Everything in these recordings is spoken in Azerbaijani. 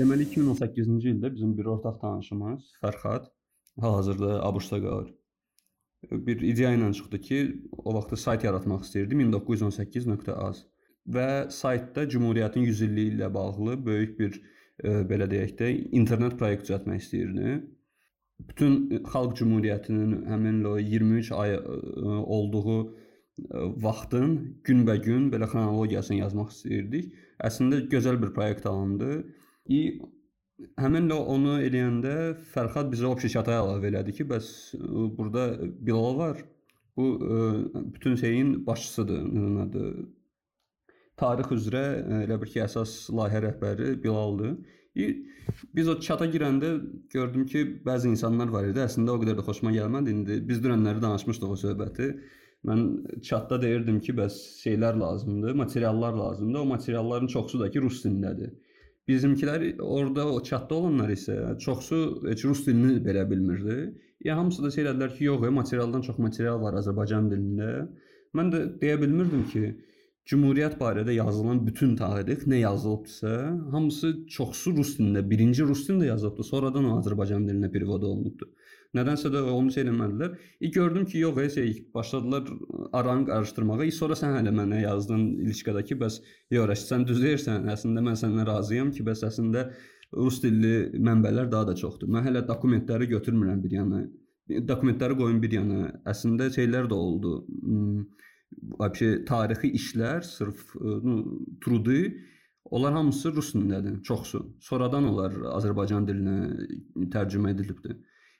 Deməli 2018-ci ildə bizim bir ortaq tanışımız Fərxad hal-hazırda ABŞ-da qalır. Bir ideya ilə çıxdı ki, o vaxtda sayt yaratmaq istəyirdi 1918.az və saytda Cümhuriyyətin 100 illiyi ilə bağlı böyük bir e, belə deyək də internet proyekt düzəltmək istəyirdi. Bütün xalq cümhuriyyətinin həmin o 23 ay e, olduğu e, vaxtın günbəgün belə xronologiyasını yazmaq istəyirdik. Əslində gözəl bir proyekt alındı. İ Həmin də onu eləyəndə Fərxad bizə obşikataya əlavə elədi ki, bəs e, burada Bilal var. Bu e, bütün şeyin başçısıdır. Nədir? Tarix üzrə e, elə bir ki, əsas layihə rəhbəri Bilaldır. Biz o çata girəndə gördüm ki, bəzi insanlar var idi. Əslində o qədər də xoşuma gəlmədi. İndi biz dünənləri danışmışdıq o söhbəti. Mən çatda deyirdim ki, bəs şeylər lazımdır, materiallar lazımdır. O materialların çoxusu da ki, rus dilindədir. Bizimkilər orada o çatda olanlar isə çoxsu heç rus dilini belə bilmirdi. Ya hamısı da söylədilər ki, yox, materialdan çox material var Azərbaycan dilində. Mən də deyə bilmirdim ki, Cümhuriyyət barədə yazılan bütün tarix nə yazılıbsa, hamısı çoxsu rus dilində, birinci rus dilində yazılıbdı, sonradan o Azərbaycan dilinə perevod olunubdu. Nədənsə də onu eləmədilər. İlk gördüm ki, yox, şey başladılar aranı qarışdırmağa. İlk sonra sən hələ mənə yazdın ilişkadakı, bəs yox, sən düz deyirsən. Əslində mən səndən razıyam ki, bəs əslində rus dilli mənbələr daha da çoxdur. Mən hələ dokumentləri götürmürəm bir yana. Dokumentləri qoyum bir yana. Əslində şeylər də oldu. Vəbşi tarixi işlər, sırf trudu Onlar hamısı rus dilindədir, çoxsu. Sonradan onlar Azərbaycan dilinə tərcümə edilibdir.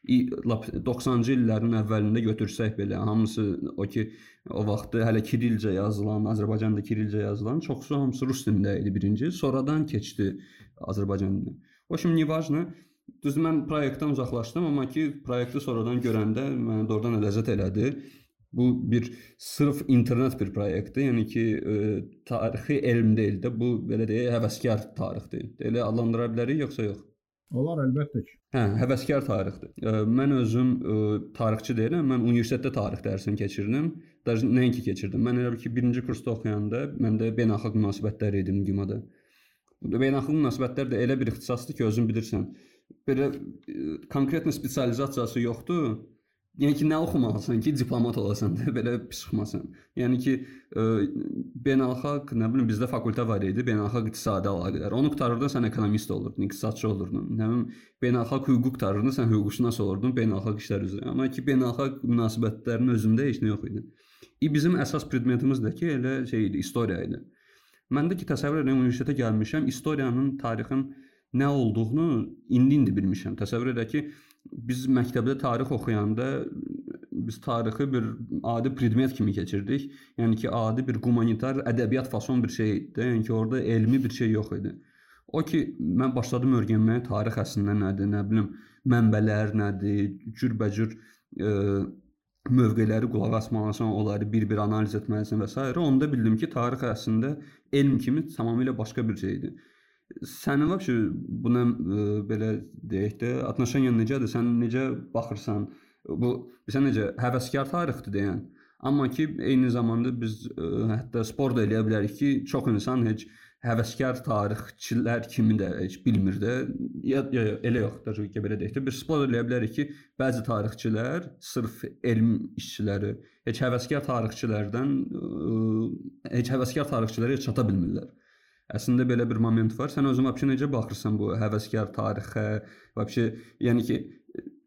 90-cı illərin əvvəlində götürsək belə hamısı o ki o vaxtı hələ kirilcə yazılan, Azərbaycanda kirilcə yazılan çoxsu hamısı rus dilində idi birinci, sonradan keçdi Azərbaycan dilinə. O şimdi nevajna Düz mən proyektdən uzaqlaşdım, amma ki proyekti sonradan görəndə mənə doğrudan ləzzət elədi. Bu bir sırf internet bir proyektdir. Yəni ki, e, tarixi elm deyil də, bu belə deyək, həvəskar tarixdir. Elə adlandıra bilərik yoxsa yox? Olar əlbəttə ki. Hə, həvəskar tarixdir. Mən özüm ə, tarixçi deyiləm. Mən universitetdə tarix dərsini keçirdim. Daha nəinki keçirdim. Mən elə bil ki, 1-ci kursda oxuyanda məndə beynəlxalq münasibətlər idim GİMA-da. Beynəlxalq münasibətlər də elə bir ixtisasdır ki, özün bilirsən. Belə konkret spesializasiyası yoxdur. Yəni ki, nə oxumalısan ki, diplomat olasan belə çıxmasan. Yəni ki, ə, beynəlxalq, nə bilim, bizdə fakültə var idi, beynəlxalq iqtisadi əlaqələr. Onu qurtarırdın, sən ekonomist olurdun, iqtisadçı olurdun. Nə bilim, beynəlxalq hüquq qurtarırdın, sən hüquqşünas olurdun, beynəlxalq işlər üzrə. Amma ki, beynəlxalq münasibətlərin özündə heç nə yox idi. İ bizim əsas predmetimiz də ki, elə şey idi, istoriya idi. Mən də ki, təsəvvür edirəm, universitetə gəlmişəm, istoriyanın, tarixin nə olduğunu indi-indi bilmişəm. Təsəvvür edək ki, biz məktəbdə tarix oxuyanda biz tarixi bir adi predmet kimi keçirdik. Yəni ki, adi bir humanitar ədəbiyyat fason bir şey idi. Yəni ki, orada elmi bir şey yox idi. O ki, mən başladım öyrənməyə tarix əslində nədir, nə bilim, mənbələr nədir, cürbəcür e, mövqeləri qulaq asmalısan, onları bir-bir analiz etməlisən və s. Onda bildim ki, tarix əslində elm kimi tamamilə başqa bir şeydir. Sənin vəbşi buna ə, belə deyək də, atnaşanyan necədir? Sən necə baxırsan? Bu sən necə həvəskar tarixdir deyən. Amma ki, eyni zamanda biz ə, hətta spor da eləyə bilərik ki, çox insan heç həvəskar tarixçilər kimi də heç bilmir də. Ya, ya, ya elə yox, da ki, belə deyək də, biz spor eləyə bilərik ki, bəzi tarixçilər sırf elm işçiləri, heç həvəskar tarixçilərdən ə, heç həvəskar tarixçilərə çata bilmirlər. Əslində belə bir moment var. Sən özün vəbşi necə baxırsan bu həvəskar tarixə? Vəbşi yəni ki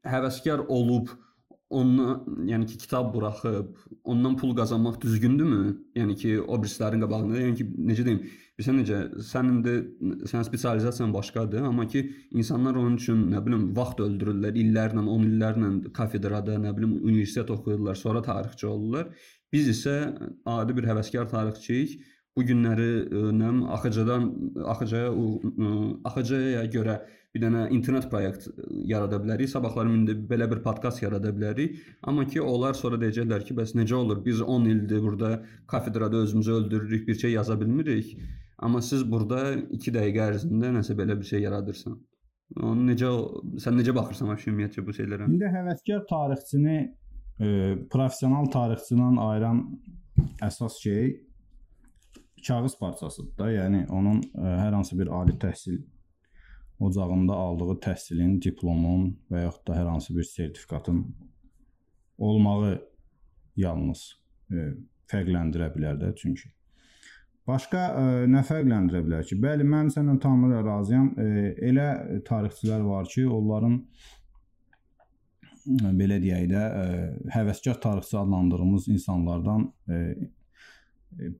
həvəskar olub ondan yəni ki kitab buraxıb ondan pul qazanmaq düzgündürmü? Yəni ki o birislərin qabağında, yəni ki necə deyim, bilirsən necə sənin də sənin spesializasiyan başqadır, amma ki insanlar onun üçün nə bilim vaxt öldürürlər, illərlə, 10 illərlə kafedrada, nə bilim universitet oxuyurlar, sonra tarixçi olurlar. Biz isə adi bir həvəskar tarixçiyik bu günləri nəm AXC-dan AXC-yə AXC-yə görə bir dənə internet proyekt yarada bilərik. Sabahları indi belə bir podkast yarada bilərik. Amma ki onlar sonra deyəcəklər ki, bəs necə olur? Biz 10 ildir burada kafedrada özümüzü öldürürük, bir şey yaza bilmirik. Amma siz burada 2 dəqiqə ərzində nəsə belə bir şey yaradırsan. Onu necə sən necə baxırsan ümumiyyətcə bu şeylərə? İndi həvəskar tarixçini e, professional tarixçidən ayıran əsas şey kağız parçasıdır da. Yəni onun ə, e, hər hansı bir ali təhsil ocağında aldığı təhsilin, diplomun və yaxud da hər hansı bir sertifikatın olmağı yalnız e, fərqləndirə bilər də çünki. Başqa ə, nə fərqləndirə bilər ki? Bəli, mən səninlə tamamilə razıyam. Ə, elə tarixçilər var ki, onların ə, belə deyək də, ə, həvəskar tarixçi adlandırdığımız insanlardan ə,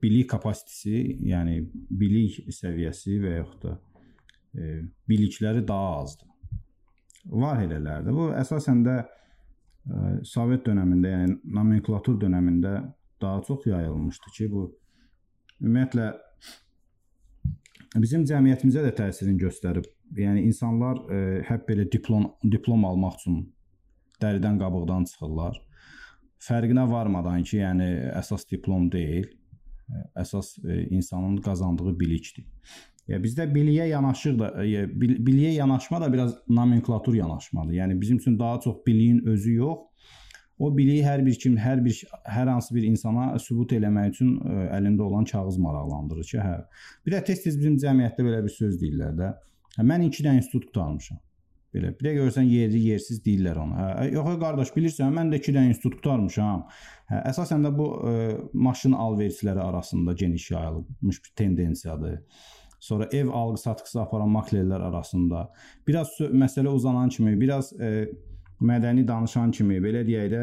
bilik kapasitesi, yəni bilik səviyyəsi və yaxud da ə, bilikləri daha azdır. Var elələr də. Bu əsasən də ə, Sovet dövründə, yəni nomenklatur dövründə daha çox yayılmışdı ki, bu ümumiyyətlə bizim cəmiyyətimizə də təsirini göstərib. Yəni insanlar e, həp belə diplom diplom almaq üçün dəridən qabıqdan çıxırlar. Fərqinə varmadan ki, yəni əsas diplom deyil, e, əsas e, insanın qazandığı bilikdir. Ya bizdə biliyə yanaşır da, e, biliyə yanaşma da biraz nomenklatur yanaşmadır. Yəni bizim üçün daha çox biliyin özü yox, O biliyi hər bir kim, hər bir hər hansı bir insana sübut eləmək üçün ə, e, əlində olan kağız maraqlandırır ki, hə. Bir də tez-tez bizim cəmiyyətdə belə bir söz deyirlər də. Hə, mən 2 dənə institut qurtarmışam. Belə bir də görsən yerli yersiz deyirlər ona. Hə, e, yox qardaş, bilirsən, mən də 2 dənə institut qurtarmışam. Hə, əsasən də bu ə, e, maşın alverçiləri arasında geniş yayılmış bir tendensiyadır. Sonra ev alqı-satqısı aparan maklerlər arasında biraz məsələ uzanan kimi, biraz ə, mədəni danışan kimi belə deyək də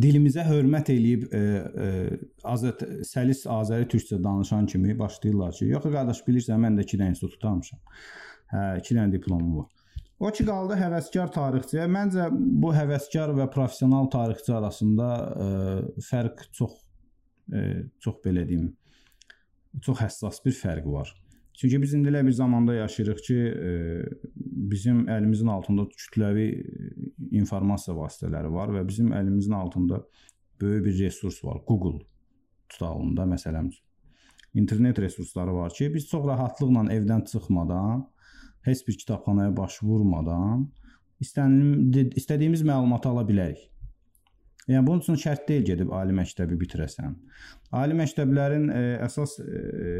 dilimizə hörmət eləyib e, e, azət səlis Azəri türkcə danışan kimi başlayırlar ki, yox qardaş bilirsən mən də 2 dənə institut tutarmışam. Hə, 2 dənə diplomum var. O ki qaldı həvəskar tarixçiyə. Məncə bu həvəskar və professional tarixçi arasında ə, e, fərq çox ə, e, çox belə deyim, çox həssas bir fərq var. Çünki biz indi elə bir zamanda yaşayırıq ki, e, bizim əlimizin altında kütləvi informasiya vasitələri var və bizim əlimizin altında böyük bir resurs var. Google tutağında məsələn internet resursları var ki, biz çox rahatlıqla evdən çıxmadan, heç bir kitabxanaya baş vurmadan istədiyimiz məlumatı ala bilərik. Yəni bunun üçün şərt deyil gedib ali məktəbi bitirəsən. Ali məktəblərin ə, e, əsas ə, e,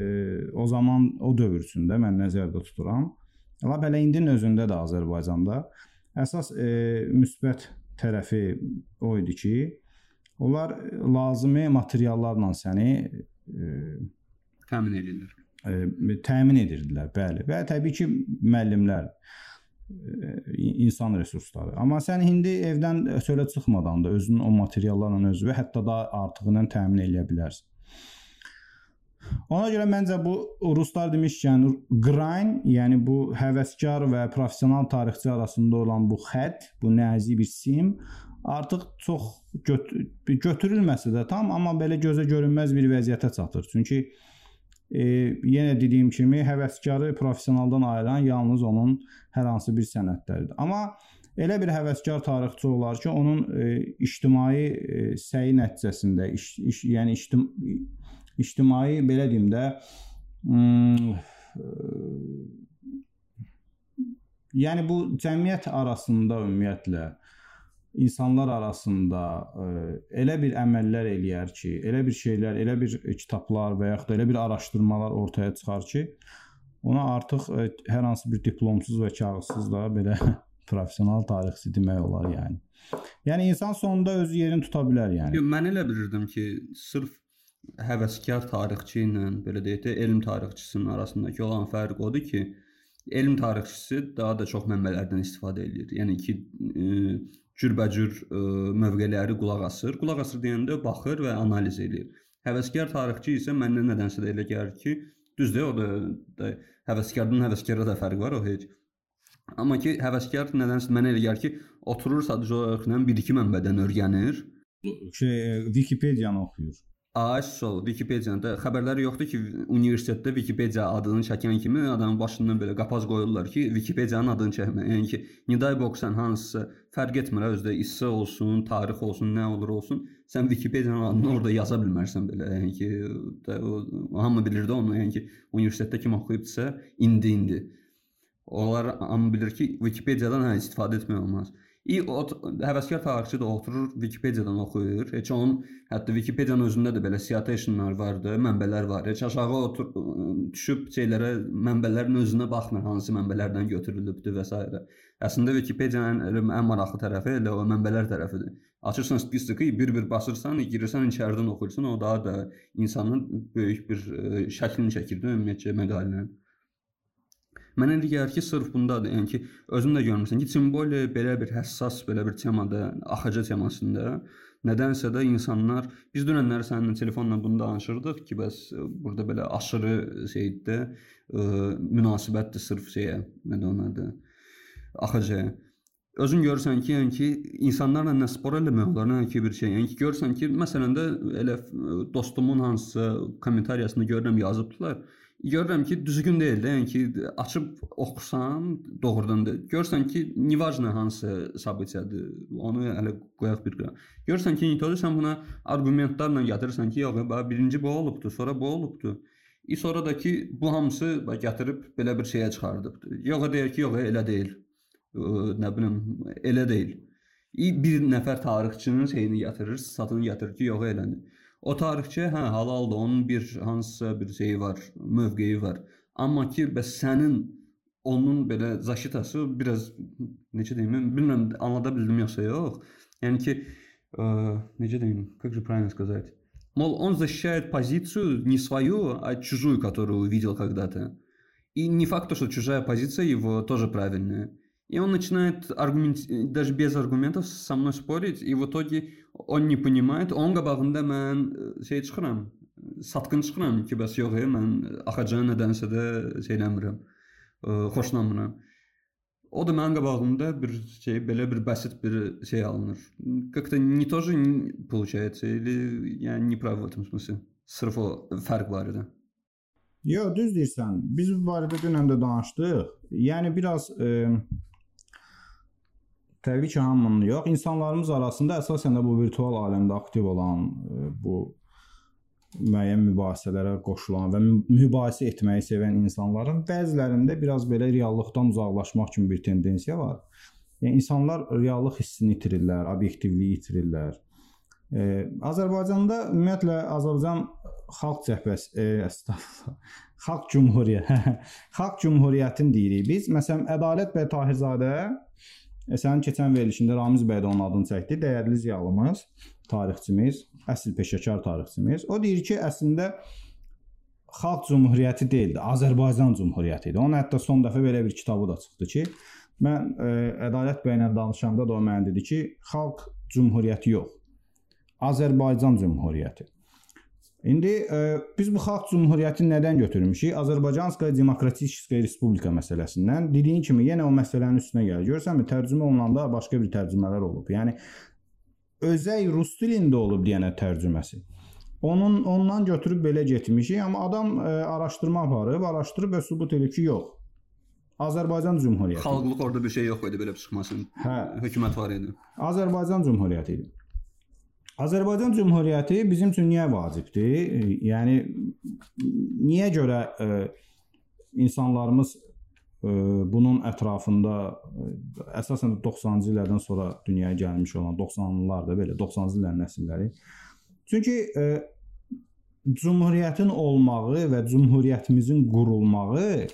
o zaman o dövr üçündə mən nəzərdə tuturam. Elə indinin özündə də Azərbaycanda əsas ə, e, müsbət tərəfi o idi ki, onlar lazımi materiallarla səni ə, təmin edirlər. Təmin edirdilər, bəli. Və təbii ki, müəllimlər insan resursları. Amma sən indi evdən çölə çıxmadan da özünün o materiallarla özü və hətta da artığı ilə təmin edə bilərsən. Ona görə məncə bu ruslar demişkən qrayn, yəni bu həvəskar və professional tarixçi arasında olan bu xətt, bu nəzi bir sim artıq çox göt götürülməsə də tam, amma belə gözə görünməz bir vəziyyətə çatır. Çünki e, yenə dediyim kimi həvəskarı professionaldan ayıran yalnız onun hər hansı bir sənədləridir. Amma elə bir həvəskar tarixçi olar ki, onun e, ictimai e, səyi nəticəsində, iş, iş, yəni ictim, ictimai belə deyim də hmm, e, yəni bu cəmiyyət arasında ümumiyyətlə insanlar arasında ə, e, elə bir əməllər eləyər ki, elə bir şeylər, elə bir kitablar və yaxud da elə bir araşdırmalar ortaya çıxar ki, ona artıq ə, e, hər hansı bir diplomsuz və kağızsız da belə professional tarixçi demək olar yəni. Yəni insan sonunda öz yerini tuta bilər yəni. Yox, mən elə bilirdim ki, sırf həvəskar tarixçi ilə belə deyək də elm tarixçisinin arasındakı olan fərq odur ki, elm tarixçisi daha da çox mənbələrdən istifadə edir. Yəni ki, e, cürbəcür ə, e, mövqeləri qulaq asır. Qulaq asır deyəndə baxır və analiz edir. Həvəskar tarixçi isə məndən nədənsə də elə gəlir ki, düzdür, o da, da həvəskardan həvəskara da fərq var o heç. Amma ki, həvəskar nədənsə mənə elə gəlir ki, oturur sadəcə olaraq bir-iki mənbədən öyrənir. Şey, Wikipediyanı oxuyur. ASO Wikipediyada xəbərləri yoxdur ki, universitetdə Wikipedia adını çəkən kimi adamın başından belə qapaz qoyurlar ki, Wikipediyanın adını çəkmə. Yəni ki, Niday Boxan hansısa fərq etmir özdə hissə olsun, tarix olsun, nə olur olsun, sən Wikipediyanın adını orada yaza bilmərsən belə. Yəni ki, də, o, hamı bilir də onu, yəni ki, universitetdə kim oxuyubsa, indi indi. Onlar hamı bilir ki, Wikipediyadan hə istifadə etmək olmaz. Həvəskar tarixçi də oturur Wikipediyadan oxuyur. Heç onun hətta Wikipediyanın özündə də belə citationlar vardı, mənbələr var. Heç aşağı otur düşüb şeylərə mənbələrin özünə baxmır, hansı mənbələrdən götürülübdü və s. Əslində Wikipediyanın ən maraqlı tərəfi elə o mənbələr tərəfidir. Açırsan spistiki bir-bir basırsan, girirsən içəridən oxuyursan, o daha da insanın böyük bir şəklini çəkir də ümumiyyətcə məqalənin. Mənə elə gəlir ki, sırf bundadır. Yəni ki, özün də görmüsən ki, Cimboli belə bir həssas, belə bir temada, axaca temasında nədənsə də insanlar biz dünənlər səninlə telefonla bunu danışırdıq ki, bəs burada belə aşırı şeydə ə, münasibətdir sırf şeyə, nədir onun adı? Axacaya. Özün görürsən ki, yəni ki, insanlarla nə spor eləmək olar, nə ki bir şey. Yəni ki, görürsən ki, məsələn də elə dostumun hansısa kommentariyasında görürəm yazıbdılar görürəm ki, düzgün deyil də, yəni ki, açıb oxusan, doğrudan da görürsən ki, nivajna hansı sabitiyadır. Onu hələ qoyaq bir qıra. Görürsən ki, indi sən buna arqumentlarla gətirirsən ki, yox, bax birinci bu olubdu, sonra bu olubdu. İ sonra da ki, bu hamısı bax gətirib belə bir şeyə çıxardıbdı. Yox deyir ki, yox, elə deyil. Nə bilim, elə deyil. İ bir nəfər tarixçinin şeyini gətirir, satını gətirir ki, yox elədir. O tarixçi hə halaldır, onun bir hansısa bir şeyi var, mövqeyi var. Amma ki, bəs sənin onun belə zaşitası biraz necə deyim, bilmirəm anlada bildim yoxsa yox. Yəni ki, ə, necə deyim, как же правильно сказать? Мол, он защищает позицию не свою, а чужую, которую увидел когда-то. И не факт, что чужая позиция его тоже правильная. И он начинает аргумент, даже без аргументов со мной спорить, и в итоге он не понимает, onun qabağında mən şey çıxıram, satqın çıxıram ki, bəs yox, mən axacana nədənsə də şey eləmirəm, xoşlanmıram. O da mənim qabağımda bir şey, belə bir bəsit bir şey alınır. Как-то не тоже получается, или я не прав в этом смысле. Sırf o fərq var idi. Yox, düz deyirsən. Biz bu barədə dünən də danışdıq. Yəni biraz e, Təbii ki, hamının yox. İnsanlarımız arasında əsasən də bu virtual aləmdə aktiv olan e, bu müəyyən mübahisələrə qoşulan və mübahisə etməyi sevən insanların bəzilərində biraz belə reallıqdan uzaqlaşmaq kimi bir tendensiya var. Yəni insanlar reallıq hissini itirirlər, obyektivliyi itirirlər. E, Azərbaycanda ümumiyyətlə Azərbaycan Xalq Cəbhəsi, e, əstəğfurullah. Xalq Cümhuriyyəti, Xalq Cümhuriyyətini deyirik biz. Məsələn, Ədalət bəy Tahirzadə sənin keçən verilişində Ramiz bəy də onun adını çəkdi. Dəyərli ziyalımız, tarixçimiz, əsl peşəkar tarixçimiz. O deyir ki, əslində Xalq Cümhuriyyəti deyildi, Azərbaycan Cümhuriyyəti idi. Onun hətta son dəfə belə bir kitabı da çıxdı ki, mən e, Ədalət bəylə danışanda da o mənə dedi ki, Xalq Cümhuriyyəti yox. Azərbaycan Cümhuriyyəti. İndi e, biz bu xalq cümhuriyyətini nədən götürmüşük? Azərbaycanskaya Demokratическая Respublika məsələsindən. Dediyin kimi yenə o məsələnin üstünə gəlir. Görsənmi, tərcümə olunanda başqa bir tərcümələr olub. Yəni özəy rus dilində olub deyənə tərcüməsi. Onun ondan götürüb belə getmişik, amma adam ə, e, araşdırma aparıb, araşdırıb və sübut edib ki, yox. Azərbaycan Cümhuriyyəti. Xalqlıq orada bir şey yox idi belə çıxmasın. Hə, hökumət var idi. Azərbaycan Cümhuriyyəti idi. Azərbaycan Cümhuriyyəti bizim üçün niyə vacibdir? Yəni niyə görə ə, e, insanlarımız ə, e, bunun ətrafında e, əsasən 90-cı illərdən sonra dünyaya gəlmiş olan 90-lılarda belə 90-cı illərin nəsilləri. Çünki ə, Cümhuriyyətin olmağı və Cümhuriyyətimizin qurulmağı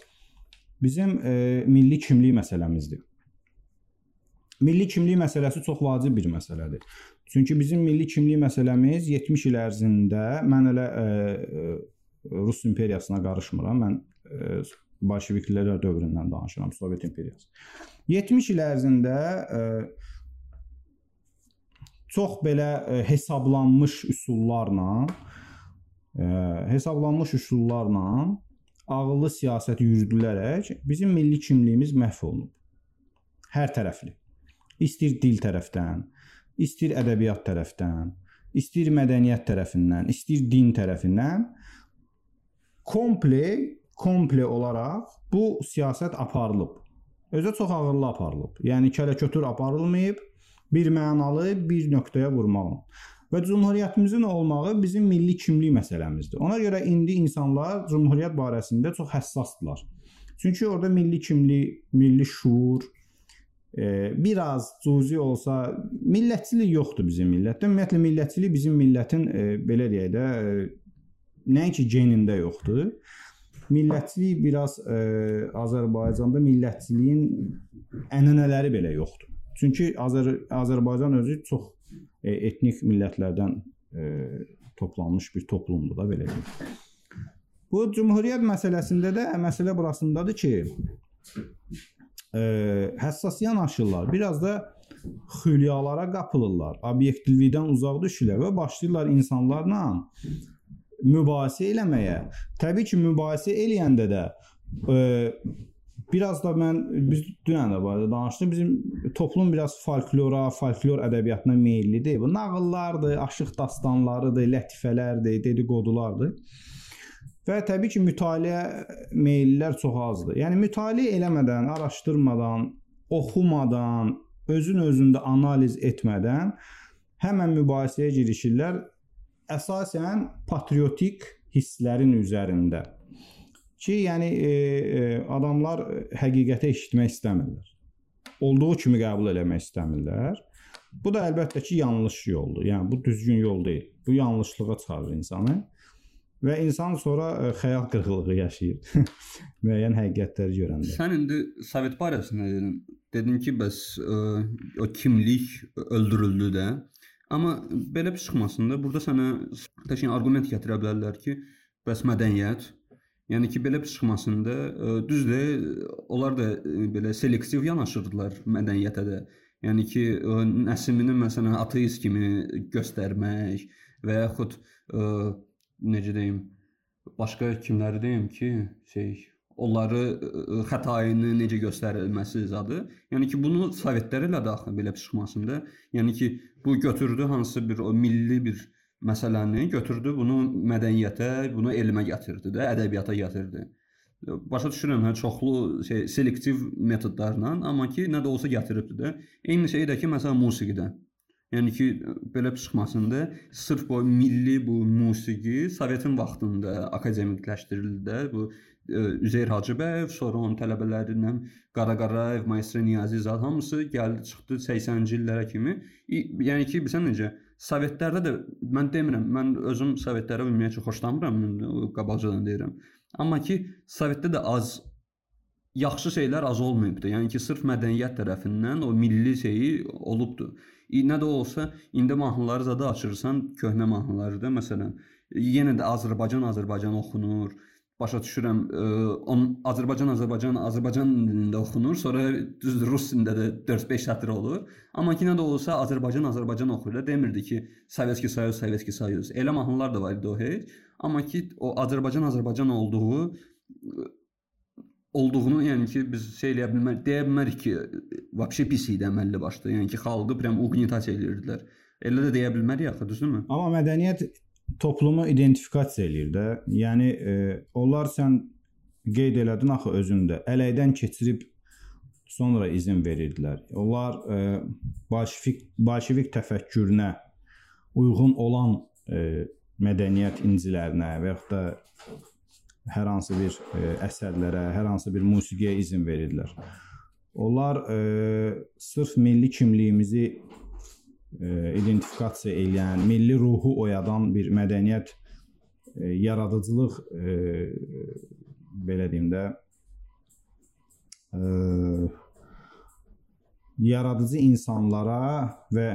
bizim ə, milli kimlik məsələmizdir. Milli kimlik məsələsi çox vacib bir məsələdir. Çünki bizim milli kimlik məsələmiz 70 il ərzində mən elə ə, e, e, Rus imperiyasına qarışmıram. Mən ə, e, bolşeviklər dövründən danışıram, Sovet imperiyası. 70 il ərzində ə, çox belə ə, hesablanmış üsullarla ə, hesablanmış üsullarla ağıllı siyasət yürüdülərək bizim milli kimliyimiz məhv olunub. Hər tərəfli. İstir dil tərəfdən, istir ədəbiyyat tərəfdən, istir mədəniyyət tərəfindən, istir din tərəfindən komple komple olaraq bu siyasət aparılıb. Özü çox ağırlı aparılıb. Yəni kələ-kötür aparılmayıb, bir mənalı bir nöqtəyə vurmaqla. Və cümhuriyyətimizin olmağı bizim milli kimlik məsələmizdir. Ona görə indi insanlar cümhuriyyət barəsində çox həssasdırlar. Çünki orada milli kimlik, milli şuur, biraz cüzi olsa millətçilik yoxdur bizim millətdə. Ümumiyyətlə millətçilik bizim millətin e, belə deyək də e, nəinki genində yoxdur. Millətçilik biraz e, Azərbaycanda millətçiliyin ənənələri belə yoxdur. Çünki Azər Azərbaycan özü çox etnik millətlərdən toplanmış bir toplumdur da belə deyim. Bu cümhuriyyət məsələsində də məsələ burasındadır ki, e, həssas yanaşırlar. Biraz da xülyalara qapılırlar. Obyektivlikdən uzaq düşürlər və başlayırlar insanlarla mübahisə eləməyə. Təbii ki, mübahisə eləyəndə də e, biraz da mən biz dünən də barədə danışdıq. Bizim toplum biraz folklora, folklor ədəbiyyatına meyllidir. Bu nağıllardır, aşıq dastanlarıdır, lətifələrdir, dedikodulardır. Və təbii ki, mütaliə meyllər çox azdır. Yəni mütaliə eləmədən, araşdırmadan, oxumadan, özün özündə analiz etmədən həmən mübahisəyə girişirlər. Əsasən patriotik hisslərin üzərində. Ki, yəni e, e, adamlar həqiqəti eşitmək istəmirlər. Olduğu kimi qəbul eləmək istəmirlər. Bu da əlbəttə ki, yanlış yoldur. Yəni bu düzgün yol deyil. Bu yanlışlığa çıxarır insanı. Və insan sonra ə, e, xəyal qırıqlığı yaşayır. Müəyyən həqiqətləri görəndə. Sən indi Sovet barəsində dedin. Dedin ki, bəs ə, e, o kimlik öldürüldü də. Amma belə bir çıxmasında burada sənə təşkil arqument gətirə bilərlər ki, bəs mədəniyyət Yəni ki, belə bir çıxmasında ə, düzdür, onlar da belə selektiv yanaşırdılar mədəniyyətə də. Yəni ki, Nəsimini məsələn ateist kimi göstərmək və yaxud ə, necə deyim, başqa kimləri deyim ki, şey onları xətayını necə göstərilməsi zadı. Yəni ki, bunu sovetlər elə daxil belə bir çıxmasında, yəni ki, bu götürdü hansı bir o milli bir məsələni götürdü, bunu mədəniyyətə, bunu elmə gətirdi də, ədəbiyyata gətirdi. Başa düşürəm, hə, çoxlu şey selektiv metodlarla, amma ki, nə də olsa gətiribdi də. Eyni şey də ki, məsələn, musiqidə. Yəni ki, belə çıxmasında sırf bu milli bu musiqi Sovetin vaxtında akademikləşdirildi də. Bu e, Üzeyr Hacıbəyev, sonra onun tələbələrindən Qara Qarayev, Maestro Niyazi Zad hamısı gəldi, çıxdı 80-ci illərə kimi. Yəni ki, bilirsən necə? Sovetlərdə də mən demirəm, mən özüm Sovetlərə ümumiyyətlə xoşlamıram, qabaqcadan deyirəm. Amma ki, Sovetdə də az yaxşı şeylər az olmayıbdı. Yəni ki, sırf mədəniyyət tərəfindən o milli şeyi olubdu. Nə də olsa, indi mahnıları zada açırsan, köhnə mahnıları da məsələn, yenə də Azərbaycan Azərbaycan oxunur. Başa düşürəm, ə, on Azərbaycan Azərbaycan Azərbaycan dilində oxunur, sonra düz rus dilində də 4-5 sətr olur. Amma ki nə də olsa Azərbaycan Azərbaycan oxuyurlar. Demirdi ki, Sovetski Soyuz, Sovetski Soyuz. Elə mahnılar da var idi o heç. Amma ki o Azərbaycan Azərbaycan olduğu olduğunu, yəni ki, biz şey eləyə bilmərik, deyə bilmərik ki, vəbşə pis idi əməlli başda. Yəni ki, xalqı prям uqnitasiya eləyirdilər. Elə də deyə bilmərik axı, düzdürmü? Amma mədəniyyət toplumu identifikasiya eləyir də. Yəni e, onlar sən qeyd elədin axı özündə. Ələkdən keçirib sonra izin verirdilər. Onlar e, bolşevik bolşevik təfəkkürünə uyğun olan e, mədəniyyət incilərinə və yaxud da hər hansı bir e, əsərlərə, hər hansı bir musiqiyə izin verirdilər. Onlar e, sırf milli kimliyimizi e, identifikasiya edən, milli ruhu oyadan bir mədəniyyət e, yaradıcılıq e, belə deyim də e, yaradıcı insanlara və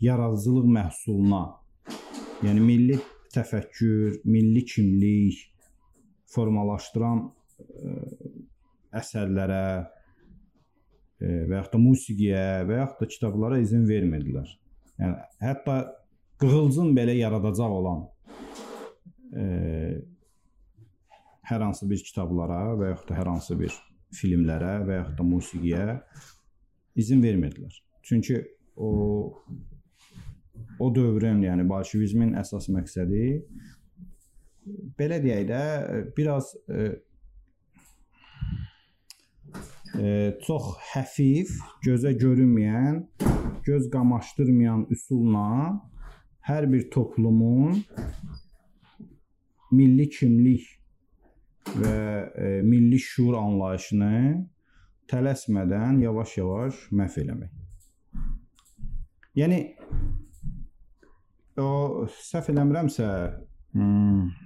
yaradıcılıq məhsuluna, yəni milli təfəkkür, milli kimlik, formalaşdıran ə, e, əsərlərə ə, e, və yaxud da musiqiyə və yaxud da kitablara izin vermirdilər. Yəni hətta qığılcım belə yaradacaq olan ə, e, hər hansı bir kitablara və yaxud da hər hansı bir filmlərə və yaxud da musiqiyə izin vermirdilər. Çünki o o dövrün, yəni bolşevizmin əsas məqsədi belə deyək də biraz e, e, çox həfif, gözə görünməyən, göz qamaşdırmayan üsulla hər bir toplumun milli kimlik və e, milli şuur anlayışını tələsmədən yavaş-yavaş məhv eləmək. Yəni o səhv eləmirəmsə, hmm,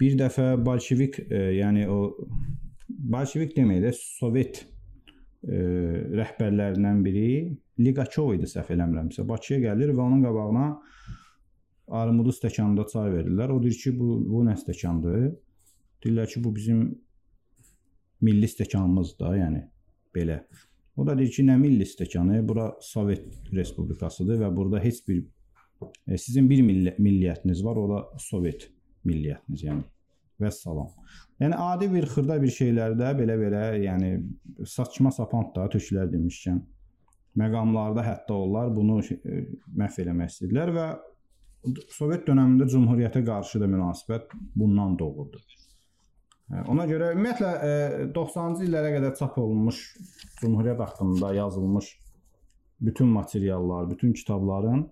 bir dəfə bolşevik, e, yəni o bolşevik demək də Sovet e, rəhbərlərindən biri Liqaçov idi səhv eləmirəmsə. Bakıya gəlir və onun qabağına armudu stəkanda çay verirlər. O deyir ki, bu bu nə stəkandır? Deyirlər ki, bu bizim milli stəkanımızdır da, yəni belə. O da deyir ki, nə milli stəkanı? Bura Sovet Respublikasıdır və burada heç bir e, sizin bir milli, milliyyətiniz var, o da Sovet milliyyətiniz, yəni. Və salam. Yəni adi bir xırda bir şeylərdə belə-belə, yəni saçma sapan da tökülər demişkən məqamlarda hətta onlar bunu e, məhv eləmək istədilər və Sovet dövründə cümhuriyyətə qarşı da münasibət bundan doğurdu. Hə, ona görə ümumiyyətlə 90-cı illərə qədər çap olunmuş Cümhuriyyət haqqında yazılmış bütün materiallar, bütün kitabların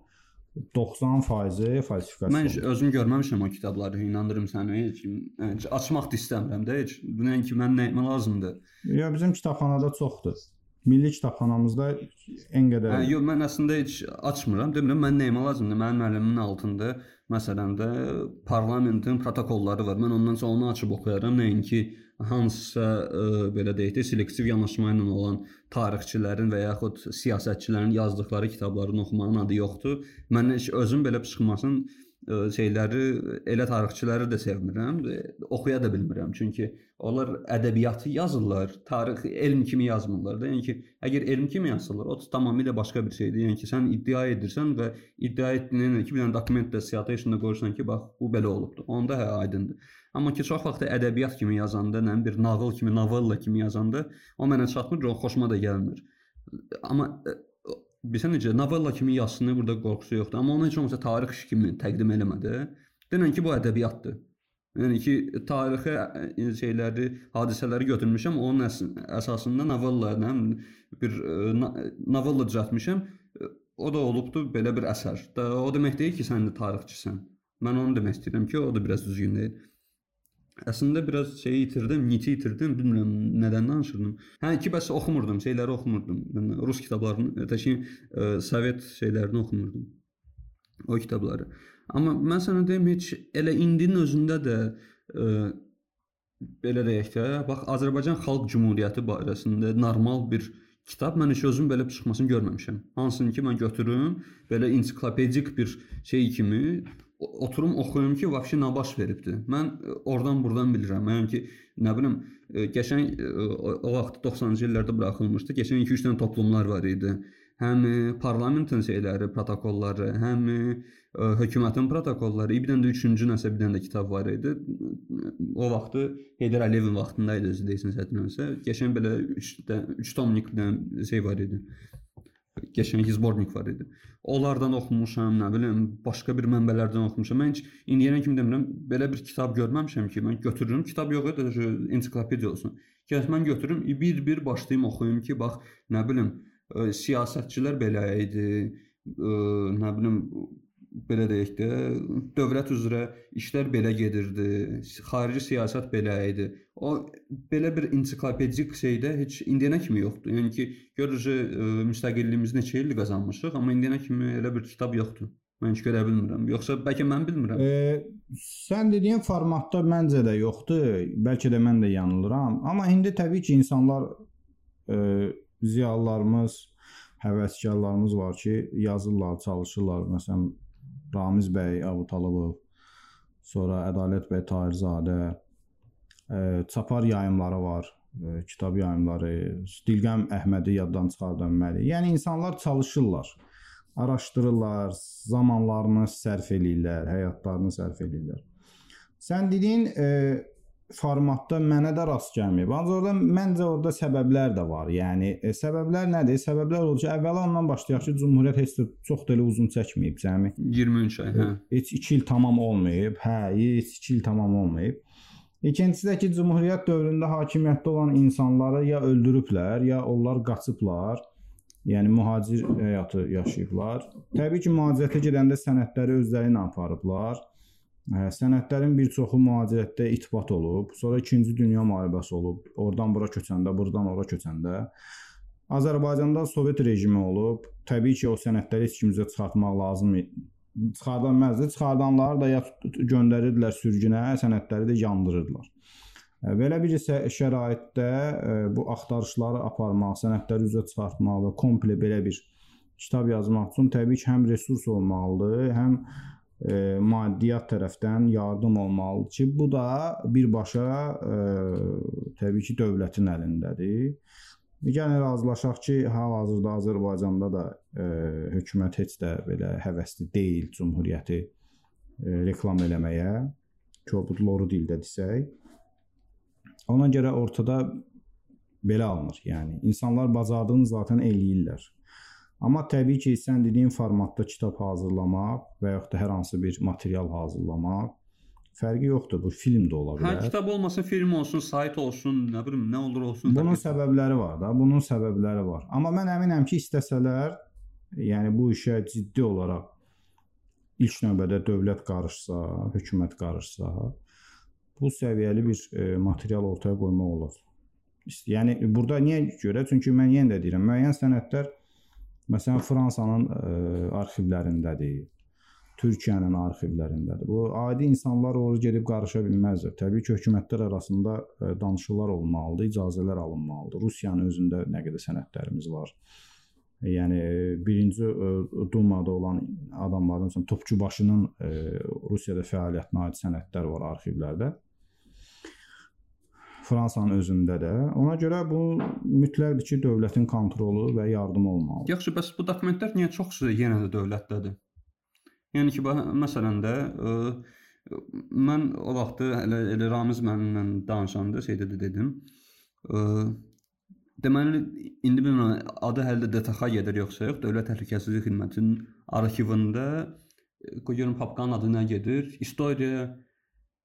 90% falsifikasiya. Mən özüm görməmişəm o kitabları, inandırım səni. Heç, heç açmaq da istəmirəm də heç. Bunun ki mən nə etmə lazımdır? Ya bizim kitabxanada çoxdur. Milli kitabxanamızda en qədər Hə, yox, mən əslində heç açmıram. Demirəm mən nə etmə lazımdır? Mənim müəllimin altında məsələn də parlamentin protokolları var. Mən ondan sonra onu açıb oxuyaram. Nəinki hansısa ə, belə deyək də selektiv yanaşma ilə olan tarixçilərin və yaxud siyasətçilərin yazdıkları kitabların oxumağın adı yoxdur. Mən özüm belə çıxmasın şeyləri elə tarixçiləri də sevmirəm, oxuya da bilmirəm. Çünki onlar ədəbiyyatı yazırlar, tarix elm kimi yazmırlar da. Yəni ki, əgər elm kimi yazsalar, o tamamilə başqa bir şeydir. Yəni ki, sən iddia edirsən və iddia etdiyin ki, bir dənə dokumentdə citation-da qoyursan ki, bax bu belə olubdu. Onda hə aydındır. Amma ki, çox vaxt ədəbiyyat kimi yazanda, nə bir nağıl kimi, novella kimi yazanda o mənə çatmır, o xoşuma da gəlmir. Amma bilirsən necə novella kimi yazsını burada qorxusu yoxdur, amma onu heç olmasa tarix kimi təqdim eləmədi. Denən ki, bu ədəbiyyatdır. Yəni ki, tarixi şeyləri, hadisələri götürmüşəm, onun əs əsasında novella, nə bir novella düzəltmişəm. O da olubdu belə bir əsər. O demək deyil ki, sən də tarixçisən. Mən onu demək istəyirəm ki, o da biraz düzgün deyil. Əslində biraz şeyi itirdim, niti itirdim, bilmirəm nədən danışırdım. Hə, ki bəs oxumurdum, şeyləri oxumurdum. Yəni rus kitablarını, təşki ə, sovet şeylərini oxumurdum. O kitabları. Amma mən sənə deyim, heç elə indinin özündə də ə, belə deyək də, bax Azərbaycan Xalq Cümhuriyyəti barəsində normal bir kitab mən heç özüm belə çıxmasını görməmişəm. Hansını ki mən götürüm, belə ensiklopedik bir şey kimi oturum oxuyum ki, vəbşi nə baş veribdi. Mən e, oradan burdan bilirəm. Yəni ki, nə bilim, e, qəşəng e, o vaxt 90-cı illərdə buraxılmışdı. Qəşəng 2-3 dənə toplumlar var idi. Həm parlamentin şeyləri, protokolları, həm hökumətin protokolları, bir dənə də üçüncü nəsə bir dənə də kitab var idi. O vaxtı Heydər Əliyevin vaxtında idi özü deyirsən sətnəsə. Qəşəng belə 3 3 tomlik bir dənə şey var idi qəşəng sbornik var idi. Onlardan oxumuşam, nə bilim, başqa bir mənbələrdən oxumuşam. Mən heç indiyənə kimi demirəm, belə bir kitab görməmişəm ki, mən götürürüm, kitab yox idi, ensiklopediya olsun. Gəl mən götürüm, bir-bir başlayım oxuyum ki, bax, nə bilim, ə, siyasətçilər belə idi, ə, nə bilim, belə deyək də, dövlət üzrə işlər belə gedirdi, xarici siyasət belə idi. O belə bir ensiklopedik şeydə heç indiyənə kimi yoxdur. Yəni ki, görürük müstəqilliyimizi neçə ildir qazanmışıq, amma indiyənə kimi elə bir kitab yoxdur. Mən heç görə bilmirəm. Yoxsa bəlkə mən bilmirəm. E, sən dediyin formatda məncə də yoxdur. Bəlkə də mən də yanılıram. Amma indi təbii ki, insanlar e, ziyalılarımız, həvəskarlarımız var ki, yazırlar, çalışırlar. Məsələn, Ramiz bəy Abutalabov, sonra Ədalət bəy Tahirzadə, e, Çapar yayımları var, e, kitab yayımları, Dilgəm Əhmədi yaddan çıxardanmalı. Yəni insanlar çalışırlar, araşdırırlar, zamanlarını sərf eləyirlər, həyatlarını sərf eləyirlər. Sən dediyin e, formatda mənə də rast gəlməyib. Ancaq orada məncə orada səbəblər də var. Yəni e, səbəblər nədir? Səbəblər odur ki, əvvəla ondan başlayaq ki, Cümhuriyyət heç də çox da elə uzun çəkməyib, cəmi 23 ay, hə. Heç 2 il tamam olmayıb. Hə, heç 2 il tamam olmayıb. İkincisi də ki, Cümhuriyyət dövründə hakimiyyətdə olan insanları ya öldürüblər, ya onlar qaçıblar. Yəni mühacir həyatı yaşayıblar. Təbii ki, mühacirətə gedəndə sənədləri özləri ilə aparıblar. Sənədlərin bir çoxu mühacirətdə ittifaq olub, sonra 2-ci dünya müharibəsi olub, oradan bura köçəndə, burdan ora köçəndə Azərbaycanda Sovet rejimi olub. Təbii ki, o sənədləri heç kimizə çıxartmaq lazım çıxardanmazdı. Çıxardanları da ya göndərirdilər sürgünə, sənədləri də yandırırdılar. Belə bir şəraitdə bu axtarışları aparmaq, sənədləri üzə çıxartmaq və komple belə bir kitab yazmaq üçün təbii ki, həm resurs olmalıdır, həm e, maddiyyat tərəfdən yardım olmalıdır ki, bu da birbaşa e, təbii ki, dövlətin əlindədir. Gəlin razılaşaq ki, hal-hazırda Azərbaycanda da e, hökumət heç də belə həvəsli deyil cümhuriyyəti e, reklam eləməyə. Kobudloru dildə desək. Ona görə ortada belə alınır. Yəni insanlar bacardığını zaten eləyirlər. Amma təbii ki, sən dediyin formatda kitab hazırlamaq və yaxud da hər hansı bir material hazırlamaq fərqi yoxdur. Bu film də ola bilər. Hə, kitab olmasın, film olsun, sayt olsun, nə bilim, nə olur olsun. Bunun səbəbləri var da, bunun səbəbləri var. Amma mən əminəm ki, istəsələr, yəni bu işə ciddi olaraq ilk növbədə dövlət qarışsa, hökumət qarışsa, bu səviyyəli bir e, material ortaya qoymaq olar. Yəni burada niyə görə? Çünki mən yenə də deyirəm, müəyyən sənədlər məsələn Fransanın ə, e, arxivlərindədir. Türkiyənin arxivlərindədir. Bu adi insanlar ora gedib qarışa bilməzlər. Təbii ki, hökumətlər arasında ə, e, danışıqlar olmalıdır, icazələr alınmalıdır. Rusiyanın özündə nə qədər sənədlərimiz var. Yəni birinci ə, e, dumada olan adamların məsələn Topçubaşının ə, Rusiyada fəaliyyətinə aid sənədlər var arxivlərdə. Fransanın özündə də. Ona görə bu mütləqdir ki, dövlətin kontrolu və yardımı olmalıdır. Yaxşı, bəs bu dokumentlər niyə çoxsu yenə də dövlətdədir? Yəni ki, məsələn də ə, e, mən o vaxt elə elə Ramiz mənimlə danışanda şeydə də dedim. Ə, e, deməli indi bilmirəm adı hələ də DTX gedir yoxsa yox. Dövlət Təhlükəsizlik Xidmətinin arxivində e, görüm papkanın adı nə gedir? İstoriya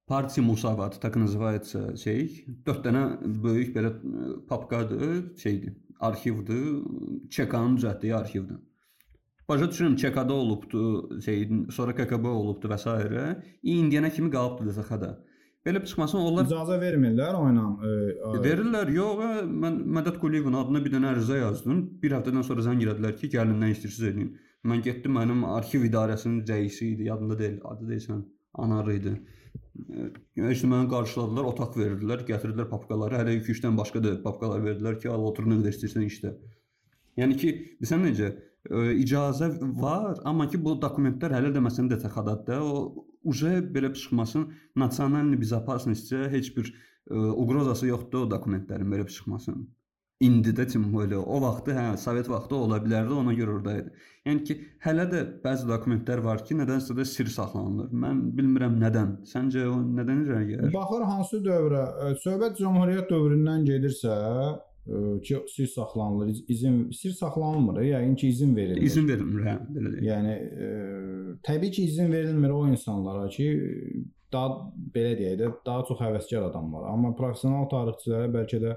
Partiya Musavat, так называется şey. 4 dənə böyük belə papkadır, şeydir, arxivdir, ÇK-nın düzəltdiyi arxivdir. Başa düşürəm ÇK-da olubdu, şey, sonra KKB olubdu və s. İndiyənə kimi qalıbdı DSX-da. Belə çıxmasın onlar icazə vermirlər o ilə. E, verirlər. Yox, mən Mədət Quliyevin adına bir dənə ərizə yazdım. Bir həftədən sonra zəng elədilər ki, gəlin nə istəyirsiniz edin. Mən getdim, mənim arxiv idarəsinin rəisi idi, yadında deyil, adı deyilsən, Anar idi. İşte məni qarşıladılar, otaq verdilər, gətirdilər papkaları. Hələ 2-3 dən başqa da papkalar verdilər ki, al otur nə qədər istəyirsən işlə. Yəni ki, bilirsən necə? icazə var, amma ki bu dokumentlər hələ də məsələn DTX-dadır. O uje belə çıxmasın, nasionalni безопасностьə heç bir ə, uqrozası yoxdur o dokumentlərin belə çıxmasın. İndi də tim belə o vaxtı hə Sovet vaxtı ola bilərdi, ona görə orada idi. Yəni ki, hələ də bəzi dokumentlər var ki, nədənsə də sir saxlanılır. Mən bilmirəm nədən. Səncə o nədən irəli gəlir? Baxır hansı dövrə, Sovet Cümhuriyyət dövründən gedirsə, ki, sir saxlanılır, izin sir saxlanılmır, yəqin ki, izin verilir. İzin verilmir, hə, belə deyək. Yəni e, təbii ki, izin verilmir o insanlara ki, daha belə deyək də, daha çox həvəskar adamlar, amma professional tarixçilərə bəlkə də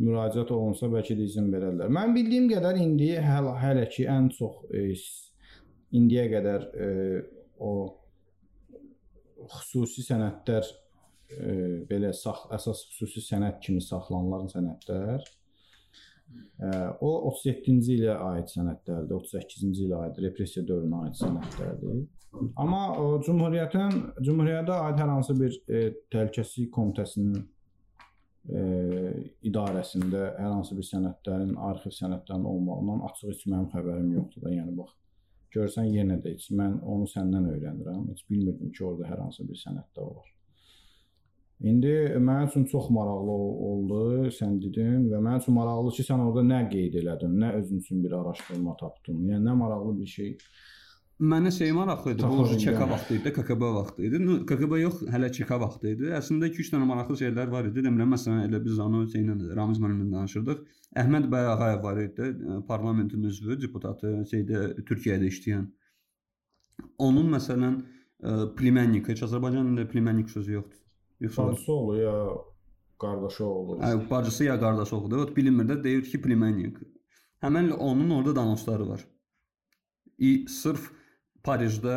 müraciət olunsa bəlkə də izin verərlər. Mən bildiyim qədər indi hələ, hələ ki ən çox e, indiyə qədər e, o xüsusi sənədlər e, belə sax əsas xüsusi sənəd kimi saxlanılan sənədlər e, o 37-ci ilə aid sənədlərdir, 38-ci ilə aid repressiya dövrünə aid sənədlərdir. Amma o Cümhuriyyətin Cümhuriyyətə aid hər hansı bir e, təhlükəsizlik komitəsinin e, idarəsində hər hansı bir sənədlərin, arxiv sənədlərinin olmağından açıq heç mənim xəbərim yoxdur da. Yəni bax görsən yenə də heç mən onu səndən öyrənirəm. Heç bilmirdim ki, orada hər hansı bir sənəd də var. İndi mənim üçün çox maraqlı oldu, sən dedin və mənim üçün maraqlı ki, sən orada nə qeyd elədin, nə özün üçün bir araşdırma tapdın. Yəni nə maraqlı bir şey. Mənə şey maraqlı idi. Bu ÇK vaxtı idi, KKB vaxtı idi. KKB yox, hələ ÇK vaxtı idi. Əslində 2-3 dənə maraqlı şeylər var idi. Demirəm, məsələn, elə biz onu şeylə Ramiz müəllimlə danışırdıq. Əhməd bəy Ağayev var idi, parlamentin üzvü, deputatı, şeydə Türkiyədə işləyən. Onun məsələn, plymennik, heç Azərbaycan dilində plymennik sözü yoxdur. Yoxsa bacısı oğlu ya qardaşı oğlu. Hə, bacısı ya qardaşı oğludur. O bilinmir də deyir ki, plemennik. Həmin onun orada danosları var. İ sırf Parisdə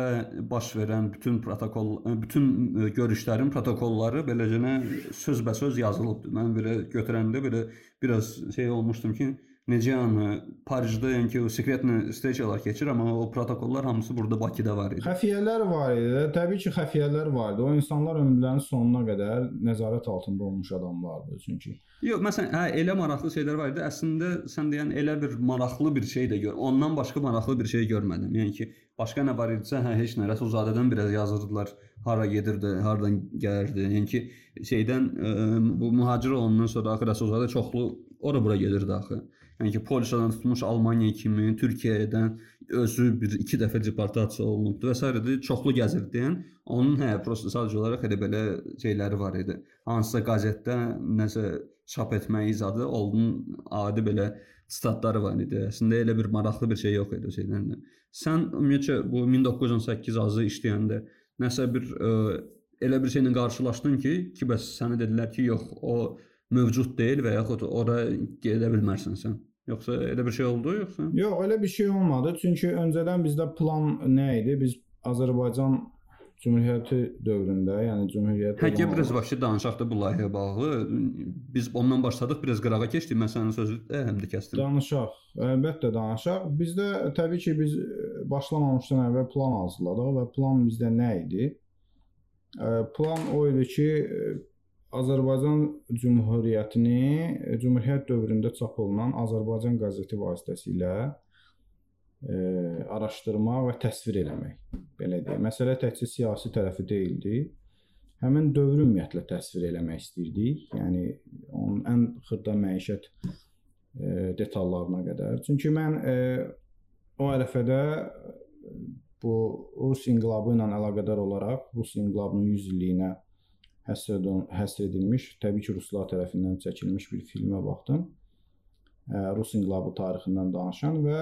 baş verən bütün protokol, e, bütün e, görüşlərin protokolları beləcənə sözbəsöz yazılıbdı. Mən belə götürəndə belə biraz şey olmuşdum ki, necə yəni Parisdə yəni ki, o sekretni streçalar keçir, amma o protokollar hamısı burada Bakıda var idi. Xəfiyyələr var idi. Təbii ki, xəfiyyələr var idi. O insanlar ömürlərinin sonuna qədər nəzarət altında olmuş adamlardı çünki. Yox, məsələn, hə elə maraqlı şeylər var idi. Əslində sən deyən elə bir maraqlı bir şey də gör. Ondan başqa maraqlı bir şey görmədim. Yəni ki, başqa nə var idisə, hə heç nə. Rəsulzadədən biraz yazırdılar. Hara gedirdi, hardan gəlirdi. Yəni ki, şeydən ə, bu mühacir olandan sonra axı Rəsulzadə çoxlu ora bura gedirdi axı. Yəni ki, Polşadan tutmuş Almaniya kimi, Türkiyədən özü bir iki dəfə deportasiya olunubdu və s. çoxlu gəzirdi. Yəni onun hə, prosta sadəcə olaraq elə belə şeyləri var idi. Hansısa qəzetdə nəsə çap etmək izadı olduğunun adi belə statları var idi. Əslində elə bir maraqlı bir şey yox idi o şeylərlə. Sən ümumiyyətcə bu 1918 azı işləyəndə nəsə bir ə, elə bir şeylə qarşılaşdın ki, ki bəs sənə dedilər ki, yox, o mövcud deyil və yaxud ora gedə bilmərsən sən. Yoxsa elə bir şey oldu yoxsa? Yox, elə bir şey olmadı. Çünki öncədən bizdə plan nə idi? Biz Azərbaycan Cümhuriyyəti dövründə, yəni Cümhuriyyət Hə, gəl biraz başa danışaq da bu layihəyə bağlı. Biz ondan başladıq, biraz qırağa keçdik. Mən sənin sözünü həm də kəsdim. Danışaq. Əlbəttə danışaq. Bizdə təbii ki, biz başlamamışdan əvvəl plan hazırladıq və plan bizdə nə idi? Plan o idi ki, Azərbaycan Cümhuriyyətini Cümhuriyyət dövründə çap olunan Azərbaycan qəzeti vasitəsilə e, araşdırmaq və təsvir eləmək. Belə deyək. Məsələ təkcə siyasi tərəfi deyildi. Həmin dövrü ümumiyyətlə təsvir eləmək istirdik. Yəni onun ən xırda məişət e, detallarına qədər. Çünki mən e, o ərəfədə bu Rus inqilabı ilə əlaqədar olaraq Rus inqilabının 100 illiyinə həsr, həsr edilmiş, təbii ki, ruslar tərəfindən çəkilmiş bir filmə baxdım. Rus inqilabı tarixindən danışan və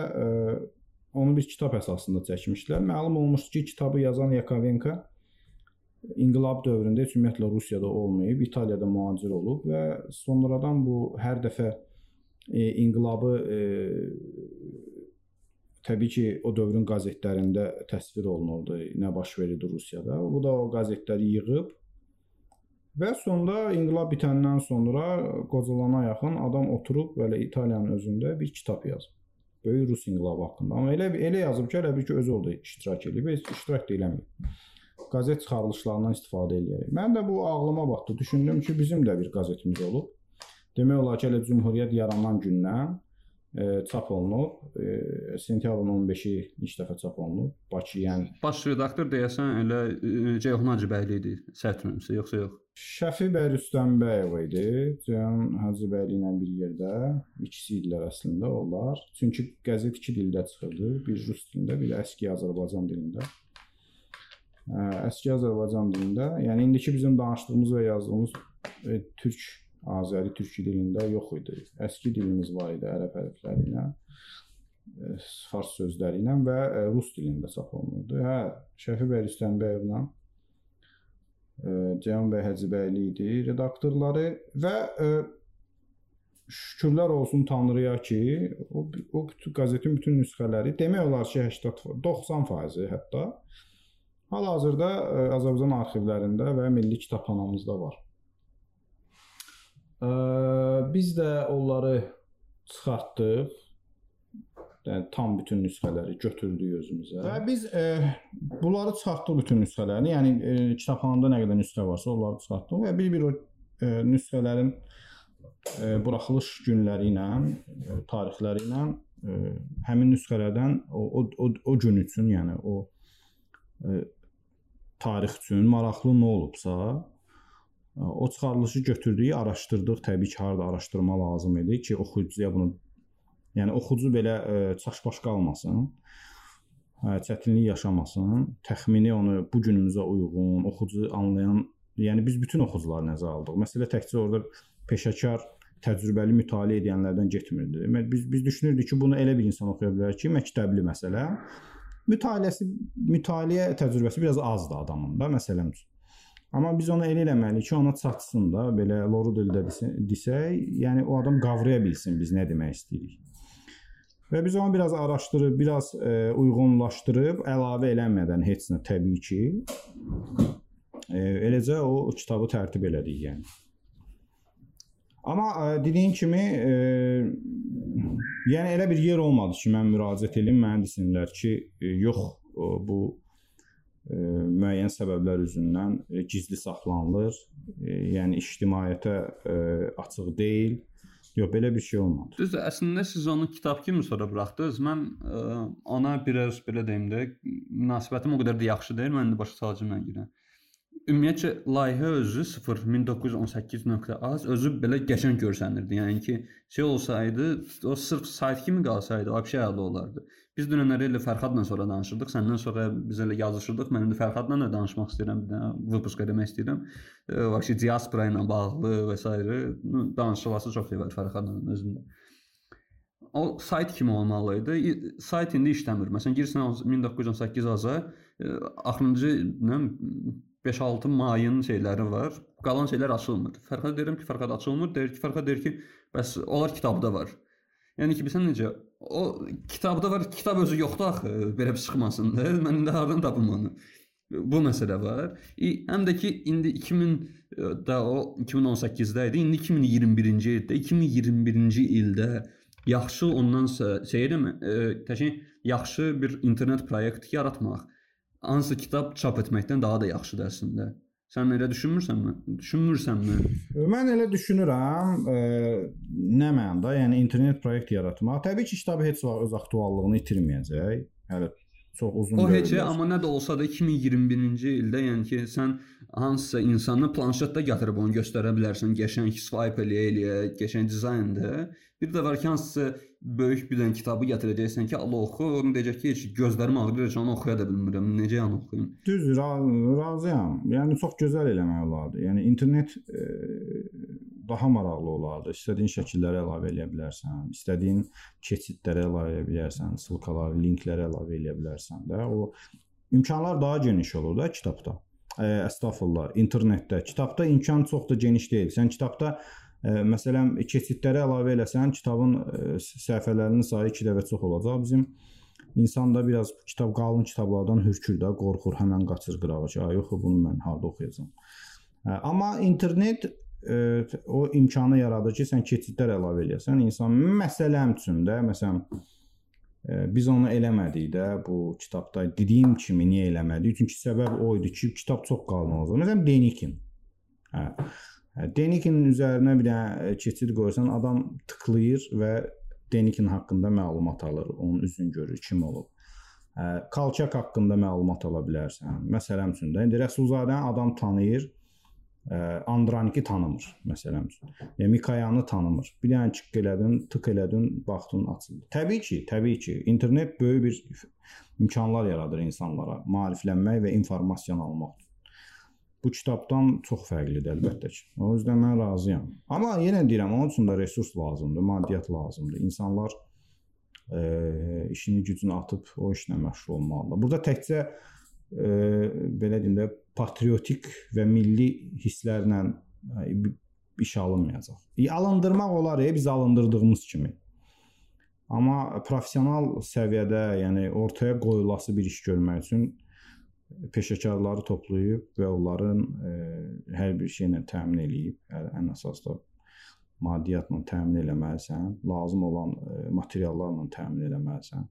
onu bir kitab əsasında çəkmişdilər. Məlum olmuşdu ki, kitabı yazan Yakovenko inqilab dövründə heç ümumiyyətlə Rusiyada olmayıb, İtaliyada mühacir olub və sonradan bu hər dəfə e, inqilabı e, təbii ki, o dövrün qəzetlərində təsvir olunurdu, nə baş verirdi Rusiyada. Bu da o qəzetləri yığıb Və sonda inqilab bitəndən sonra qocalana yaxın adam oturub belə İtaliyanın özündə bir kitab yazıb. Böyük Rus inqilabı haqqında. Amma elə elə yazıb ki, elə bir ki özü orada iştirak heç iştirak da eləməyib. Qəzet çıxarılışlarından istifadə eləyərək. Mən də bu ağlıma batdı. Düşündüm ki, bizim də bir qəzetimiz olub. Demək olar ki, elə Cümhuriyyət yaranan gündən çap olunub. Sentyabrın 15-i ilk dəfə çap olunub. Bakı, yəni baş redaktor deyəsən elə Ceyhun Hacıbəyli idi, səhv etmirəmsə, yoxsa yox? Şəfi bəy Rüstəmbəyov idi. Ceyhun Hacıbəyli ilə bir yerdə ikisi idilər əslində onlar. Çünki qəzet iki dildə çıxırdı. Bir rus dilində, bir əski Azərbaycan dilində. Əski Azərbaycan dilində, yəni indiki bizim danışdığımız və yazdığımız e, türk, Azəri türk dilində yox idi. Əski dilimiz var idi ərəb hərfləri ilə, e, fars sözləri ilə və e, rus dilində çap olunurdu. Hə, Şəfi bəy Rüstəmbəyovla Ceyhun bəy Həcibəyli idi redaktorları və ə, e, şükürlər olsun Tanrıya ki, o o bütün qəzetin bütün nüsxələri demək olar ki, 80 90% hətta hal-hazırda e, Azərbaycan arxivlərində və Milli Kitabxanamızda var. Biz də onları çıxartdıq yəni tam bütün nüsxələri götürdük özümüzə. Və biz e, bunları çıxartdıq bütün nüsxələrini. Yəni e, kitabxanada nə qədər nüsxə varsa, onları çıxartdıq və bir-bir o e, nüsxələrin e, buraxılış günləri ilə, e, tarixləri ilə e, həmin nüsxələrdən o, o, o, o gün üçün, yəni o e, tarix üçün maraqlı nə olubsa, o çıxarılışı götürdük, araşdırdıq. Təbii ki, harda araşdırma lazım idi ki, oxuyucuya bunu Yəni oxucu belə e, çaşbaş qalmasın, e, çətinlik yaşamasın, təxmini onu bu günümüzə uyğun, oxucu anlayan, yəni biz bütün oxucuları nəzərə aldıq. Məsələ təkcə orada peşəkar, təcrübəli mütaliə edənlərdən getmirdi. Biz biz düşünürdük ki, bunu elə bir insan oxuya bilər ki, məktəbli məsələ. Mütaliəsi, mütaliə təcrübəsi biraz azdır adamın da məsələn üçün. Amma biz onu elə eləməliyik ki, ona çatsın da, belə loru dildə desək, yəni o adam qavraya bilsin biz nə demək istəyirik. Və biz onu biraz araşdırıb, biraz e, uyğunlaşdırıb əlavə eləmədən heç nə təbii ki, e, eləcə o kitabı tərtib elədik yəni. Amma e, dediyim kimi, e, yəni elə bir yer olmadı ki, mən müraciət edim, mənə desinlər ki, e, yox, o, bu e, müəyyən səbəblər üzündən gizli saxlanılır. Yəni ictimaiyyətə açıq deyil. Yox, belə bir şey olmadı. Düzdür, əslində siz onu kitab kimi sonra buraxdınız. Mən ə, ona biraz belə deyim də, münasibətim o qədər də yaxşı deyil. Mən də başa salacağam yenə. Ümumiyyətcə layihə özü 0 1918.az özü belə qəşəng görsənirdi. Yəni ki, şey olsaydı, o sırf sayt kimi qalsaydı, vəbşə əla olardı. Biz dünənləri elə Fərhadla sonra danışırdıq. Səndən sonra biz elə yazışırdıq. Mən indi Fərhadla da danışmaq istəyirəm, bir dənə vipusq eləmək istəyirəm. E, Vəbsə diaspora ilə bağlı və s. danışılması çox sevər Fərhadla özündə. O sayt kimi olmalı idi. Sayt indi işləmir. Məsələn, girsən 1918 aza, e, axırıncı nə 5-6 mayın şeyləri var. Qalan şeylər açılmır. Fərqə deyirəm ki, Fərqə açılmır. Deyir ki, Fərqə deyir ki, bəs onlar kitabda var. Yəni ki, bilsən necə O kitabda var, kitab özü yoxdur axı, belə bir çıxmasın da. Mən indi hardan tapım onu? Bu məsələ var. E, həm də ki, indi 2000 da o 2018-də idi. İndi 2021-ci ildə, 2021-ci ildə yaxşı ondan şey edirəm, təşəkkür yaxşı bir internet proyekt yaratmaq hansısa kitab çap etməkdən daha da yaxşıdır əslində. Sən elə düşünmürsənmi? Düşünmürsənmi? Mən elə düşünürəm, e, nə mənada, yəni internet proyekt yaratmaq. Təbii ki, kitab heç vaxt öz aktuallığını itirməyəcək. Hələ çox uzun O heç amma nə də olsa da 2021-ci ildə, yəni ki, sən hansısa insanı planşetdə gətirib onu göstərə bilərsən, qəşəng swipe eləyə-eləyə, qəşəng dizaynda. Bir də var ki, hansısa böyük bir dənə kitabı gətirəcəksən ki, Allah oxu, onu deyəcək ki, heç gözlərim ağrıyır, heç onu oxuya da bilmirəm. Necə yəni oxuyum? Düzdür, razıyam. Yəni çox gözəl eləmək olardı. Yəni internet e, daha maraqlı olardı. İstədiyin şəkilləri əlavə eləyə bilərsən, istədiyin keçidləri əlavə eləyə bilərsən, ссылкаları, linkləri əlavə eləyə bilərsən də. O imkanlar daha geniş olur da kitabda. E, əstəğfurullah, internetdə. Kitabda imkan çox da geniş deyil. Sən kitabda Məsələn, keçidləri əlavə eləsən, kitabın səhifələrinin sayı 2 dəfə çox olacaq. Bizim insan da biraz kitab qalın kitablardan hürkür də, qorxur, həmin qaçır qırağa ki, yox, bunu mən harda oxuyacağam. Amma internet ə, o imkanı yaradır ki, sən keçidlər əlavə eləyəsən. İnsan məsələm üçün də, məsələn, ə, biz onu eləmədik də bu kitabda dediyim kimi niyə eləmədik? Çünki səbəb o idi ki, kitab çox qalın olacaq. Məsələn, Denikin. Hə. Denikinin üzərinə bir dənə keçid qoysan, adam tıklayır və Denikin haqqında məlumat alır, onun üzünü görür, kim olub. Hə, Kalçak haqqında məlumat ala bilərsən. Məsələn üçün də indi Rəsulzadəni adam tanıyır, Andraniki tanımır məsələn üçün. Yəni Mikayanı tanımır. Bir dənə çık elədin, tık elədin, baxdın açıldı. Təbii ki, təbii ki, internet böyük bir imkanlar yaradır insanlara maariflənmək və informasiya almaq bu kitabdan çox fərqlidir əlbəttə ki. O yüzden mən razıyam. Amma yenə deyirəm, onun üçün də resurs lazımdır, maddiyyat lazımdır. İnsanlar e, işini gücünü atıb o işlə məşğul olmalıdır. Burada təkcə e, belə deyim də patriotik və milli hisslərlə e, iş alınmayacaq. E, alındırmaq olar, e, biz alındırdığımız kimi. Amma professional səviyyədə, yəni ortaya qoyulası bir iş görmək üçün peşəkarları toplayıb və onların ə, e, hər bir şeylə təmin eləyib, ən əsas da maddiyyatla təmin eləməlisən, lazım olan ə, e, materiallarla təmin eləməlisən.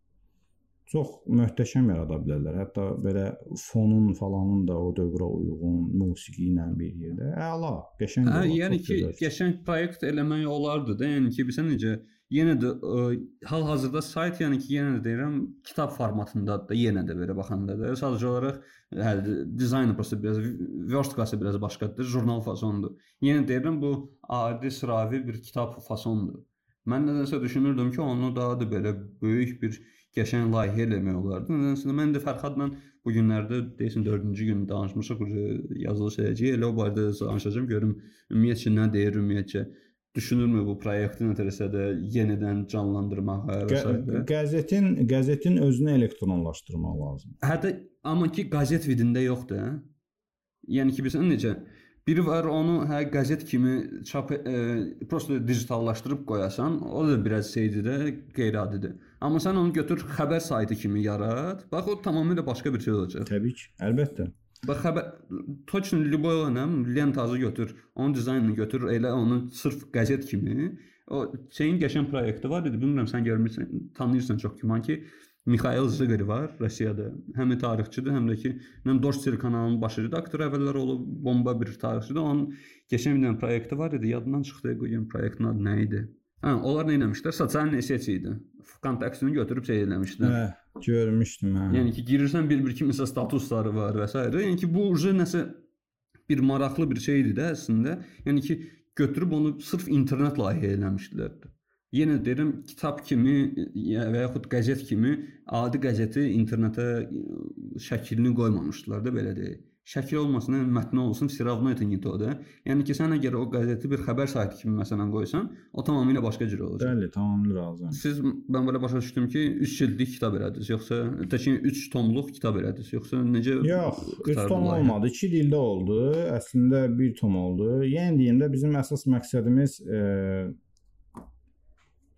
Çox möhtəşəm yarada bilərlər. Hətta belə fonun falanın da o dövrə uyğun musiqi ilə bir yerdə. Əla, qəşəng. Hə, yəni ki, qəşəng proyekt eləmək olardı da. Yəni ki, bilirsən necə yenə də hal-hazırda sayt yəni ki, yenə də deyirəm, kitab formatındadır da, yenə də belə baxanda da. Sadəcə olaraq hə, dizaynı prosta biraz vertikası biraz başqadır, jurnal fasondur. Yenə deyirəm, bu adi sıravi bir kitab fasondur. Mən nədənsə düşünürdüm ki, onu daha da belə böyük bir qəşəng layihə eləmək olardı. Nədənsə mən də Fərhadla bu günlərdə deyəsən 4-cü gün danışmışıq, yazılış edəcəyik. Elə o barədə danışacağam, görüm ümumiyyətcə nə deyir ümumiyyətcə düşünürmü bu proyekti nəsə də yenidən canlandırmağa və s. Qəzetin qəzetin özünü elektronlaşdırmaq lazımdır. Hətta amma ki qəzet vidində yoxdur, hə? Yəni ki bilirsən necə Biri var onu hə qəzet kimi çap e, prosta digitallaşdırıb qoyasan, o da biraz şeydir də, qeyri-adidir. Amma sən onu götür xəbər saytı kimi yarat. Bax o tamamilə başqa bir şey olacaq. Təbii ki, əlbəttə. Bax xəbər Tokin Lyubova ilə lentazı götür, onun dizaynını götür, elə onu sırf qəzet kimi. O şeyin qəşəng proyekti var idi. Bilmirəm sən görmüsən, tanıyırsan çox güman ki, Mikhail Zıgari var Rusiyada. Həm tarixçidir, həm də ki, nəm Dorsel kanalının baş redaktoru əvvəllər olub, bomba bir tarixçidir. Onun keçən bir dənə proyekti var idi. Yadımdan çıxdı, qoyum proyektin adı nə idi? Hə, onlar nə etmişlər? Sosial seti idi. Kontaktını götürüb şey eləmişdilər. Hə, görmüşdüm hə. Yəni ki, girirsən bir-bir kimisə statusları var və s. Yəni ki, bu uje nəsə bir maraqlı bir şeydir də əslində. Yəni ki, götürüb onu sırf internet layihə eləmişdilər. Yenə deyirəm, kitab kimi və yaxud qəzet kimi adi qəzeti internetə şəklini qoymamışdılar da belə deyək Şəkil olmasın, mətn olsun, все равно это не то da. Yəni ki, sən əgər o qəzeti bir xəbər saytı kimi məsələn qoysan, o tamamilə başqa cür olacaq. Bəli, tamamilə razıyam. Siz mən belə başa düşdüm ki, 3 cildlik kitab elədiniz, yoxsa təkin 3 tomluq kitab elədiniz, yoxsa necə? Yox, 3 tom olmadı, 2 dildə oldu. Əslində 1 tom oldu. Yəni deyim də bizim əsas məqsədimiz e,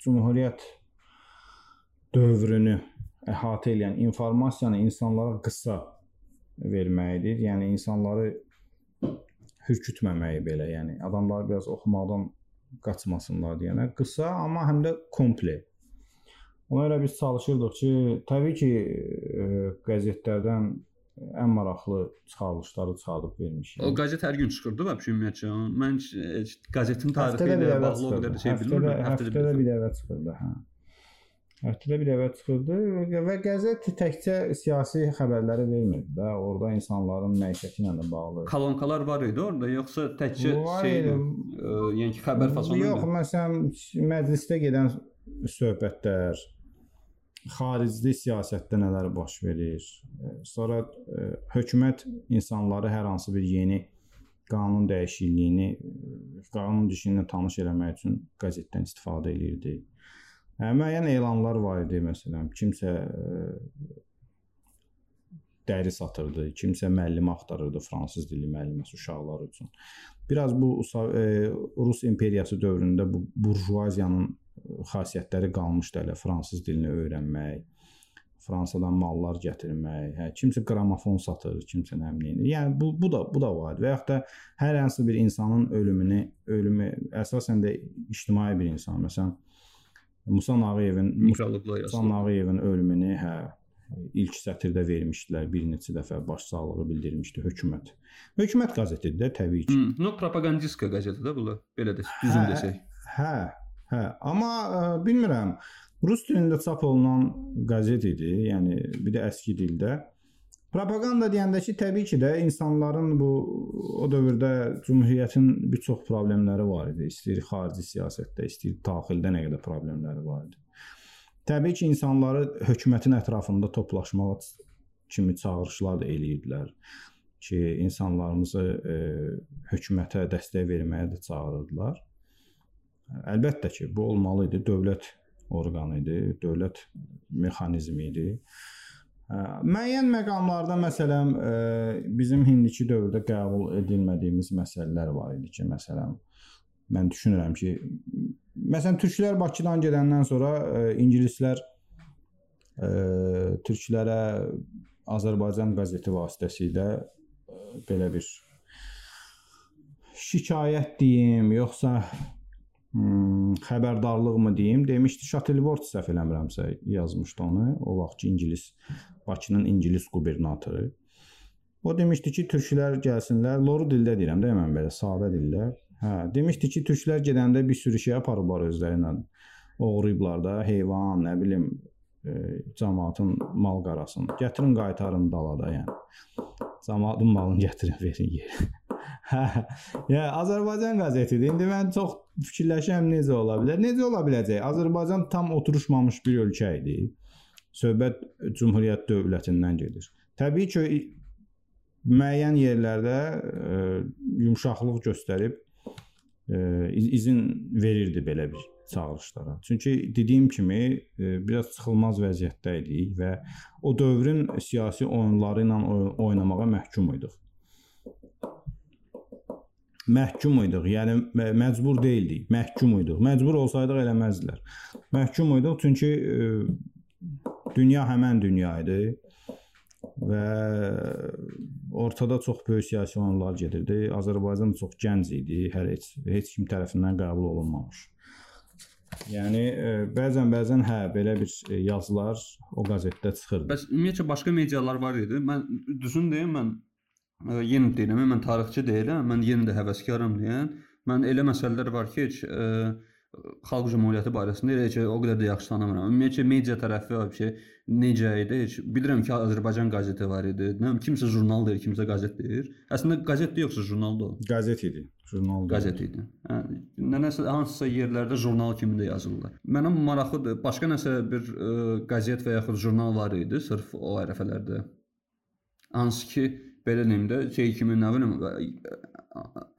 Cümhuriyyət dövrünü əhatə edən informasiyanı insanlara qısa verməkdir. Yəni insanları hürkütməməyi belə, yəni adamlar biraz oxumaqdan qaçmasınlar deyənə qısa, amma həm də komple. Ona görə biz çalışırdıq ki, təbii ki, ə, qəzetlərdən ən maraqlı çıxarılışları çıxardıb vermişik. O qəzet hər gün çıxırdı və ümumiyyətcə mən qəzetin tarixi ilə bağlı o qədər şey bilmirəm. Həftədə, həftədə bir dəfə çıxırdı, hə. Həftədə bir dəfə çıxırdı və qəzet təkcə siyasi xəbərləri vermirdi də. Orada insanların məişəti ilə də bağlı. Kolonkalar var idi orada, yoxsa təkcə şey, ə, yəni ki, xəbər fasonu idi? Yox, məsələn, məclisdə gedən söhbətlər, xarici siyasətdə nələr baş verir. Sonra ə, hökumət insanları hər hansı bir yeni qanun dəyişikliyini, qanun dişini tanış eləmək üçün qəzetdən istifadə eləyirdi. Müəyyən elanlar var idi məsələn, kimsə dəri satırdı, kimsə müəllim axtarırdı fransız dili müəlliməsi uşaqlar üçün. Biraz bu e, Rus imperiyası dövründə bu burjuaziyanın xassiyyətləri qalmışdı hələ fransız dilini öyrənmək, Fransadan mallar gətirmək, hə, kimsə qramofon satır, kimsə nə bilim. Yəni bu bu da bu da var. Və yaxud da hər hansı bir insanın ölümünü, ölümü əsasən də ictimai bir insan, məsələn Musa Nağıyevin Musa Nağıyevin ölümünü hə ilk sətirdə vermişdilər. Bir neçə dəfə başsağlığı bildirmişdi hökumət. Hökumət qəzetidir də təbii ki. Hmm, no propagandistka qəzetidir də bu. Belə də düzün hə, desək. Hə, hə, amma ə, bilmirəm. Rus dilində çap olunan qəzet idi, yəni bir də əski dildə. Propaganda deyəndə ki, təbii ki də insanların bu o dövrdə cümhuriyyətin bir çox problemləri var idi. İstəyir xarici siyasətdə, istəyir daxildə nə qədər problemləri var idi. Təbii ki, insanları hökumətin ətrafında toplaşmağa kimi çağırışlar da eləyirdilər ki, insanlarımızı e, hökumətə dəstək verməyə də çağırırdılar. Əlbəttə ki, bu olmalı idi. Dövlət orqanı idi, dövlət mexanizmi idi. Müəyyən məqamlarda məsələn bizim indiki dövrdə qəbul edilmədiyimiz məsələlər var idi ki, məsələn mən düşünürəm ki, məsələn türklər Bakıdan gedəndən sonra ingilislər türklərə Azərbaycan qəzeti vasitəsilə belə bir şikayət deyim, yoxsa hmm, xəbərdarlıq mı deyim, demişdi Şatelvort səhv eləmirəmsə yazmışdı onu. O vaxtki ingilis Bakının ingilis qubernatoru. O demişdi ki, türklər gəlsinlər. Loru dildə deyirəm də mən belə sadə dildə. Hə, demişdi ki, türklər gedəndə bir sürü şey aparıblar özləri ilə. Oğruyublar da heyvan, nə bilim, e, cəmaatın mal qarasını. Gətirin qaytarın dalada, yəni. Cəmaatın malını gətirin verin yerə. Hə. Ya Azərbaycan qəzetidir. İndi mən çox fikirləşirəm necə ola bilər? Necə ola biləcək? Azərbaycan tam oturuşmamış bir ölkə idi söhbət Cümhuriyyət dövlətindən gedir. Təbii ki, müəyyən yerlərdə ə, e, yumşaqlıq göstərib ə, e, izin verirdi belə bir çağırışlara. Çünki dediyim kimi e, biraz çıxılmaz vəziyyətdə idik və o dövrün siyasi oyunları ilə oynamağa məhkum idik. məhkum idik. Yəni mə- məcbur deyildik, məhkum idik. Məcbur olsaydıq eləməzdilər. Məhkum idik çünki dünya həmin dünya idi və ortada çox böyük siyasi oyunlar gedirdi. Azərbaycan çox gənc idi, hər heç heç kim tərəfindən qəbul olunmamış. Yəni e, bəzən bəzən hə belə bir e, yazılar o qəzetdə çıxırdı. Bəs ümumiyyətlə başqa medialar var idi. Mən düzün deyim, mən ə, yenə deyirəm, mən tarixçi deyiləm, mən yenə də həvəskaram deyən. Mən elə məsələlər var ki, heç ə, xalq cümhuriyyəti barəsində elə ki, o qədər də yaxşı tanımıram. Ümumiyyətlə media tərəfi var ki, necə idi? Heç bilirəm ki, Azərbaycan qəzeti var idi. Nə kimsə jurnal deyir, kimsə qəzet deyir. Əslində qəzet yoxsa jurnaldır o. Qəzet idi, jurnal Qəzet idi. Hə, nənəsə hansısa yerlərdə jurnal kimi də yazırlar. Mənə maraqlıdır. Başqa nəsə bir ə, qəzet və yaxud jurnal var idi, sırf o ərəfələrdə. Hansı ki, belə deyim də, şey kimi nə bilim,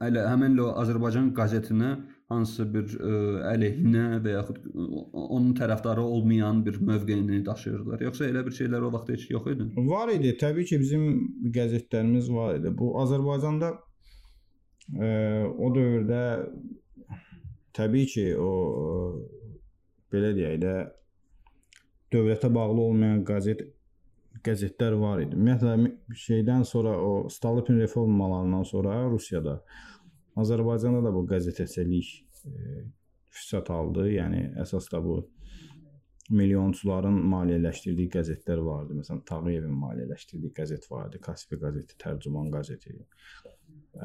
elə həmin o Azərbaycan qəzetinə hansısa bir ə, əleyhinə və yaxud ə, onun tərəfdarı olmayan bir mövqeyini daşıyırdılar. Yoxsa elə bir şeylər o vaxt heç yox idi. Var idi, təbii ki, bizim qəzetlərimiz var idi. Bu Azərbaycanda e, o dövrdə təbii ki, o e, belə deyək də dövlətə bağlı olmayan qəzet qəzetlər var idi. Ümumiyyətlə mi- şeydən sonra o Stalin reformalarından sonra Rusiyada Azərbaycanda da bu qəzetəçilik e, fürsət aldı. Yəni əsas da bu milyonçuların maliyyələşdirdiyi qəzetlər vardı. Məsələn, Tağıyevin maliyyələşdirdiyi qəzet vardı, Kaspia qəzeti, Tərcüman qəzeti.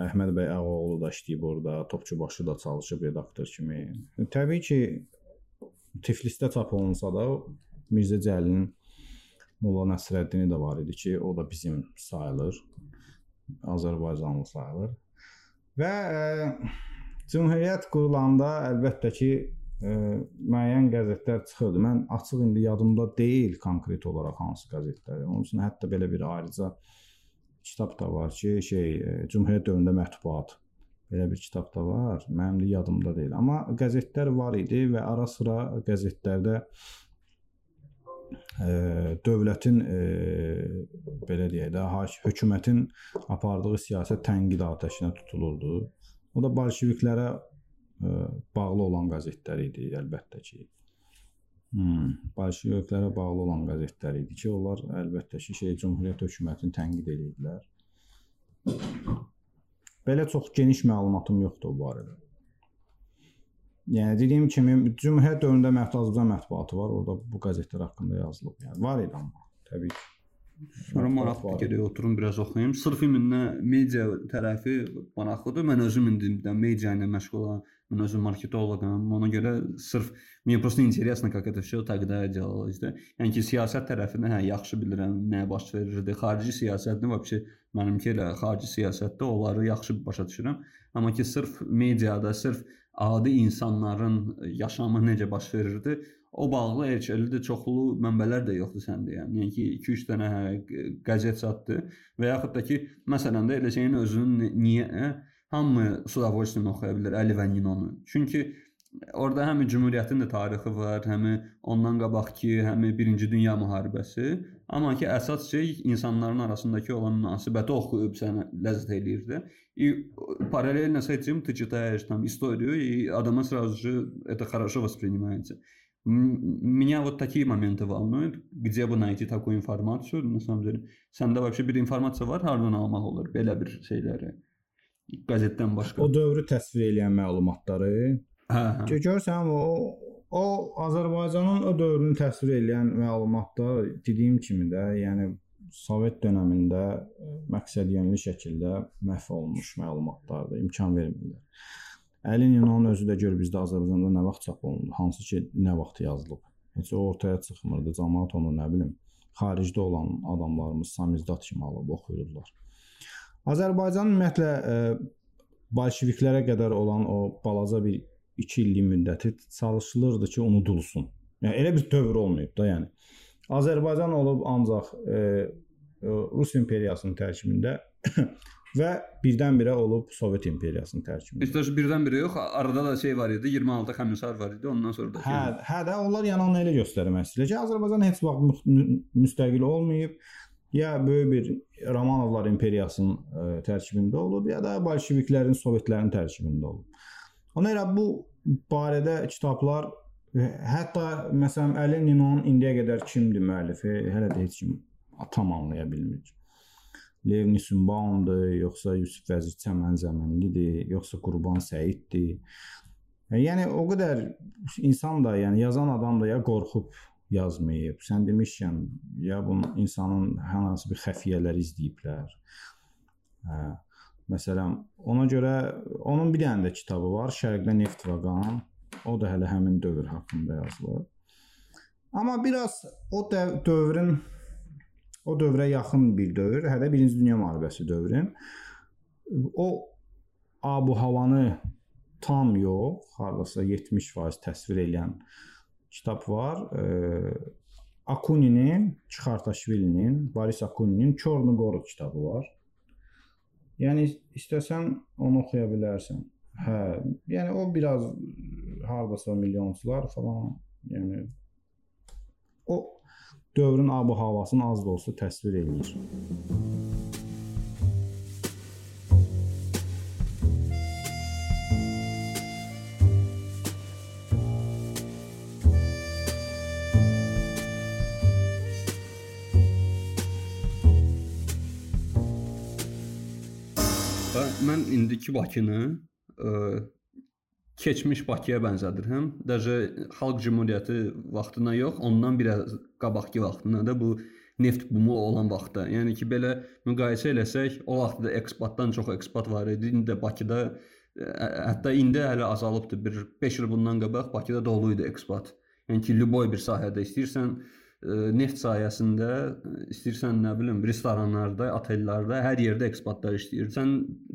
Əhməd bəy Ağaoğlu da işləyib orada, Topçubaşı da çalışıb redaktor kimi. Təbii ki, Tiflisdə çap olunsa da Mirzə Cəlilin Molla Nəsrəddini də var idi ki, o da bizim sayılır. Azərbaycanlı sayılır. Və ə, Cümhuriyyət qurulanda əlbəttə ki, ə, müəyyən qəzetlər çıxırdı. Mən açıq indi yadımda deyil konkret olaraq hansı qəzetlər. Onun üçün hətta belə bir ayrıca kitab da var ki, şey ə, Cümhuriyyət dövründə mətbuat belə bir kitab da var. Mənim də yadımda deyil. Amma qəzetlər var idi və ara-sıra qəzetlərdə dövlətin ə, belə deyək də, hökumətin apardığı siyasət tənqid atəşinə tutulurdu. O da bolşeviklərə ə, bağlı olan qəzetlər idi, əlbəttə ki. Hmm, bolşeviklərə bağlı olan qəzetlər idi ki, onlar əlbəttə ki, şey Cümhuriyyət hökumətini tənqid edirdilər. Belə çox geniş məlumatım yoxdur bu barədə. Yəni dediyim kimi Cümhuriyyət dövründə mətbuat Azərbaycan mətbuatı var. Orada bu qəzetlər haqqında yazılıb. Yəni var idi amma təbii ki. Sonra maraqlı gedək oturum biraz oxuyum. Sırf iminə media tərəfi maraqlıdır. Mən özüm indi də media ilə məşğulam. Mən özüm marketoloqam. Ona görə sırf мне просто интересно, как это все тогда делалось, да. Yəni ki, siyasət tərəfini hə yaxşı bilirəm, nə baş verirdi. Xarici siyasətini vəbsə mənimki elə xarici siyasətdə onları yaxşı başa düşürəm. Amma ki, sırf mediada, sırf adi insanların e, yaşamı necə baş verirdi, o bağlı Erkəlidə çoxlu mənbələr də yoxdur sən deyən. Yəni ki 2-3 dənə hə, qəzet çatdı və yaxud da ki məsələn də Eləcəyin özünün niyə hə, hamı Sudavoçnin oxuya bilər Əli və Ninonu. Çünki orada həm Cümhuriyyətin də tarixi var, həm ondan qabaqki, həm 1-ci Dünya müharibəsi amma ki əsas şey insanların arasındakı olan münasibəti oxuyub sənə ləzzət eləyir də. И параллельно с этим ты читаешь там историю, и адама сразу же это хорошо воспринимается. М- Меня вот такие моменты волнуют, где бы найти такую информацию, на самом деле. Səndə вообще bir informasiya var, hardan almaq olur belə bir şeyləri? Qəzetdən başqa. O dövrü təsvir edən məlumatları Hə, hə. Ki görsən o o Azərbaycanın o dövrünü təsvir edən məlumatlar dediyim kimi də, yəni Sovet dövründə məqsədyönlü şəkildə məhv olunmuş məlumatlardır, imkan vermirlər. Əli Ninonun özü də gör bizdə Azərbaycanda nə vaxt çap olundu, hansı ki nə vaxt yazılıb. Heç o ortaya çıxmırdı. Cəmaət onu nə bilim, xaricdə olan adamlarımız samizdat kimi alıb oxuyurdular. Azərbaycan ümumiyyətlə e, bolşeviklərə qədər olan o balaca bir 2 illik müddəti çalışılırdı ki, unudulsun. Yəni elə bir dövr olmayıb da, yəni. Azərbaycan olub ancaq e, e, Rus imperiyasının tərkibində və birdən-birə olub Sovet imperiyasının tərkibində. İşte birdən-birə yox, arada da şey var idi, 26 Komisar var idi, ondan sonra da. Hə, hə də onlar yəni onu elə göstərmək istəyirlər ki, Azərbaycan heç vaxt mü- mü- müstəqil olmayıb. ya böyük bir Romanovlar imperiyasının ə, tərkibində olub, ya da bolşeviklərin, sovetlərin tərkibində olub. Ona görə bu barədə kitablar ə, hətta məsələn Əli Ninonun indiyə qədər kimdir müəllifi, hələ də heç kim tam anlaya bilmir. Lev Nisumbaumdur, yoxsa Yusif Vəzir Çəmən Zəmənlidir, yoxsa Qurban Səiddir. Yəni o qədər insan da, yəni yazan adam da ya qorxub yazmayıb. Sən demişkən, ya bunun insanın hansı bir xəfiyyələr izləyiblər. Hə. Məsələn, ona görə onun bir dənə də kitabı var, Şərqdə neft və qan. O da hələ həmin dövr haqqında yazılıb. Amma biraz o dövrün o dövrə yaxın bir dövr, hələ 1-ci Dünya müharibəsi dövrün o abu havanı tam yox, hardasa 70% təsvir edən kitab var. E, Akuninin, Çıxartaşvilinin, Boris Akuninin Çornu Qorud kitabı var. Yəni istəsən onu oxuya bilərsən. Hə, yəni o biraz hardasa milyonçular falan, yəni o dövrün ab-havasını az da olsa təsvir eləyir. indiki Bakını ə, keçmiş Bakıya bənzədirəm. Dəjə Xalq Cümhuriyyəti vaxtına yox, ondan biraz qabaqki vaxtına da bu neft bumu olan vaxtda. Yəni ki, belə müqayisə eləsək, o vaxtda eksportdan çox eksport var idi. İndi də Bakıda hətta indi hələ azalıbdı. Bir 5 il bundan qabaq Bakıda dolu idi eksport. Yəni ki, любой bir sahədə istəyirsən neft sayəsində istəyirsən nə bilim restoranlarda, otellərdə, hər yerdə ekspatlar işləyir. Sən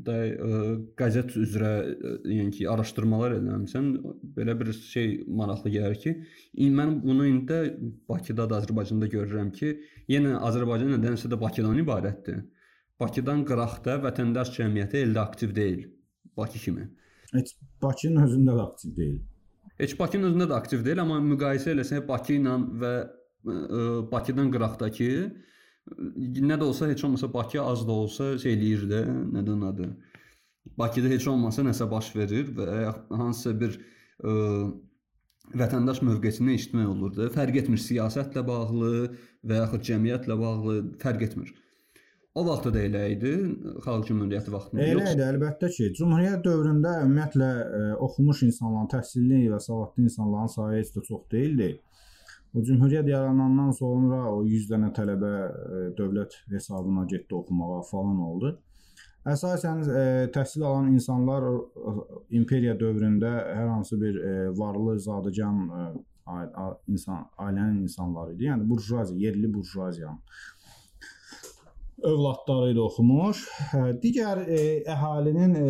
də ə, qəzet üzrə ə, yəni ki, araşdırmalar eləmisən, belə bir şey maraqlı gəlir ki, mən bunu indi Bakıda da, Azərbaycanda görürəm ki, yenə Azərbaycan nədənsə də Bakıdan ibarətdir. Bakıdan qıraqda vətəndaş cəmiyyəti eldə aktiv deyil. Bakı kimi. Heç Bakının özündə də aktiv deyil. Heç Bakının özündə də aktiv deyil, amma müqayisə eləsək Bakı ilə və Bakıdan qıraqdakı nə də olsa heç olmasa Bakı az da olsa şey eləyir də, nədən adı. Bakıda heç olmasa nəsə baş verir və hansısa bir ə, vətəndaş mövqesini eşitmək olur da. Fərq etmir siyasətlə bağlı və yaxud cəmiyyətlə bağlı fərq etmir. O vaxtda da elə idi, Xalq Cümhuriyyəti vaxtında. Elə idi, əlbəttə ki, Cümhuriyyət dövründə ümumiyyətlə ə, oxumuş insanların, təhsilli və savadlı insanların sayı heç də çox deyildi. O cümhuriyyət yaranandan sonra o 100 dənə tələbə e, dövlət hesabına getdi oxumağa falan oldu. Əsasən e, təhsil alan insanlar e, imperiya dövründə hər hansı bir e, varlı, zadəgan e, insan ailənin insanları idi. Yəni burjuaziya, yerli burjuaziyanın övladları ilə oxumuş. Hə, digər e, əhalinin e,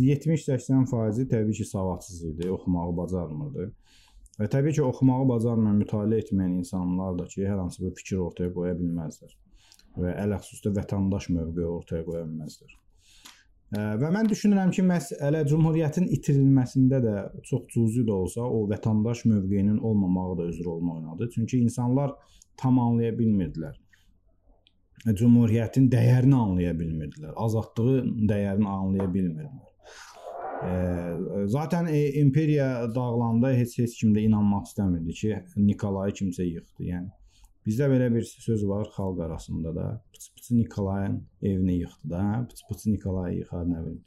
70-80% təbii ki, savadsız idi, oxumağı bacarmırdı. Və təbii ki, oxumağı bacarmayan, mütaliə etməyən insanlar da ki, hər hansı bir fikir ortaya qoya bilməzlər və ələxüsusda vətəndaş mövqeyi ortaya qoya bilməzlər. Və mən düşünürəm ki, məsələ cümhuriyyətin itirilməsində də çox cüzi də olsa o vətəndaş mövqeyinin olmamağı da özür olma oynadı. Çünki insanlar tam anlaya bilmirdilər. Cümhuriyyətin dəyərini anlaya bilmirdilər. Azadlığın dəyərini anlaya bilmirdilər. Zaten e, imperiya dağılanda heç heç kim də inanmaq istəmirdi ki, Nikolayı kimsə yıxdı. Yəni bizdə belə bir söz var xalq arasında da. Pıç-pıçı Nikolayın evini yıxdı da? Pıç-pıçı Nikolayı yıxar nə bilim.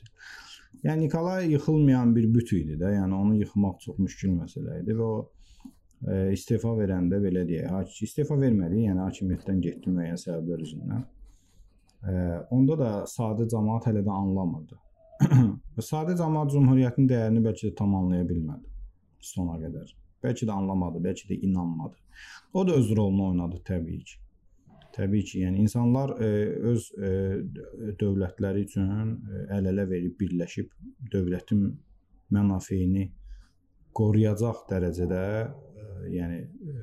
Yəni Nikolay yıxılmayan bir büt idi də. Yəni onu yıxmaq çox müşkül məsələ idi və o e, istefa verəndə belə deyək, istefa vermədi, yəni hakimiyyətdən getdi müəyyən səbəblər üzündən. E, onda da sadə cəmaət hələ də anlamırdı. Sadə cəmaət cümhuriyyətin dəyərini bəlkə də tam anlaya bilmədi sona qədər. Bəlkə də anlamadı, bəlkə də inanmadı. O da öz rolunu oynadı təbii ki. Təbii ki, yəni insanlar e, öz e, dövlətləri üçün e, əl-ələ verib birləşib dövlətin mənafeyini qoruyacaq dərəcədə e, yəni e,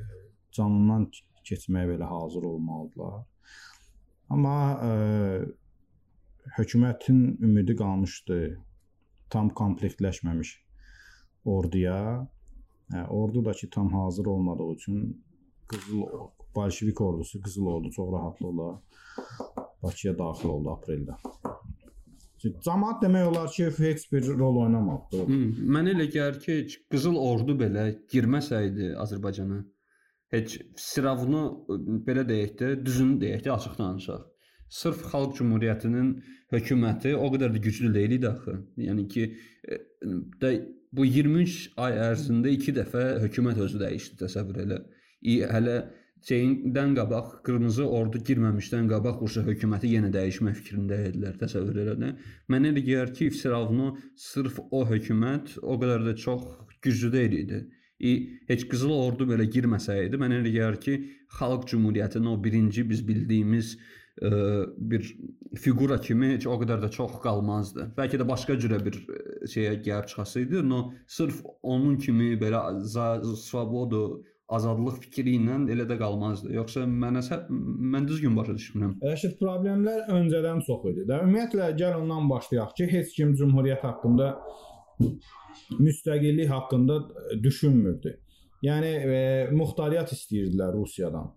canından keçməyə belə hazır olmalıdılar. Amma e, hökumətin ümidi qalmışdı tam komplektləşməmiş orduya. Hə, ordu da ki tam hazır olmadığı üçün qızıl Bolşevik ordusu, Qızıl Ordu çox rahatlıqla Bakıya daxil oldu apreldə. Cəmaət demək olar ki, heç bir rol oynamadı. Mənə elə gəlir ki, Qızıl Ordu belə girməsəydi Azərbaycana, heç Siravunu belə deyək də, düzünü deyək də, açıq danışaq. Sırf Xalq Cümhuriyyətinin hökuməti o qədər də güclü deyil idi axı. Yəni ki, e, də bu 23 ay ərzində 2 dəfə hökumət özü dəyişdi, təsəvvür elə. Hələ şeyindən qabaq qırmızı ordu girməmişdən qabaq Rusiya hökuməti yenə dəyişmək fikrində idilər, təsəvvür elə. Mənə elə gəlir ki, İfsiravunu sırf o hökumət o qədər də çox güclü idi. İ, heç Qızıl Ordu belə girməsəydi, mənə elə gəlir ki, Xalq Cümhuriyyətinin o birinci biz bildiyimiz ə, bir fiqura kimi heç o qədər də çox qalmazdı. Bəlkə də başqa cürə bir ə, şeyə gəlib çıxasaydı, no sırf onun kimi belə svobodu azadlıq fikri ilə elə də qalmazdı. Yoxsa mənə mən düzgün başa düşmürəm. Rəşid problemlər öncədən çox idi. Da ümumiyyətlə gəl ondan başlayaq ki, heç kim cümhuriyyət haqqında müstəqillik haqqında düşünmürdü. Yəni e, muxtariyyət istəyirdilər Rusiyadan.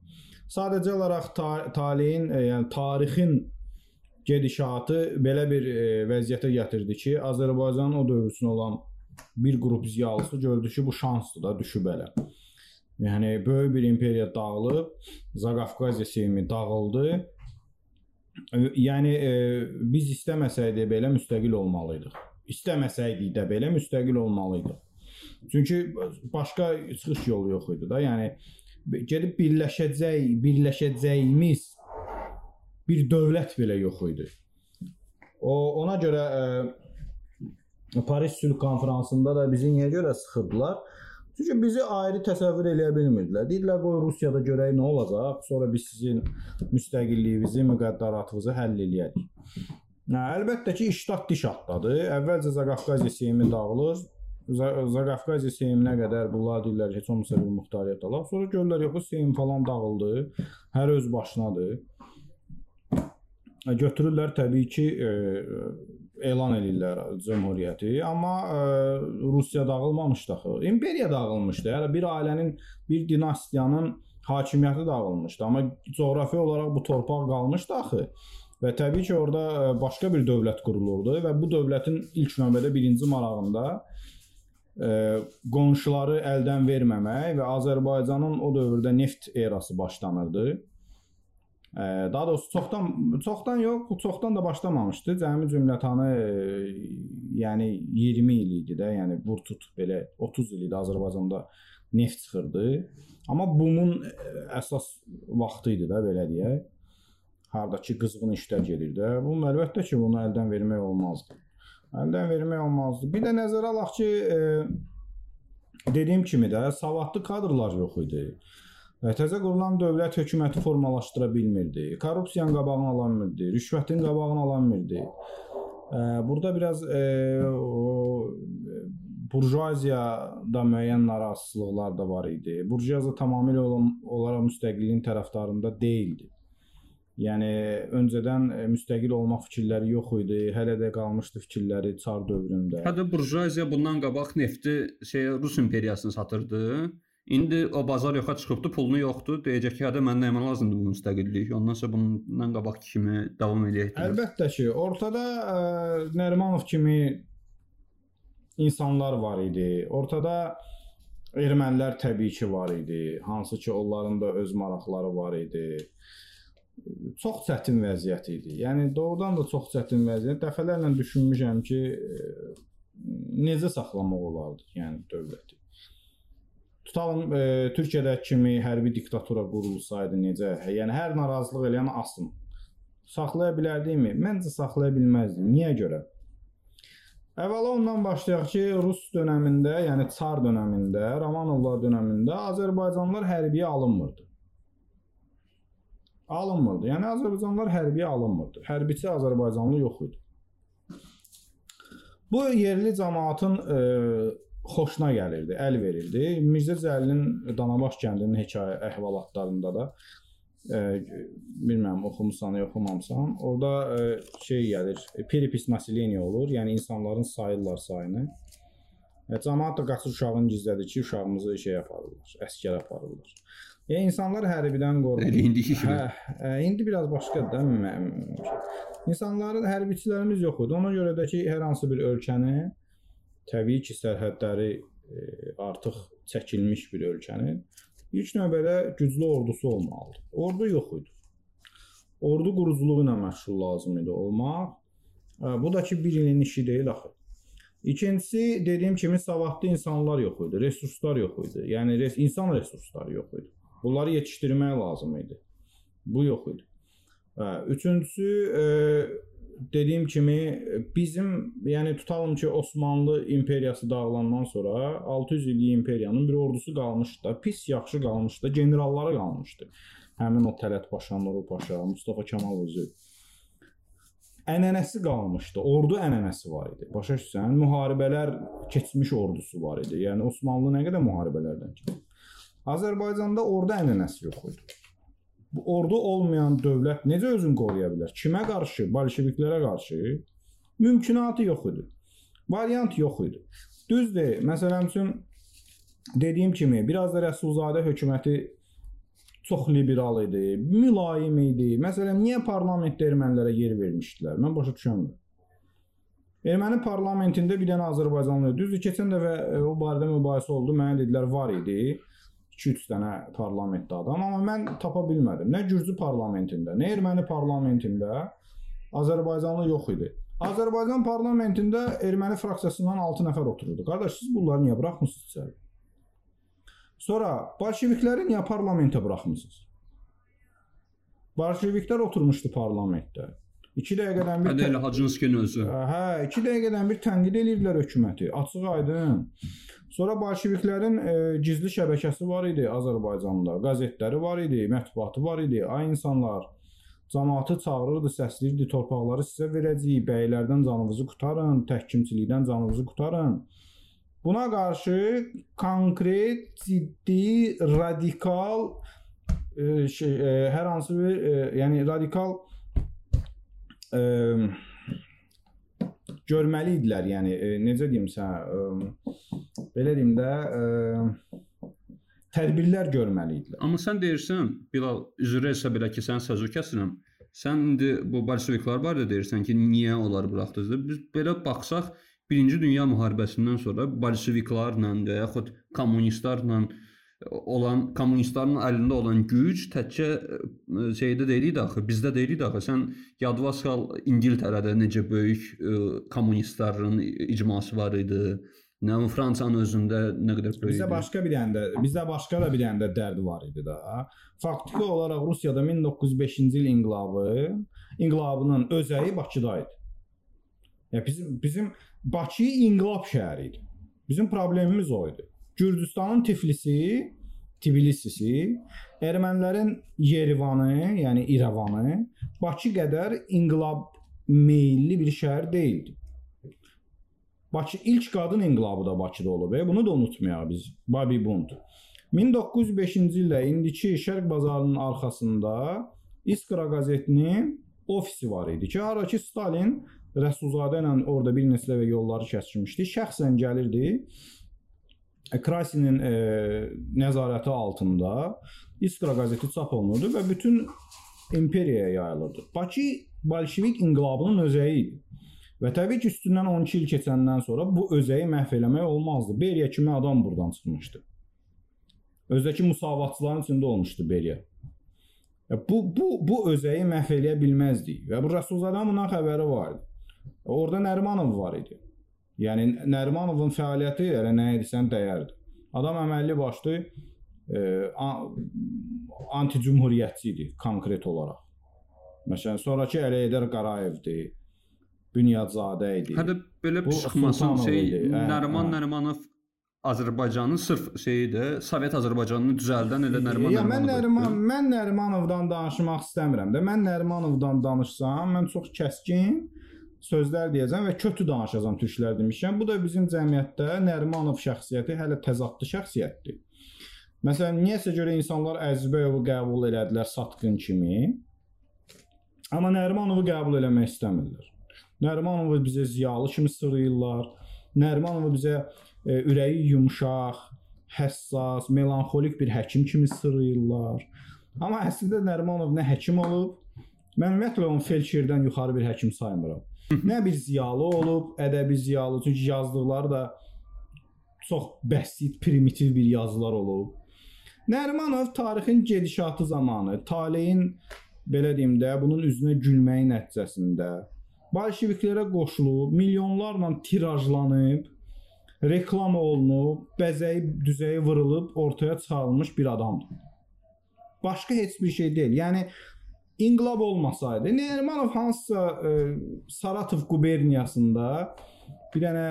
Sadəcə olaraq ta taleyin, e, yəni tarixin gedişatı belə bir e, vəziyyətə gətirdi ki, Azərbaycanın o dövr üçün olan bir qrup ziyalısı gördü ki, bu şansdır da düşüb elə. Yəni böyük bir imperiya dağılıb, Zaqafqaziya Seymi dağıldı. Yəni e, biz istəməsəydik belə müstəqil olmalıydıq. İstəməsəydik də belə müstəqil olmalıydıq. Çünki başqa çıxış yolu yox idi da. Yəni gedib birləşəcək, birləşəcəyimiz bir dövlət belə yox idi. O ona görə e, Paris sülh konfransında da bizi niyə görə sıxırdılar? Çünki bizi ayrı təsəvvür eləyə bilmirdilər. Deyirlər qoy Rusiyada görək nə olacaq, sonra biz sizin müstəqilliyinizi, müqəddəratınızı həll eləyərik. Hə, əlbəttə ki, iştah diş atladı. Əvvəlcə Zaqafqaziya Seymi dağılır. Zaqafqaziya Seyminə qədər bunlar deyirlər heç olmasa bir muxtariyyət alaq. Sonra görürlər yox, Seyim falan dağıldı. Hər öz başınadır. Götürürlər təbii ki, e, elan eləyirlər cümhuriyyəti, amma e, Rusiya dağılmamışdı axı. İmperiya dağılmışdı. Yəni bir ailənin, bir dinastiyanın hakimiyyəti dağılmışdı, amma coğrafi olaraq bu torpaq qalmışdı axı. Və təbii ki, orada e, başqa bir dövlət qurulurdu və bu dövlətin ilk növbədə birinci marağında e, qonşuları əldən verməmək və Azərbaycanın o dövrdə neft erası başlanırdı. Daha doğrusu çoxdan çoxdan yox, çoxdan da başlamamışdı. Cəmi cümlətanı yəni 20 il idi də, yəni vur tut belə 30 il idi Azərbaycanda neft çıxırdı. Amma bumun əsas vaxtı idi də belə deyək. Hardakı qızğın işlər gedirdi. Bu əlbəttə ki, bunu əldən vermək olmazdı. Əldən vermək olmazdı. Bir də nəzərə alaq ki, e, dediyim kimi də savadlı kadrlar yox idi. Təzə qurulan dövlət hökuməti formalaşdıra bilmirdi. Korrupsiyanın qabağını ala bilmirdi, rüşvətin qabağını ala bilmirdi. Burada biraz e, o burjuaziyada müəyyən narazılıqlar da var idi. Burjuaziya tamamilə olaraq müstəqilliyin tərəfdarında deyildi. Yəni öncədən e, müstəqil olmaq fikirləri yox idi. Hələ də qalmışdı fikirləri çar dövründə. Hətta burjuaziya bundan qabaq nefti şey Rus imperiyasına satırdı. İndi o bazar yoxa çıxıbdı, pulunu yoxdur. Deyəcək ki, hə də məndən nə lazımdır bu müstəqillik. Ondan sonra bundan qabaq kimi davam eləyək. Əlbəttə ki, ortada ə, Nərimanov kimi insanlar var idi. Ortada ermənilər təbii ki var idi. Hansı ki, onların da öz maraqları var idi. Çox çətin vəziyyət idi. Yəni doğrudan da çox çətin vəziyyət. Dəfələrlə düşünmüşəm ki, necə saxlamaq olardı, yəni dövləti. Tutalım e, Türkiyədə kimi hərbi diktatura qurulsaydı necə? Yəni hər narazılıq eləyən asın. Saxlaya bilərdikmi? Məncə saxlaya bilməzdi. Niyə görə? Əvvəla ondan başlayaq ki, Rus dövründə, yəni Çar dövründə, Romanovlar dövründə Azərbaycanlılar hərbiyə alınmırdı. Alınmırdı. Yəni Azərbaycanlılar hərbiyə alınmırdı. Hərbiçi Azərbaycanlı yox idi. Bu yerli cəmaatın e, xoşuna gəlirdi, əl verirdi. Mirzə Cəlilin Danabaş kəndinin hekayə əhvalatlarında da e, bilmirəm oxumusan, oxumamısan. Orda e, şey gəlir, peripis nasileniya olur, yəni insanların sayırlar sayını. E, cəmaət də qaçır uşağını gizlədir ki, uşağımızı şey aparırlar, əskər aparırlar. Yəni insanlar hərbidən qorxur. Elə indiki kimi. Hə, hə, indi biraz başqadır da. mənim- İnsanların hərbiçilərimiz yox idi. Ona görə də ki, hər hansı bir ölkənin təbii ki, sərhədləri e, artıq çəkilmiş bir ölkənin ilk növbədə güclü ordusu olmalıdır. Ordu yox idi. Ordu quruculuğu ilə məşğul lazım idi olmaq. E, Bu da ki, bir ilin işi deyil axı. İkincisi, dediyim kimi savadlı insanlar yox idi, resurslar yox idi. Yəni insan resursları yox idi. Bunları yetişdirmək lazım idi. Bu yox idi. Hə, üçüncüsü, e, dediyim kimi bizim, yəni tutalım ki, Osmanlı imperiyası dağılandan sonra 600 illik imperiyanın bir ordusu qalmışdı da, pis yaxşı qalmışdı, generalları qalmışdı. Həmin o Tələt Paşa, Nuru Paşa, Mustafa Kemal özü ənənəsi qalmışdı. Ordu ənənəsi var idi. Başa düşürsən? Müharibələr keçmiş ordusu var idi. Yəni Osmanlı nə qədər müharibələrdən keçib. Azərbaycanda ordu ənənəsi yox idi. Bu ordu olmayan dövlət necə özünü qoruya bilər? Kimə qarşı? Bolşeviklərə qarşı? Mümkünatı yox idi. Variant yox idi. Düzdür. Məsələn üçün dediyim kimi biraz da Rəsulzadə hökuməti çox liberal idi, mülayim idi. Məsələn, niyə parlamentdə ermənilərə yer vermişdilər? Mən başa düşmürəm. Erməni parlamentində bir dənə Azərbaycanlı. Düzdür, keçən dəfə e, o barədə mübahisə oldu. Mənə dedilər var idi. 2-3 dənə parlamentdə adam, amma mən tapa bilmədim. Nə Gürcü parlamentində, nə Erməni parlamentində Azərbaycanlı yox idi. Azərbaycan parlamentində erməni fraksiyasından 6 nəfər otururdu. Qardaş, siz bunları niyə buraxmısınız içəri? Sonra bolşevikləri niyə parlamentə buraxmısınız? Bolşeviklər oturmuşdu parlamentdə. 2 dəqiqədən bir Hə Hacınskinin özü. Hə, 2 dəqiqədən bir tənqid edirdilər hökuməti. Açıq aydın. Sonra bolşeviklərin e, gizli şəbəkəsi var idi Azərbaycanda. Qəzetləri var idi, mətbuatı var idi. Ay insanlar, cəmaatı çağırırdı, səsləyirdi, torpaqları sizə verəcəyik, bəylərdən canınızı qurtarın, təhkimçilikdən canınızı qurtarın. Buna qarşı konkret, ciddi, radikal e, şey, e, hər hansı bir, e, yəni radikal e, görməli idilər. Yəni e, necə deyim sənə, e, belə deyim də, e, tədbirlər görməli idilər. Amma sən deyirsən, Bilal, üzrə isə belə ki, sən sözü kəsirəm. Sən indi bu bolşeviklər barədə deyirsən ki, niyə onları buraxdınız? Biz belə baxsaq, Birinci Dünya müharibəsindən sonra bolşeviklərlə və yaxud kommunistlərlə olan kommunistlərin əlində olan güc təkcə ə, şeydə deyil idi axı, bizdə deyil idi axı. Sən yadva sal İngiltərədə necə böyük ə, kommunistlərin icması var idi. Nə Fransanın özündə nə qədər böyük Bizdə başqa bir dənə də, bizdə başqa da bir dənə də dərd var idi da. Faktiki olaraq Rusiyada 1905-ci il inqilabı, inqilabının özəyi Bakıda idi. Ya bizim bizim Bakı inqilab şəhəri idi. Bizim problemimiz o idi. Gürcüstanın Tiflisi, Tbilisisi, ermənilərin Yerivanı, yəni İrəvanı Bakı qədər inqilab meylli bir şəhər deyildi. Bakı ilk qadın inqilabı da Bakıda olub. E, bunu da unutmayaq biz. Babi Bund. 1905-ci ildə indiki Şərq bazarının arxasında İskra qəzetinin ofisi var idi ki, hara ki Stalin Rəsulzadə ilə orada bir neçə dəfə yolları kəsmişdi. Şəxsən gəlirdi. E, Krasinin e, nəzarəti altında İskra qəzeti çap olunurdu və bütün imperiyaya yayılırdı. Bakı bolşevik inqilabının özəyi idi. Və təbii ki, üstündən 12 il keçəndən sonra bu özəyi məhv eləmək olmazdı. Beriya kimi adam burdan çıxmışdı. Özdəki musavatçıların içində olmuşdu Beriya. Ya bu bu bu özəyi məhv eləyə bilməzdik və bu Rəsulzadənin bundan xəbəri var idi. Orada Nərimanov var idi. Yəni Nərimanovun fəaliyyəti elə nə edirsən dəyərdi. Adam əməlli başlı e, anti-cümhuriyyətçi idi konkret olaraq. Məsələn, sonrakı Əleyhdər Qarayevdir. Bünyadzadə idi. Hə də belə Bu çıxmasın Sultanov şey idi. Hə, Nəriman hə. Nərimanov Azərbaycanın sırf şeyidir, Sovet Azərbaycanını düzəldən elə Nəriman Ya mən Nəriman Nərimanov. mən Nərimanovdan danışmaq istəmirəm də. Mən Nərimanovdan danışsam, mən çox kəskin sözlər deyəcəm və kötü danışacağam türklər demişəm. Bu da bizim cəmiyyətdə Nərimanov şəxsiyyəti hələ təzadlı şəxsiyyətdir. Məsələn, niyəsə görə insanlar Əzbəyovu qəbul elədilər satqın kimi. Amma Nərimanovu qəbul eləmək istəmirlər. Nərimanovu bizə ziyalı kimi sırıyırlar. Nərimanovu bizə e, ürəyi yumşaq, həssas, melanxolik bir həkim kimi sırıyırlar. Amma əslində Nərimanov nə həkim olub, mən ümumiyyətlə onu felçerdən yuxarı bir həkim saymıram. Nə bir ziyalı olub, ədəbi ziyalı, çünki yazdıqları da çox bəsit, primitiv bir yazılar olub. Nərimanov tarixin gedişatı zamanı, taleyin belə deyim də, bunun üzünə gülməyi nəticəsində bolşeviklərə qoşulub, milyonlarla tirajlanıb, reklam olunub, bəzəyi düzəyi vurulub ortaya çıxarılmış bir adamdır. Başqa heç bir şey deyil. Yəni inqilab olmasaydı, Nərimanov hansısa e, Saratov quberniyasında bir dənə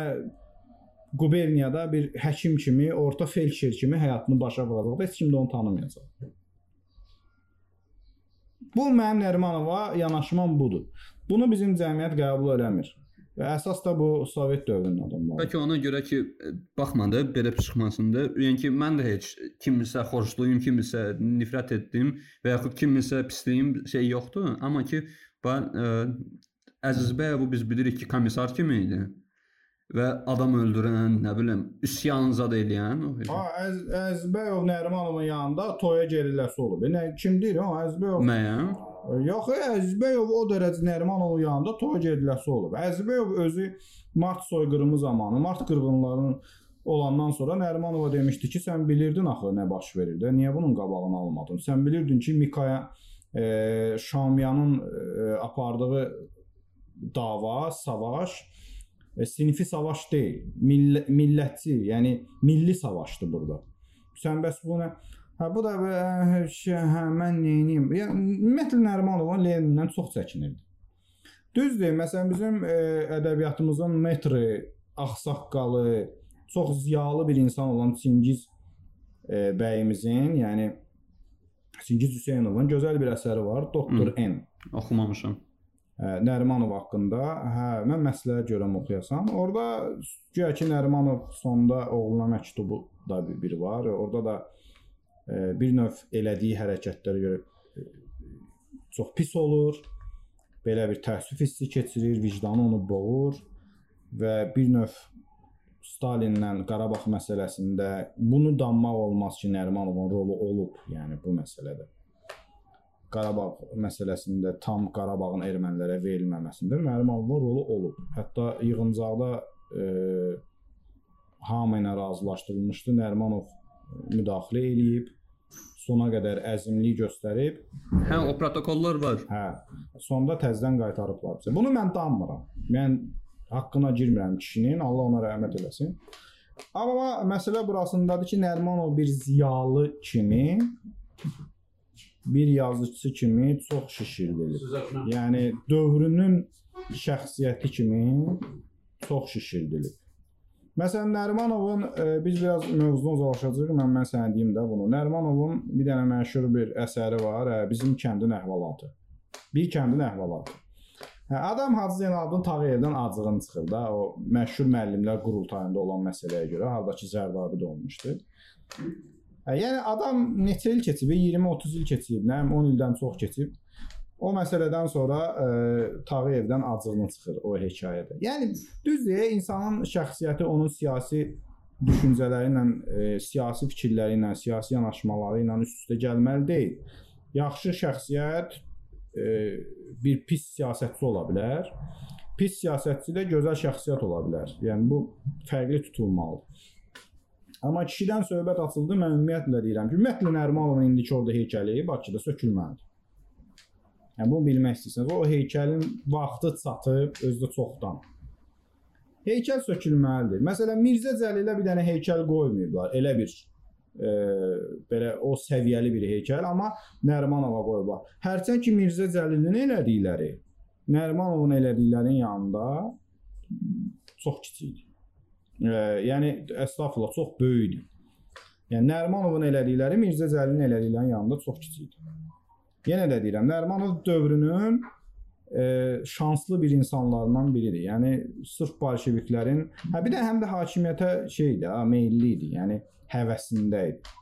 quberniyada bir həkim kimi, orta felçer kimi həyatını başa vuracaqdı. Heç kim də onu tanımayacaq. Bu mənim Nərimanova yanaşmam budur. Bunu bizim cəmiyyət qəbul eləmir. Və əsas da bu Sovet dövrünün adamları. Bəlkə ona görə ki, baxmadı belə çıxmasında, yəni ki, mən də heç kimisə xoşlayım, kimisə nifrət etdim və yaxud kimisə pisliyim şey yoxdur, amma ki, ben ə, Əziz bəy bu biz bilirik ki, komissar kimi idi və adam öldürən, nə bilim, üsyan zad eləyən. Ha, Əz Əzbəyov Nərimanovun yanında toya geriləsi olub. Nə kimdir o Əzbəyov? Müəyyən. Yox, Əzbəyov o dərəcə Nərimanovun yanında toya geriləsi olub. Əzbəyov özü mart soyqırımı zamanı, mart qırğınlarının olandan sonra Nərimanova demişdi ki, sən bilirdin axı nə baş verir də, niyə bunun qabağını almadın? Sən bilirdin ki, Mikaya e, Şamiyanın e, apardığı dava, savaş e, sinfi savaş deyil, millə, millətçi, yəni milli savaşdır burada. Sən bəs bu nə? Hə bu da hə, mən nə edeyim? Yəni ümumiyyətlə Nərimanov Lenindən çox çəkinirdi. Düzdür, məsələn bizim e, ədəbiyyatımızın metri, ağsaqqalı, çox ziyalı bir insan olan Çingiz e, bəyimizin, yəni Çingiz Hüseynovun gözəl bir əsəri var, Doktor N. Oxumamışam. Nərimanov haqqında, hə, mən məsləhət görəm oxuyasan. Orda güya ki Nərimanov sonda oğluna məktubu da biri var. Orada da bir növ elədiyi hərəkətlərə görə çox pis olur. Belə bir təəssüf hissi keçirir, vicdanı onu boğur və bir növ Stalinlə Qarabağ məsələsində bunu danmaq olmaz ki, Nərimanovun rolu olub, yəni bu məsələdə. Qarabağ məsələsində tam Qarabağın ermənilərə verilməməsində Nərimanovun rolu olub. Hətta yığıncaqda e, hamı ilə razılaşdırılmışdı. Nərimanov müdaxilə eləyib, sona qədər əzmlik göstərib. Hə, o protokollar var. Hə. Sonda təzədən qaytarıblar bizə. Bunu mən danmıram. Mən haqqına girmirəm kişinin, Allah ona rəhmət eləsin. Amma məsələ burasındadır ki, Nərimanov bir ziyalı kimi bir yazıçısı kimi çox şişirdilib. Yəni dövrünün şəxsiyyəti kimi çox şişirdilib. Məsələn, Nərimanovun e, biz biraz mövzuna uzaqlaşacağıq. Mən mən sənə deyim də bunu. Nərimanovun bir dənə məşhur bir əsəri var, e, bizim kəndin əhvalatı. Bir kəndin əhvalatı. Hə, adam Hacı Zeynalabdin Tağıyevdən acığın çıxır da, o məşhur müəllimlər qurultayında olan məsələyə görə, hardakı Zərdabi də olmuşdu. Hə, yəni adam neçə il keçib, 20-30 il keçib, nə 10 ildən çox keçib. O məsələdən sonra e, Tağıyevdən acığını çıxır o hekayədə. Yəni düzdür, insanın şəxsiyyəti onun siyasi düşüncələri ilə, e, siyasi fikirləri ilə, siyasi yanaşmaları ilə üst-üstə gəlməli deyil. Yaxşı şəxsiyyət e, bir pis siyasətçi ola bilər. Pis siyasətçi də gözəl şəxsiyyət ola bilər. Yəni bu fərqli tutulmalıdır. Amma kişidən söhbət açıldı, mən ümumiyyətlə deyirəm ki, ümumiyyətlə Nərimanovun indiki orada heykəli Bakıda sökülməlidir. Yəni bunu bilmək istəyirsiniz. O heykəlin vaxtı çatıb özü çoxdan. Heykəl sökülməlidir. Məsələn, Mirzə Cəlilə bir dənə heykəl qoymayıblar. Elə bir e, belə o səviyyəli bir heykəl, amma Nərimanova qoyublar. Hərçənd ki Mirzə Cəlilin elədikləri Nərimanovun elədiklərinin yanında çox kiçik idi. E, yəni əstəğfurullah çox böyük idi. Yəni Nərimanovun elədikləri Mirzə Cəlilin elədiklərinin yanında çox kiçik idi. Yenə də deyirəm, Nərimanov dövrünün e, şanslı bir insanlarından biridir. Yəni sırf bolşeviklərin, hə bir də həm də hakimiyyətə şeydir, ha, meylli idi. Yəni həvəsində idi.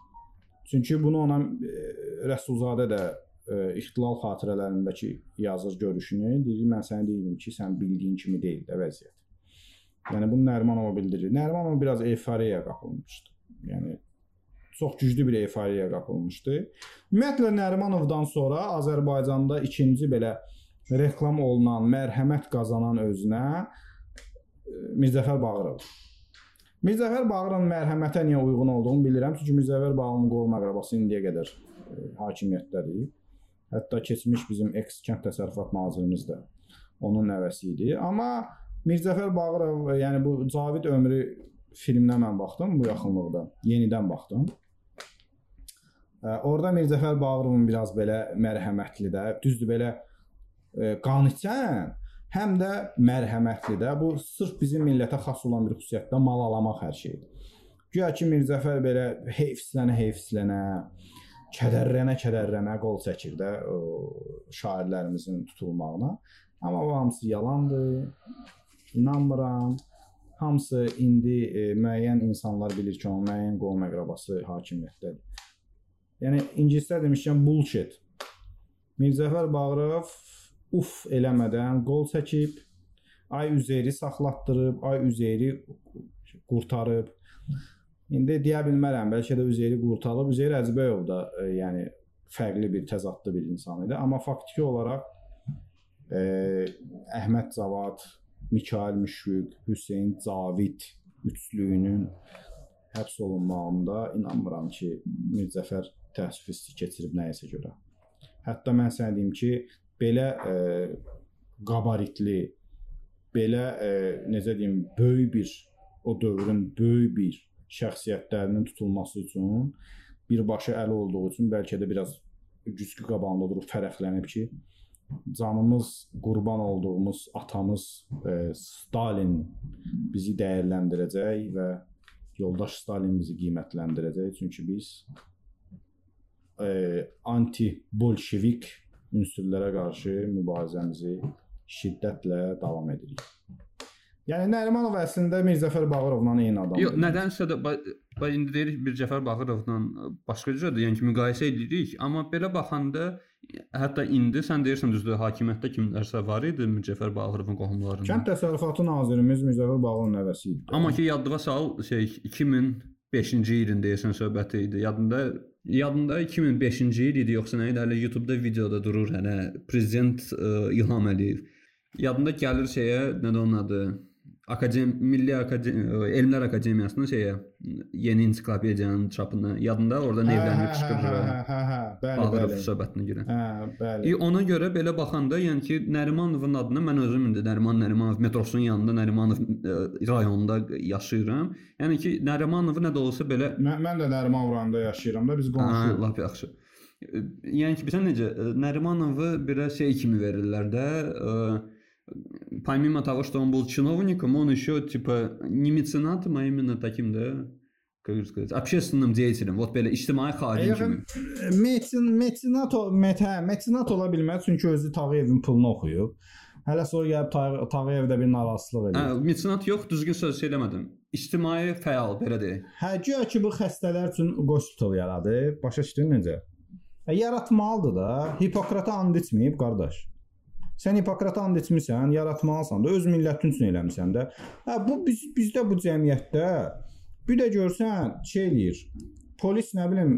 Çünki bunu ona e, Rəsulzadə də e, ixtilal xatirələrindəki yazır görüşünü, deyir mən sənə deyirəm ki, sən bildiyin kimi deyil də vəziyyət. Yəni bunu Nərimanova bildirir. Nərimanov biraz eyfariyaya qapılmışdı. Yəni çox güclü bir eyfariyaya qapılmışdı. Ümumiyyətlə Nərimanovdan sonra Azərbaycanda ikinci belə reklam olunan, mərhəmət qazanan özünə e, Mirzəfər Bağırov. Mirzəfər Bağırovun mərhəmətə niyə uyğun olduğunu bilirəm. Çünki Mirzəfər Bağırovun qohum əqrəbası indiyə qədər e, hakimiyyətdədir. Hətta keçmiş bizim eks kənd təsərrüfat nazirimiz də onun nəvəsi idi. Amma Mirzəfər Bağırov, yəni bu Cavid ömrü filminə mən baxdım bu yaxınlıqda. Yenidən baxdım. Orada Mirzəfər Bağırovun biraz belə mərhəmətli də, düzdür belə e, qaniçən, həm də mərhəmətli də. Bu sırf bizim millətə xas olan bir xüsusiyyətdə malalamaq hər şeydir. Güya ki Mirzəfər belə heyfslənə heyfslənə, kədərlənə kədərlənə qol çəkir də o şairlərimizin tutulmağına. Amma bu hamısı yalandır. İnanmıram. Hamısı indi e, müəyyən insanlar bilir ki, onun müəyyən qovum əqrəbası hakimiyyətdədir. Yəni ingilislər demişkən bullshit. Mirzəfər Bağırov uf eləmədən qol çəkib, ay Üzeyri saxlatdırıb, ay Üzeyri qurtarıb. İndi deyə bilmərəm, bəlkə də Üzeyri qurtarıb. Üzeyri Əzbəyov da e, yəni fərqli bir, təzadlı bir insan idi, amma faktiki olaraq e, Əhməd Cavad, Mikail Müşfiq, Hüseyn Cavid üçlüyünün həbs olunmağında inanmıram ki, Mirzəfər təəssüf hissi keçirib nəyisə görə. Hətta mən sənə deyim ki, belə e, qabaritli, belə e, necə deyim, böyük bir o dövrün böyük bir şəxsiyyətlərinin tutulması üçün birbaşa əli olduğu üçün bəlkə də biraz güzgü qabağında durub fərəxlənib ki, canımız qurban olduğumuz atamız e, Stalin bizi dəyərləndirəcək və yoldaş Stalin bizi qiymətləndirəcək çünki biz anti-bolşevik ünsürlərə qarşı mübarizəmizi şiddətlə davam edirik. Yəni Nərimanov əslində Mirzəfər Bağırovla eyni adamdır. Yox, nədənsə də bax indi deyirik Mirzəfər Bağırovla başqa cürdür, yəni ki, müqayisə edirik, amma belə baxanda hətta indi sən deyirsən düzdür, hakimiyyətdə kimlərsə var idi Mirzəfər Bağırovun qohumlarından. Kənd təsərrüfatı nazirimiz Mirzəfər Bağırovun nəvəsi idi. Amma ki, yadına sal, şey 2005-ci ilin deyəsən söhbəti idi. Yadında Yadında 2005-ci il idi yoxsa nə idi? Hələ YouTube-da videoda durur, hələ prezident ə, İlham Əliyev. Yadında gəlir şeyə, nədir onun adı? Akadem Milli Akadem Elmlər Akademiyasının şeyə yeni ensiklopediyanın çapını yadında orada nevlərini qışqırır. Hə, hə, hə, bəli, bəli. söhbətinə görə. Hə, bəli. E, ona görə belə baxanda, yəni ki, Nərimanovun adını mən özüm indi Nəriman Nərimanov metrosunun yanında Nərimanov ə, rayonunda yaşayıram. Yəni ki, Nərimanov nə də olsa belə mən, mən də Nərimanov rayonunda yaşayıram da, biz qonşuyuq. Lap yaxşı. Yəni ki, bilirsən necə Nərimanovu belə şey kimi verirlər də, ə, помимо того, что он был чиновником, он еще типа не меценатом, а именно таким, да, как сказать, общественным деятелем. Вот belə ictimai xadim kimi. Metin metinat metə metinat ola bilməz çünki özü Tağıyevin pulunu oxuyub. Hələ sonra gəlib Tağıyev də bir narazılıq edir. Hə, metinat yox, düzgün söz söyləmədim. İctimai fəal belə deyək. Hə, güya ki bu xəstələr üçün hospital yaradı. Başa düşdün necə? Hə, yaratmalıdır da. Hipokrata and içməyib qardaş. Sən Hipokrata and içmisən, yaratmalısan da, öz millətin üçün eləmisən də. Hə bu biz bizdə bu cəmiyyətdə bir də görsən şey eləyir. Polis nə bilim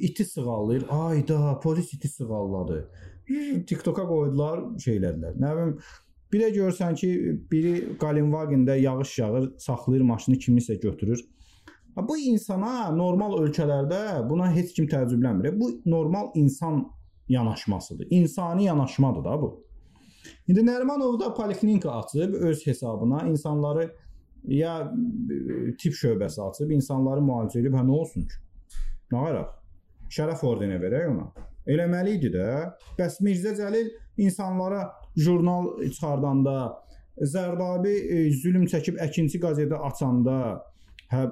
iti sığallayır. Ayda polis iti sığalladı. TikToka qoydular, şeylədilər. Nə bilim bir də görsən ki, biri Galinvagendə yağış yağır, saxlayır maşını kimisə götürür. Bu insana normal ölkələrdə buna heç kim təəccüblənmir. Bu normal insan yanaşmasıdır. İnsani yanaşmadır da bu. İndi Nərimanov da poliklinika açıb öz hesabına insanları ya e, tip şöbəsi açıb insanları müalicə edib, hə nə olsun ki? Nə qaraq? Şərəf ordeni verək ona. Eləməli idi də. Bəs Mirzə Cəlil insanlara jurnal çıxardanda, Zərdabi e, zülm çəkib əkinçi qəzeti açanda hə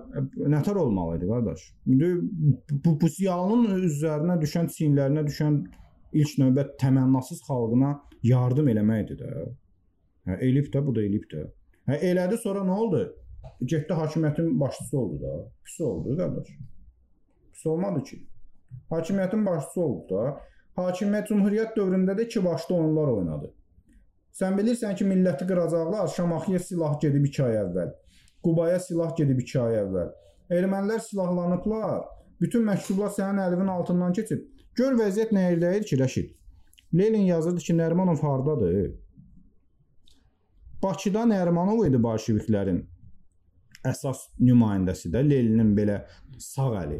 nətər olmalı idi qardaş? İndi bu bu ziyalının üzərinə düşən, çiyinlərinə düşən ilk növbət təmənnasız xalqına yardım eləməkdir də. Hə, elib də, bu da elib də. Hə, elədi, sonra nə oldu? Getdi hakimiyyətin başçısı oldu da. Pis oldu qardaş. Pis olmadı ki. Hakimiyyətin başçısı oldu da. Hakimiyyət Cümhuriyyət dövründə də iki başlı oyunlar oynadı. Sən bilirsən ki, milləti qıracaqlar, Şamaxıya silah gedib 2 ay əvvəl. Qubaya silah gedib 2 ay əvvəl. Ermənilər silahlanıblar. Bütün məktublar sənin əlinin altından keçib. Gör vəziyyət nə yerdəyir ki, Rəşid. Lenin yazırdı ki, Nərimanov hardadır? Bakıda Nərimanov idi bolşeviklərin əsas nümayəndəsi də Leninin belə sağ əli.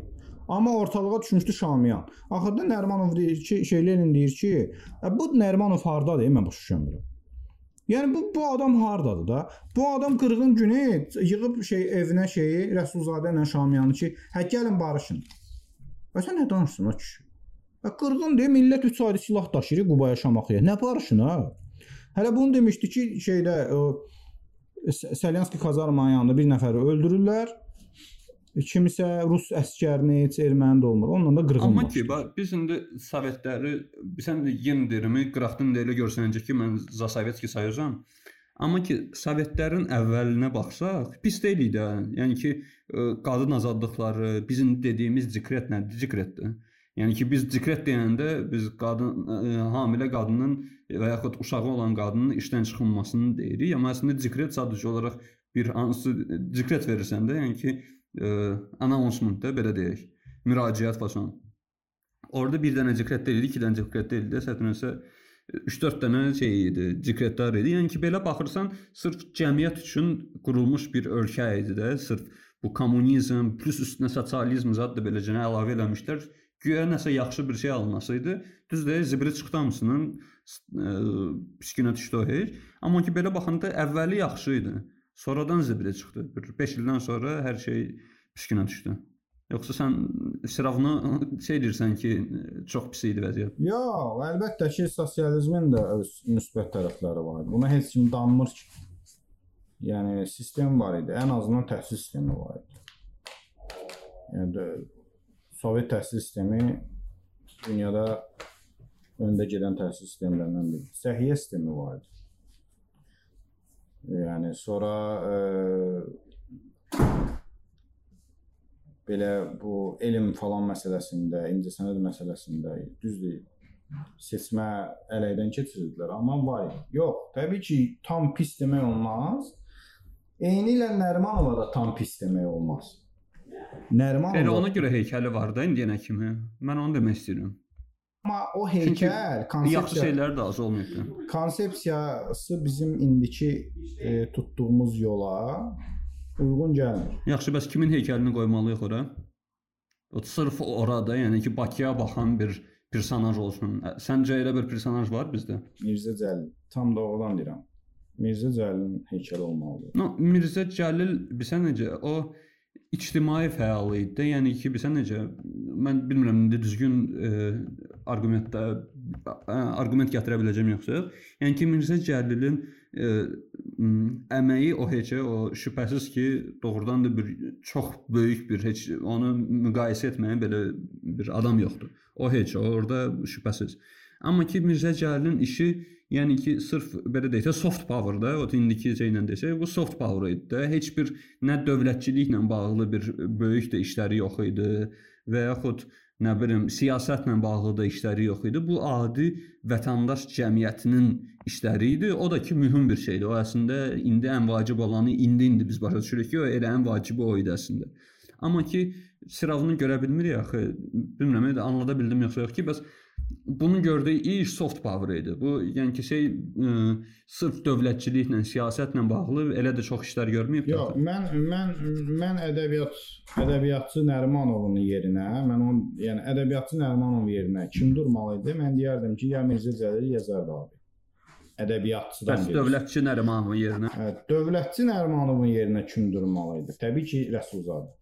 Amma ortalığa düşmüşdü Şamiyan. Axırda Nərimanov deyir ki, şey Lenin deyir ki, bu Nərimanov hardadır? Mən başa düşmürəm. Yəni bu bu adam hardadır da? Bu adam qırğın günü yığıb şey evinə şeyi Rəsulzadə ilə Şamiyanı ki, hə gəlin barışın. Və sən nə danışırsan kişi? Hə qırğın deyə millət 3 ayda silah daşıyır Qubaya Şamaxıya. Nə barışın ha? Hələ bunu demişdi ki, şeydə Salyanski kazarmanın yanında bir nəfəri öldürürlər. Kimisə rus əskərini heç erməni də olmur. Onunla da qırğın Amma ki, bax biz indi Sovetləri, sən də yeni derimi qıraqdan da elə görsənəcək ki, mən Zasovetski sayıram. Amma ki, Sovetlərin əvvəlinə baxsaq, pis deyilik də. Yəni ki, qadın azadlıqları, bizim dediyimiz dekret nədir? Dekretdir. Yəni ki, biz dekret deyəndə biz qadın ə, hamilə qadının və yaxud uşağı olan qadının işdən çıxılmasını deyirik. Amma əslində dekret sadəcə olaraq bir hansı dekret verirsən də, yəni ki, ə, announcement da belə deyək. Müraciət fason. Orada bir dənə dekret deyildi, iki dənə dekret deyildi. Səhvənsə 3-4 dənə şey idi, dekretlər idi. Yəni ki, belə baxırsan, sırf cəmiyyət üçün qurulmuş bir ölkə idi də, sırf bu kommunizm plus üstünə sosializm zad da beləcə əlavə eləmişlər. Güya nəsə yaxşı bir şey alınasıydı. Düz deyil, zibri çıxdı hamısının piskinə düşdü o heç. Amma ki belə baxanda əvvəli yaxşı idi. Sonradan zibri çıxdı. Bir 5 ildən sonra hər şey piskinə düşdü. Yoxsa sən İsrafını şey deyirsən ki, çox pis idi vəziyyət. Yox, əlbəttə ki, sosializmin də öz müsbət tərəfləri var. Buna heç kim danmır ki. Yəni sistem var idi. Ən azından təhsil sistemi var idi. Yəni Sovet təhsil sistemi dünyada öndə gedən təhsil sistemlərindən biri. Səhiyyə sistemi var idi. Yəni sonra e, belə bu elm falan məsələsində, incəsənət məsələsində düzdür. Seçmə əleyhdən keçirirdilər, amma var idi. Yox, təbii ki, tam pis demək olmaz. Eyni ilə Nərimanova da tam pis demək olmaz. Nərimanova Elə ona görə heykəli var da indiyənə kimi. Mən onu demək istəyirəm. Amma o heykəl, Yaxşı konsepsiya, şeylər də az olmayıbdı. konsepsiyası bizim indiki e, tutduğumuz yola uyğun gəlmir. Yaxşı, bəs kimin heykəlini qoymalıyıq ora? O sırf orada, yəni ki, Bakıya baxan bir personaj olsun. Səncə elə bir personaj var bizdə? Mirzə Cəlil, tam doğrudan deyirəm. Mirzə Cəlilin heykəli olmalıdır. No, Mirzə Cəlil bilsən necə o ictimai fəal idi də, yəni ki, bilsən necə mən bilmirəm indi düzgün e, arqumentdə arqument gətirə biləcəm yoxsa yox. Yəni ki, Mirzə Cəlilin e, əməyi o heç o şübhəsiz ki, doğrudan da bir çox böyük bir heç onu müqayisə etməyə belə bir adam yoxdur. O heç orada şübhəsiz. Amma ki Mirzə Cəlilin işi Yəni ki, sırf belə deyək də soft power da, o indiki şeylə desək, bu soft power idi də. Heç bir nə dövlətçiliklə bağlı bir böyük də işləri yox idi və yaxud nə bilim siyasətlə bağlı da işləri yox idi. Bu adi vətəndaş cəmiyyətinin işləri idi. O da ki mühüm bir şeydir. O əslində indi ən vacib olanı indi indi biz başa düşürük ki, o elə ən vacibi o idi əslində. Amma ki sıravını görə bilmirik axı. Bilmirəm, anlada bildim yoxsa yox ki, bəs bunun gördüyü iş soft power idi. Bu yəni ki şey ə, sırf dövlətçiliklə, siyasətlə bağlı elə də çox işlər görməyib. Yox, mən mən mən ədəbiyyat ədəbiyyatçı Nərimanovun yerinə, mən onun yəni ədəbiyyatçı Nərimanovun yerinə kim durmalı idi? Mən deyərdim ki, ya Mirzə Cəlil yazardı abi. Ədəbiyyatçıdan. Bəs dövlətçi Nərimanovun yerinə. Hə, dövlətçi Nərimanovun yerinə kim durmalı idi? Təbii ki, Rəsulzadə.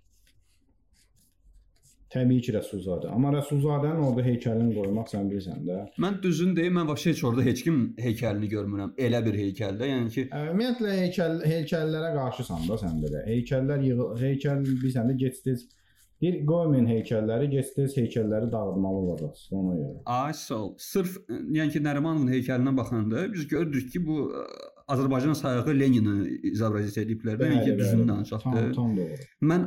Təbii ki, Rəsulzadə. Amma Rəsulzadənin orada heykəlini qoymaq sən bilirsən də. Mən düzün deyim, mən vəbsə heç orada heç kim heykəlini görmürəm. Elə bir heykəldə, yəni ki, Ümumiyyətlə heykəl heykəllərə qarşısan da sən belə. Heykəllər yığıl heykəl bilirsən də get-tez bir qoymayın heykəlləri, get-tez heykəlləri dağıtmalı olacaqsınız ona görə. ay sol. Sırf ə, yəni ki, Nərimanovun heykəlinə baxanda biz gördük ki, bu ə, Azərbaycan sayığı Lenini izabraziyya ediblər. də, Yəni ki, düzünü danışaq. Tam, tam doğru. Mən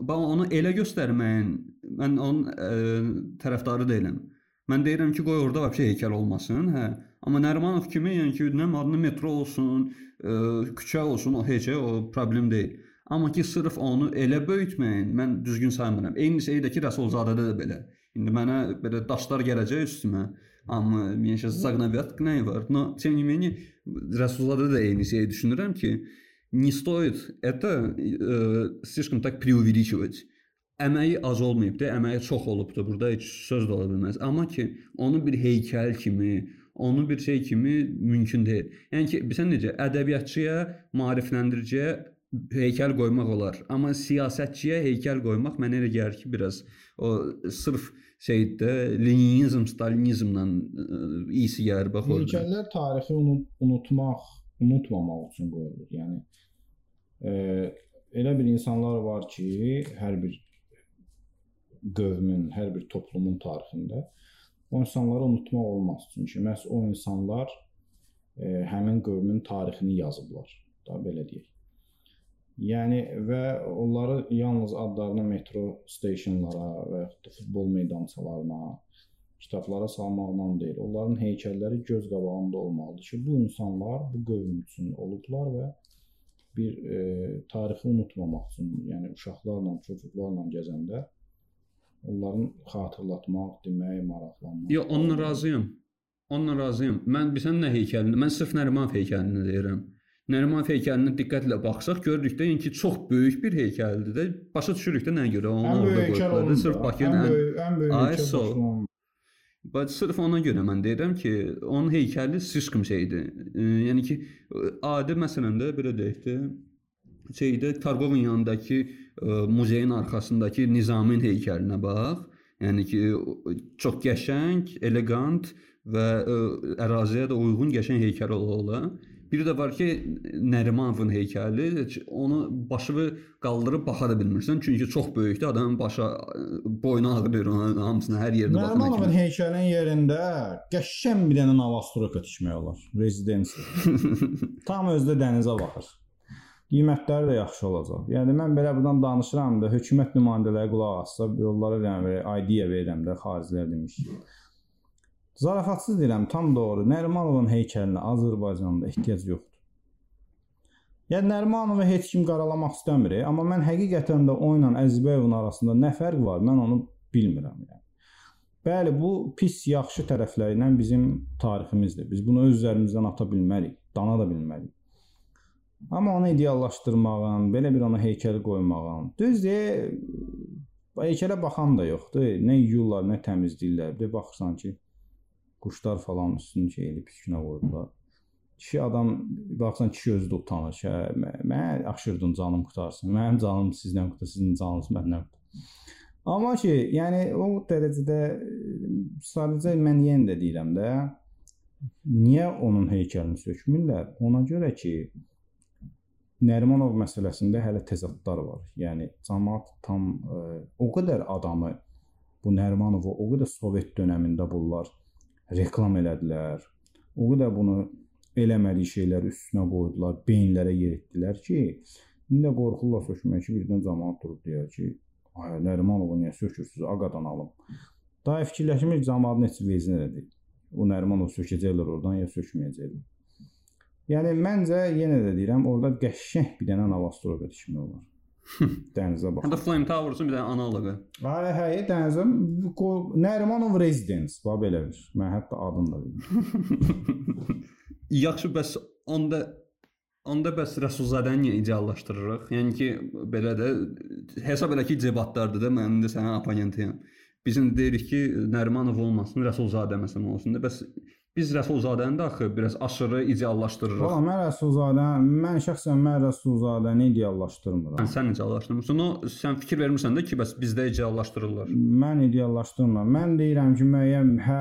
bax onu elə göstərməyin. Mən onun ə, tərəfdarı deyiləm. Mən deyirəm ki, qoy orada vəbsə heykəl olmasın, hə. Amma Nərimanov kimi, yəni ki, nə adını metro olsun, ə, küçə olsun, o heç o problem deyil. Amma ki, sırf onu elə böyütməyin, mən düzgün saymıram. Eyni şeydir ki, Rəsulzadədə də belə. İndi mənə belə daşlar gələcək üstümə. Amma yenə şey Zagnaviat nə var? No, təm yemini Rəsulzadədə də eyni şeyi düşünürəm ki, не стоит это э, слишком так преувеличивать. Əməyi az olmayıb da, əməyi çox olubdu. Burada heç söz də ola bilməz. Amma ki, onu bir heykəl kimi, onu bir şey kimi mümkün deyil. Yəni ki, bilirsən necə ədəbiyyatçıya, maarifləndiriciyə heykəl qoymaq olar, amma siyasətçiyə heykəl qoymaq mənə elə gəlir ki, biraz o sırf şeydə Leninizm, Stalinizmlə iyisi gəlir bax orada. Heykəllər tarixi unut unutmaq, unutmamaq üçün qoyulur. Yəni e, elə bir insanlar var ki, hər bir qövmün, hər bir toplumun tarixində o insanları unutmaq olmaz. Çünki məhz o insanlar e, həmin qövmün tarixini yazıblar. Da belə deyək. Yəni və onları yalnız adlarını metro stationlara və yaxud da futbol meydançalarına, kitablara salmaqla deyil. Onların heykəlləri göz qabağında olmalıdır ki, bu insanlar bu qövm üçün olublar və bir e, tarixi unutmamaq üçün, yəni uşaqlarla, çocuqlarla gəzəndə onların xatırlatmaq, demək, maraqlanmaq. Yox, onunla razıyam. Onunla razıyam. Mən bilsən nə heykəlini, mən sırf Nərimanov heykəlini deyirəm. Nərimanov heykəlinə diqqətlə baxsaq görürük də ki, çox böyük bir heykəldir də. Başa düşürük də nəyə görə onu orada qoyublar. Sırf Bakının ən ən böyük Ay, Bax sırf ona görə mən deyirəm ki, onun heykəli şeydir. E, yəni ki, adi məsələn də belə deyək də şeydə Kargovun yanındakı ə, muzeyin arxasındakı Nizamin heykəlinə bax. Yəni ki, çox qəşəng, elegant və ə, əraziyə də uyğun qəşəng heykəl ola-ola. Bir də var ki, Nərimanovun heykəli, onu başını qaldırıb baxa da bilmirsən, çünki çox böyükdür. Adamın başı boynu ağrıyır ona hamısına hər yerinə baxana Nərimanovun heykəlinin yerində qəşəng bir dənə Navastroka tikmək olar. Rezidensiya. Tam özdə dənizə baxır. Qiymətləri də yaxşı olacaq. Yəni mən belə burdan danışıram da hökumət nümayəndələri qulaq assa, yollara və idea verirəm də xaricilər demiş. Zarafatsız deyirəm, tam doğru. Nərimanovun heykəlinə Azərbaycanda ehtiyac yoxdur. Yəni Nərimanovu heç kim qaralamaq istəmir, amma mən həqiqətən də o ilə Əzizbəyovun arasında nə fərq var, mən onu bilmirəm yəni. Bəli, bu pis yaxşı tərəfləri ilə bizim tariximizdir. Biz bunu öz üzərimizdən ata bilmərik, dana da bilmərik. Amma onu ideallaşdırmağın, belə bir ona heykəl qoymağın. Düzdür, heykələ baxan da yoxdur. Nə yuyurlar, nə təmizləyirlər. Bir baxırsan ki, quşlar falan üstünü şey elib üstünə qoyublar. Kişi adam baxsan kişi özü də utanır hə, mə- mənə aşırdın canım qutarsın. Mənim canım sizdən qutar, sizin canınız məndən qutar. Amma ki, yəni o dərəcədə e, sadəcə mən yenə də deyirəm də, niyə onun heykəlini sökmürlər? Ona görə ki, Nərimanov məsələsində hələ təzadlar var. Yəni cəmaət tam ə, o qədər adamı bu Nərimanovu o qədər Sovet dövründə bunlar reklam elədilər. O qədər bunu eləmədiyi şeylər üstünə qoydular, beyinlərə yeritdilər ki, indi qorxurlar sökmək ki, birdən cəmaət durub deyər ki, ay Nərimanovu niyə sökürsüz, ağadan alım. Daha fikirləşmir cəmaətin heç vezinə deyil. O Nərimanov sökəcəklər oradan ya sökməyəcəklər. Yəni məncə yenə də deyirəm, orada qəşəng bir dənə Navastroga tikmək olar. Dənizə bax. Hətta Flame Towers'un bir dənə analoqu. Ay hey, dənizə Nərimanov Residence, bax belə bir. Mən hətta adını da bilmirəm. Yaxşı, bəs onda onda bəs Rəsulzadəni niyə ideallaşdırırıq? Yəni ki, belə də hesab elə ki, debatlardır da, mən də sənin oponentiyəm. Biz indi deyirik ki, Nərimanov olmasın, Rəsulzadə məsələn olsun da. Bəs biz Rəsulzadəni də axı biraz aşırı ideallaşdırırıq. Valla mən Rəsulzadə, mən şəxsən mən Rəsulzadəni ideallaşdırmıram. Sən, sən ideallaşdırmırsan. O sən fikir vermirsən də ki, bəs bizdə ideallaşdırırlar. Mən ideallaşdırmıram. Mən deyirəm ki, müəyyən, hə,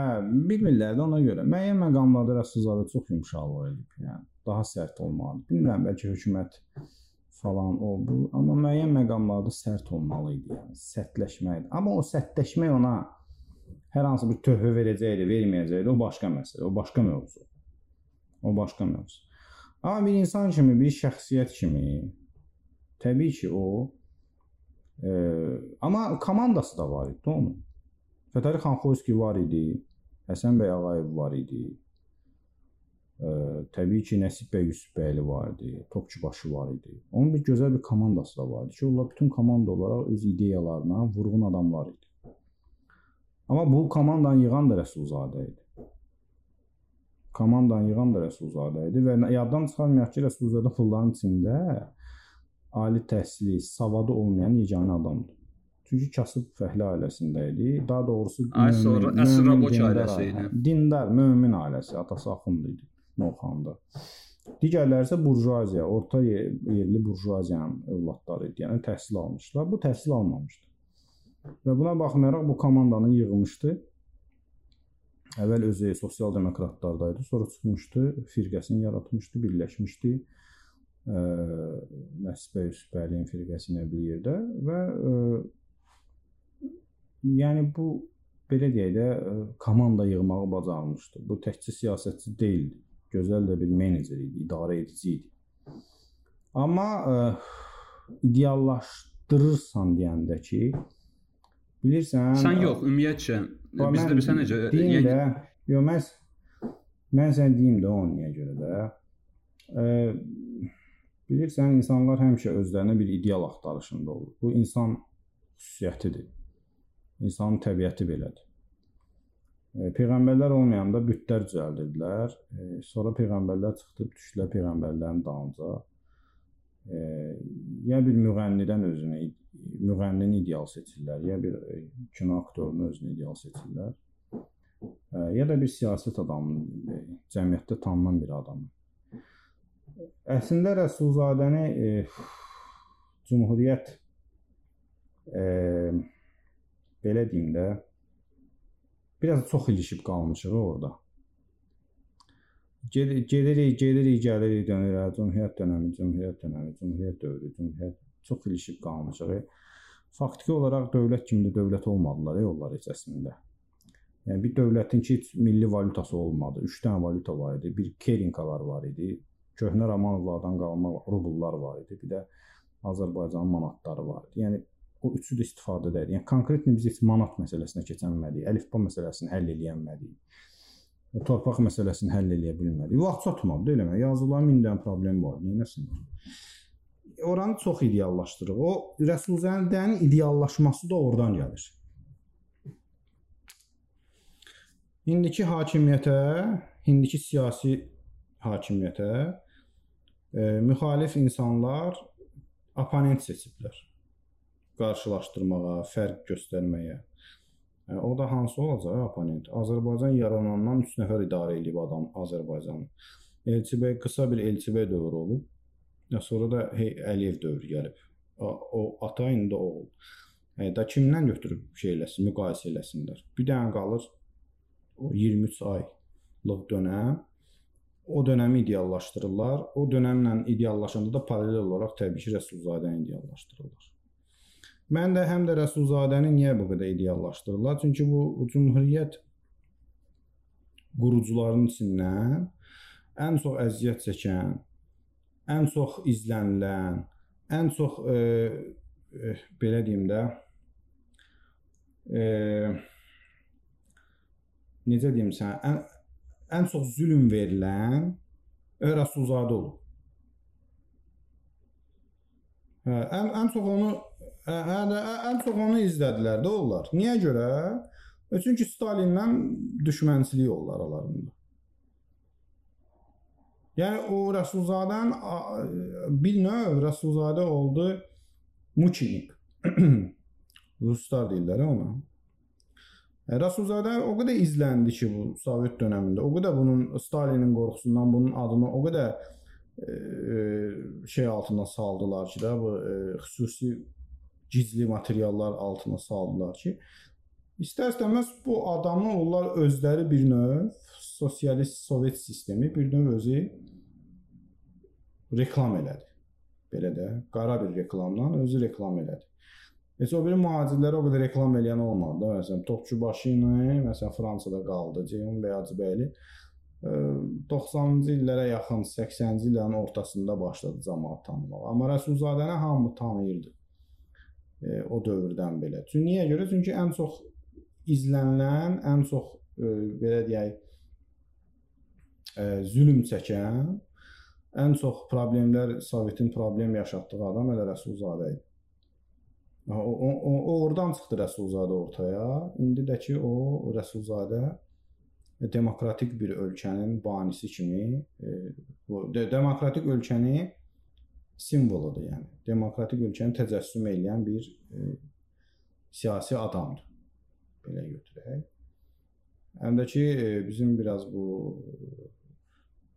bilmirlər də ona görə. Müəyyən məqamlarda Rəsulzadə çox yumşaqlıq edib, yəni daha sərt olmalıdır. Bilmirəm, bəlkə hökumət falan o bu, amma müəyyən məqamlarda sərt olmalı idi, yəni sərtləşmək. Amma o sərtləşmək ona hər hansı bir töhfə verəcəkdi, verməyəcəkdi, o başqa məsələ, o başqa mövzu. O başqa mövzu. Amma bir insan kimi, bir şəxsiyyət kimi təbii ki, o e, amma komandası da var idi onun. Fətəli Xanxoyski var idi, Həsən bəy Ağayev var idi. Ə, təbii ki, Nəsib bəy Yusufbəyli var idi, Topçubaşı var idi. Onun bir gözəl bir komandası da var idi ki, onlar bütün komanda olaraq öz ideyalarına vurğun adamlar idi. Amma bu komandanı yığan da Rəsulzadə idi. Komandanı yığan da Rəsulzadə idi və yaddan çıxarmayaq ki, Rəsulzadə pulların içində ali təhsili, savadı olmayan yeganə adamdır. Çünki kasıb fəhlə ailəsində idi. Daha doğrusu Ay sonra əsr Raboç ailəsi idi. Dindar, mömin ailəsi, atası Axund idi Novxanda. Digərləri isə burjuaziya, orta yerli burjuaziyanın övladları idi. Yəni təhsil almışlar. Bu təhsil almamışdı. Və buna baxmayaraq bu komandanı yığmışdı. Əvvəl özü sosial demokratlardaydı, sonra çıxmışdı, firqəsini yaratmışdı, birləşmişdi. Nəsibə Yusufbəliyin firqəsi ilə bir yerdə və ə, yəni bu belə deyək də komanda yığmağı bacarmışdı. Bu təkcə siyasətçi deyildi. Gözəl də bir menecer idi, idarə edici idi. Amma ə, ideallaşdırırsan deyəndə ki, bilirsən, Sən yox, ümumiyyətcə bizdə bir sən necə yəni də, yox mən mən sən deyim də onun niyə görə də. Ə, bilirsən insanlar həmişə özlərinə bir ideal axtarışında olur. Bu insan xüsusiyyətidir. İnsanın təbiəti belədir. E, peyğəmbərlər olmayanda bütlər düzəldirdilər. E, sonra peyğəmbərlər çıxıb düşdülər peyğəmbərlərin dalınca. E, ya bir müğənnidən özünü müğənnini ideal seçirlər, ya bir e, kino aktyorunu özünü ideal seçirlər. E, ya da bir siyasət adamını, e, cəmiyyətdə tanınan bir adamı. Əslində Rəsulzadəni e, Cümhuriyyət e, belə deyim də biraz çox ilişib qalmışıq orada. Gedirik, gedirik, gedirik, gəlirik, dönürük, Cümhuriyyət dönəmi, Cümhuriyyət dönəmi, Cümhuriyyət dövrü, Cümhuriyyət çox ilişib qalmışıq. Faktiki olaraq dövlət kimi də dövlət olmadılar yollar heç əslində. Yəni bir dövlətin ki milli valutası olmadı. 3 dənə valyuta var idi. Bir kerinkalar var idi. Köhnə Romanovlardan qalma rubullar var idi. Bir də Azərbaycan manatları var idi. Yəni o üçü də istifadə edir. Yəni konkret biz heç manat məsələsinə keçənmədik, əlifba məsələsini həll edə bilmədik. Torpaq məsələsini həll edə bilmədik. Vaxt çatmadı, eləmə. Yazılan min dənə problem var. Nəyəsin? Oranı çox ideallaşdırır. O Rəsulzadənin ideallaşması da oradan gəlir. İndiki hakimiyyətə, indiki siyasi hakimiyyətə e, müxalif insanlar oponent seçiblər qarşılaşdırmağa, fərq göstərməyə. Yəni, o da hansı olacaq oponent? Azərbaycan yaranandan 3 nəfər idarə edib adam Azərbaycanı. Elçibəy qısa bir Elçibəy dövrü olub. Sonra da hey, Əliyev dövrü gəlib. O, ata indi oğul. Yəni da kimdən götürüb şey eləsin, müqayisə eləsinlər. Bir dənə qalır o 23 aylıq dönəm. O dönəmi ideallaşdırırlar. O dönəmlə ideallaşanda da paralel olaraq təbii ki, Rəsulzadəni ideallaşdırırlar. Mən də həm də Rəsulzadəni niyə bu qədər ideallaşdırırlar? Çünki bu cümhuriyyət qurucularının içindən ən çox əziyyət çəkən, ən çox izlənilən, ən çox e, e, belə deyim də e, necə deyim sən, ən, ən çox zülm verilən Rəsulzadə olub. Hə, ən ən çox onu hə, hə, ən çox onu izlədilər də onlar. Niyə görə? Çünki Stalinlə düşmənçilik oldu aralarında. Yəni o Rəsulzadən bir növ Rəsulzadə oldu muçinik. Ruslar deyirlər ona. E, Rəsulzadə o qədər izləndi ki, bu Sovet dövründə. O qədər bunun Stalinin qorxusundan bunun adını o qədər şey altına saldılar ki, da bu e, xüsusi gizli materiallar altına saldılar ki, istər-istəməz bu adamı onlar özləri bir növ sosialist sovet sistemi bir növ özü reklam elədi. Belə də qara bir reklamla özü reklam elədi. Heç o biri mühacirləri o qədər reklam eləyən olmadı da. Məsələn, Topçubaşı ilə, məsələn, Fransada qaldı. Ceyhun Bəyacıbəyli 90-cı illərə yaxın 80-ci illərin ortasında başladı cəmaət tanımaq. Amma Rəsulzadəni hamı tanıyırdı. E, o dövrdən belə. Çünki niyə görə? Çünki ən çox izlənilən, ən çox e, belə deyək zülm çəkən, ən çox problemlər Sovetin problem yaşatdığı adam elə Rəsulzadə idi. O, o, o, oradan çıxdı Rəsulzadə ortaya. İndi də ki o Rəsulzadə demokratik bir ölkənin banisi kimi e, bu de, demokratik ölkəni simvoludur, yəni. Demokratik ölkəni təcəssüm edən bir e, siyasi adamdır. Belə götürək. Həm də ki e, bizim biraz bu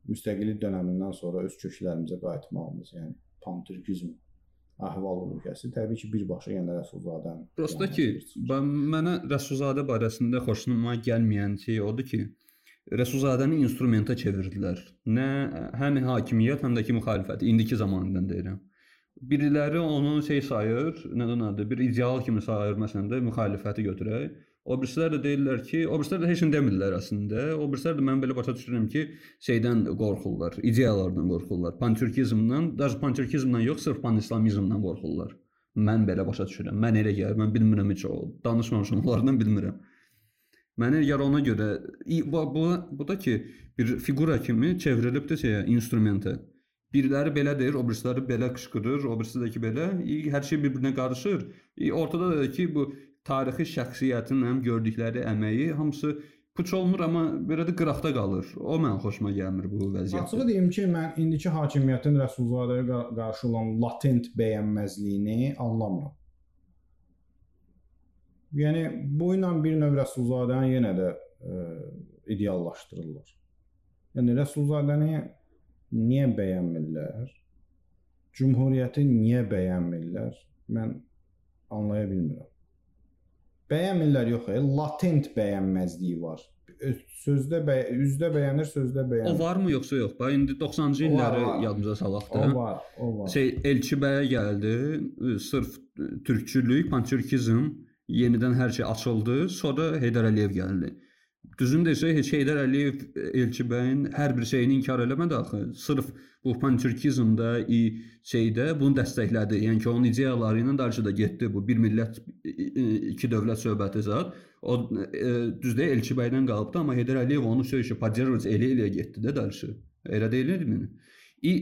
müstəqillik dönəmindən sonra öz köklərimizə qayıtmağımız, yəni pantürkizm əhval-ruhiyyəsi təbii ki, birbaşa yenə Rəsulzadənin. Prosta ki, mən mənə Rəsulzadə barəsində xoşuma gəlməyən şey odur ki, Rəsulzadəni instrumenta çevirdilər. Nə həm hakimiyyət, həm də ki müxalifət indiki zamanından deyirəm. Biriləri onu şey sayır, nədən adı, bir ideal kimi sayır məsələn də müxalifəti götürək. O birisilər də deyirlər ki, o birisilər də heç nə demirlər əslində. O birisilər də mən belə başa düşürəm ki, şeydən qorxurlar, ideyalardan qorxurlar. Pantürkizmdən, daha pantürkizmdən yox, sırf panislamizmdən qorxurlar. Mən belə başa düşürəm. Mən elə gəlir, mən bilmirəm heç o. Danışmamışam onlardan bilmirəm. Mənə gəlir ona görə bu, bu, bu da ki, bir fiqura kimi çevrilibdir şeyə, instrumentə. Biriləri belə deyir, o birisiləri belə qışqırır, o birisi də ki belə, hər şey bir-birinə qarışır. Ortada da ki, bu tarixi şəxsiyyətin həm gördükləri əməyi hamısı puç olmur, amma belə də qıraqda qalır. O mən xoşuma gəlmir bu vəziyyət. Açığı deyim ki, mən indiki hakimiyyətin Rəsulzadəyə qarşı olan latent bəyənməzliyini anlamıram. Yəni bu ilə bir növ Rəsulzadəni yenə də ə, ideallaşdırırlar. Yəni Rəsulzadəni niyə bəyənmirlər? Cümhuriyyəti niyə bəyənmirlər? Mən anlaya bilmirəm. Bəyənmirlər yox, e, latent bəyənməzliyi var. Sözdə bəy üzdə bəyənir, sözdə bəyənmir. O varmı yoxsa yox? Bax indi 90-cı illəri yadımıza salaq da. O var, o var. Şey Elçi bəyə gəldi, sırf türkçülük, pançürkizm, yenidən hər şey açıldı. Sonra Heydər Əliyev gəldi. Düzün desək, heç Heydər Əliyev Elçi bəyin hər bir şeyini inkar eləmədi axı. Sırf bu panturkizmdə, i şeydə bunu dəstəklədi. Yəni ki, onun ideyaları ilə da getdi bu bir millət iki dövlət söhbəti zət. O e, düzdür Elçi bəydən qalıbdı, amma Heydər Əliyev onu söyüşü Pacerovic elə elə getdi də qarşı. Elə deyilmi? İ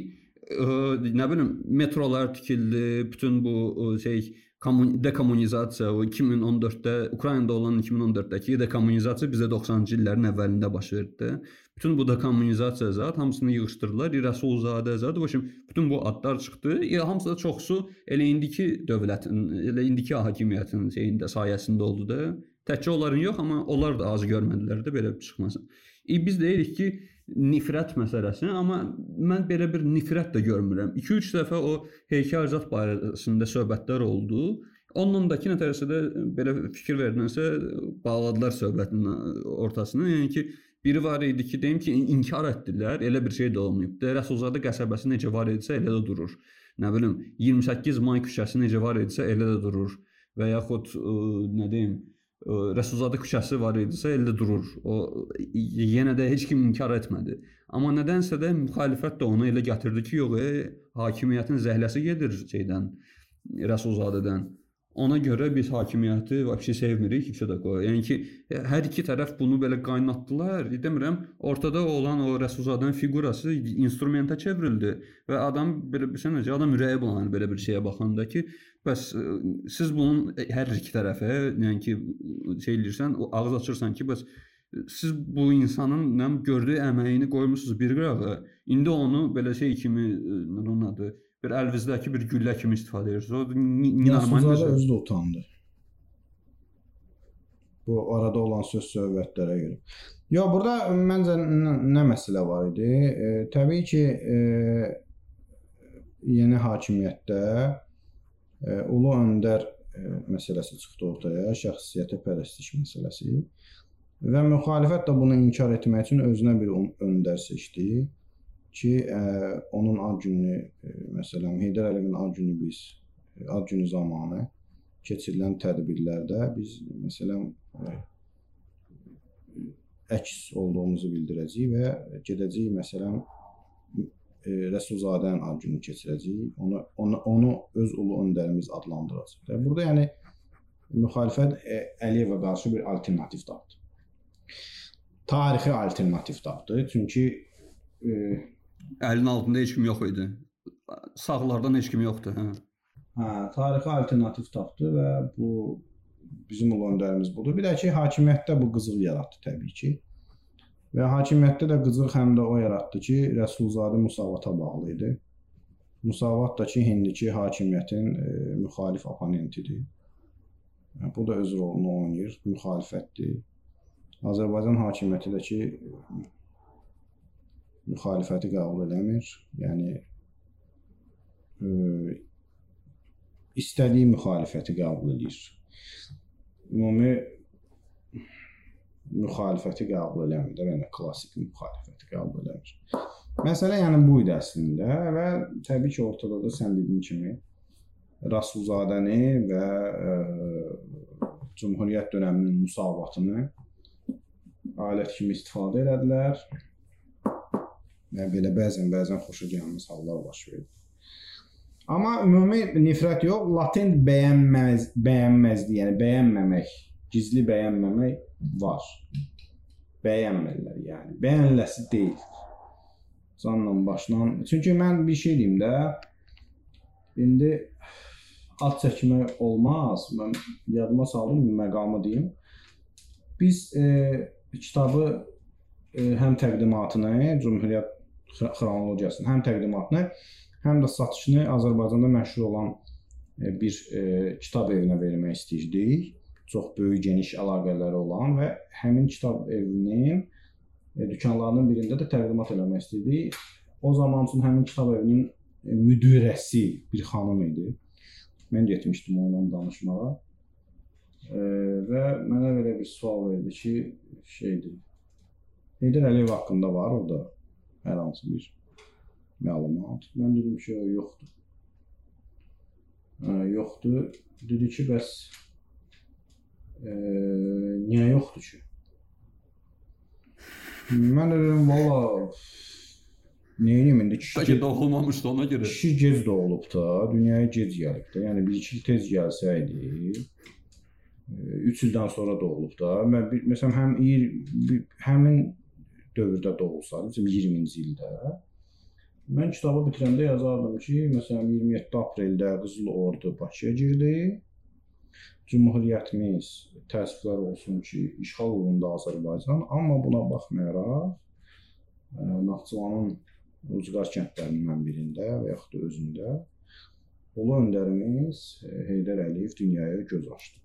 ə, nə bilim metrolar tikildi, bütün bu şey dekommunizasiya o 2014-də Ukraynada olan 2014-dəki dekommunizasiya bizə 90-cı illərin əvvəlində baş verdi. Bütün bu dekommunizasiya zət hamısını yığışdırdılar. Rəsulzadə zət, başım bütün bu adlar çıxdı. Ya hamısı da çoxsu elə indiki dövlətin, elə indiki hakimiyyətin şeyində sayəsində oldu da. Təkcə onların yox, amma onlar da az görmədilər də belə çıxmasın. E, biz deyirik ki, nifrət məsələsini, amma mən belə bir nifrət də görmürəm. 2-3 dəfə o heykəlzat barəsində söhbətlər oldu. Onunla da ki, nətərsə də belə fikir verdinsə, bağladılar söhbətin ortasını. Yəni ki, biri var idi ki, deyim ki, inkar etdilər, elə bir şey də olmayıb. Rəsulzadə qəsəbəsi necə var idisə, elə də durur. Nə bilim, 28 may küçəsi necə var idisə, elə də durur. Və yaxud ə, nə deyim, Rəsulzadə küçəsi var idisə, elə durur. O yenə də heç kim inkar etmədi. Amma nədənsə də müxalifət də onu elə gətirdi ki, yox, e, hakimiyyətin zəhləsi gedir şeydən, Rəsulzadədən. Ona görə biz hakimiyyəti vəbşi sevmirik, heç də qoy. Yəni ki, hər iki tərəf bunu belə qaynatdılar. Demirəm, ortada olan o Rəsulzadənin fiqurası instrumentə çevrildi və adam belə bir şey adam ürəyi bulanır belə bir şeyə baxanda ki, bəs siz bunun hər iki tərəfə, yəni ki, şey eləyirsən, ağız açırsan ki, bəs siz bu insanın nə gördüyü əməyini qoymusunuz bir qırağa. İndi onu belə şey kimi nə onun adı bir əlvizdəki bir güllə kimi istifadə edirsiniz. O normaldır. özü də utandı. Bu arada olan söz söhbətlərə görə. Ya burada məncə nə məsələ var idi? E, təbii ki, e, yeni hakimiyyətdə e, ulu öndər e, məsələsi çıxdı ortaya, şəxsiyyətə pərəstiş məsələsi. Və müxalifət də bunu inkar etmək üçün özünə bir öndər seçdi ki, ə, onun ad gününü, ə, məsələn, Heydər Əliyevin ad günü biz ad günü zamanı keçirilən tədbirlərdə biz məsələn ə, əks olduğumuzu bildirəcəyik və gedəcəyik məsələn Rəsulzadənin ad gününü keçirəcəyik. Onu onu onu öz ulu öndərimiz adlandıracaq. Və burada yəni müxalifət Əliyevə qarşı bir alternativ tapdı. Tarixi alternativ tapdı. Çünki e, Əlin altında heç kim yox idi. Sağlardan heç kim yoxdur, hə. hə, tarixi alternativ tapdı və bu bizim ulu öndərimiz budur. Bir də ki, hakimiyyətdə bu qızıl yaratdı təbii ki. Və hakimiyyətdə də qızıl həm də o yaratdı ki, Rəsulzadə Musavata bağlı idi. Musavat da ki, indiki hakimiyyətin e, müxalif oponentidir. Yəni, bu da öz rolunu oynayır, müxalifətdir. Azərbaycan hakimiyyəti də ki, müxalifəti qəbul eləmir. Yəni e, istədiyi müxalifəti qəbul edir. Ümumi müxalifəti qəbul eləmir də, yəni klassik müxalifəti qəbul eləmir. Məsələ yəni bu idi əslində və təbii ki, ortada da sən dediyin kimi Rasulzadəni və ə, Cümhuriyyət dövrünün müsavatını alət kimi istifadə elədilər. Və belə bəzən bəzən xoşa gəlməz hallar baş verdi. Amma ümumi nifrət yox, latent bəyənməz, bəyənməzlik, yəni bəyənməmək, gizli bəyənməmək var. Bəyənmirlər, yəni. Bəyəniləsi deyil. Canla başla. Çünki mən bir şey deyim də, indi ad çəkmək olmaz. Mən yadıma saldım məqamı deyim. Biz e, kitabı e, həm təqdimatını, Cümhuriyyət xronologiyasını, həm təqdimatını həm də satışını Azərbaycanda məşhur olan e, bir e, kitab evinə vermək istəyirdik. Çox böyük geniş əlaqələri olan və həmin kitab evinin e, dükanlarının birində də təqdimat eləmək istəyirdik. O zaman üçün həmin kitab evinin müdirəsi bir xanım idi. Mən getmişdim onunla danışmağa. Və mənə belə bir sual verdi ki, şeydir. Heydər Əliyev haqqında var orada hər hansı bir məlumat. Mən dedim ki, yoxdur. Hə, yoxdur. Dedi ki, bəs e, niyə yoxdur ki? Mən dedim, valla Neyim indi kişi Bəlkə doğulmamışdı ona görə. Kişi gec doğulub da, dünyaya gec gəlib də. Yəni bir iki il tez gəlsəydi, 3 ildən sonra doğulub da. Mən bir məsələn həm bir, həmin dövrdə doğulsaydı, 20-ci ildə Mən kitabı bitirəndə yazardım ki, məsələn 27 apreldə Qızıl Ordu Bakıya girdi. Cümhuriyyətimiz təəssüflər olsun ki, işğal olundu Azərbaycan, amma buna baxmayaraq Naxçıvanın ucqar kəndlərindən birində və yaxud da özündə Ulu öndərimiz Heydər Əliyev dünyaya göz açdı.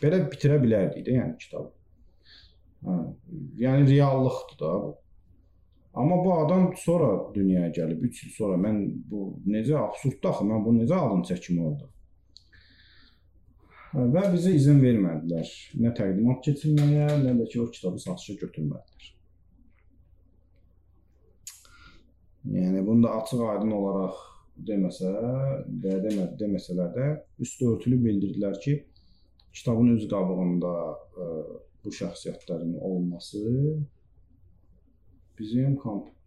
Belə bitirə bilərdik də, yəni kitabı. Hə, yəni reallıqdır da bu. Amma bu adam sonra dünyaya gəlib, 3 il sonra mən bu necə absurddur axı, mən bunu necə adını çəkim orada. Və bizə izin vermədilər. Nə təqdimat keçirməyə, nə də ki o kitabı satışa götürmədilər. Yəni bunu da açıq-aydın olaraq deməsə, də demə, deməsələr də üstü örtülü bildirdilər ki, kitabın öz qabığında ə, bu şəxsiyyətlərin olması bizim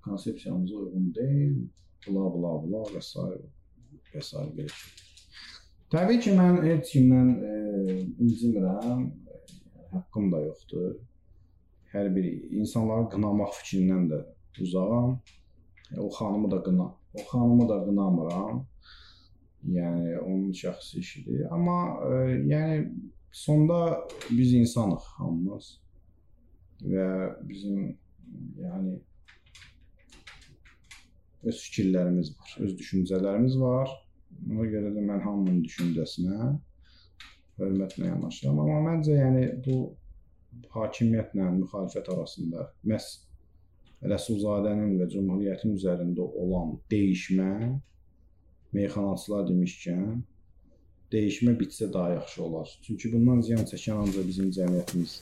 konsepsiyamıza uyğun deyil, bla bla bla və s. və s. belə. Təbii ki, mən heç kimdən e, incimirəm, haqqım da yoxdur. Hər bir insanları qınamaq fikrindən də uzağam. E, o xanımı da qına, o xanımı da qınamıram. Yəni onun şəxsi işidir. Amma e, yəni sonda biz insanıq hamımız və bizim yəni öz fikirlərimiz var, öz düşüncələrimiz var. Ona görə də mən hamının düşüncəsinə hörmətlə yanaşıram. Amma məncə yəni bu hakimiyyətlə müxalifət arasında məhz Rəsulzadənin və Cümhuriyyətin üzərində olan dəyişmə meyxanaçılar demişkən dəyişmə bitsə daha yaxşı olar. Çünki bundan ziyan çəkən ancaq bizim cəmiyyətimiz.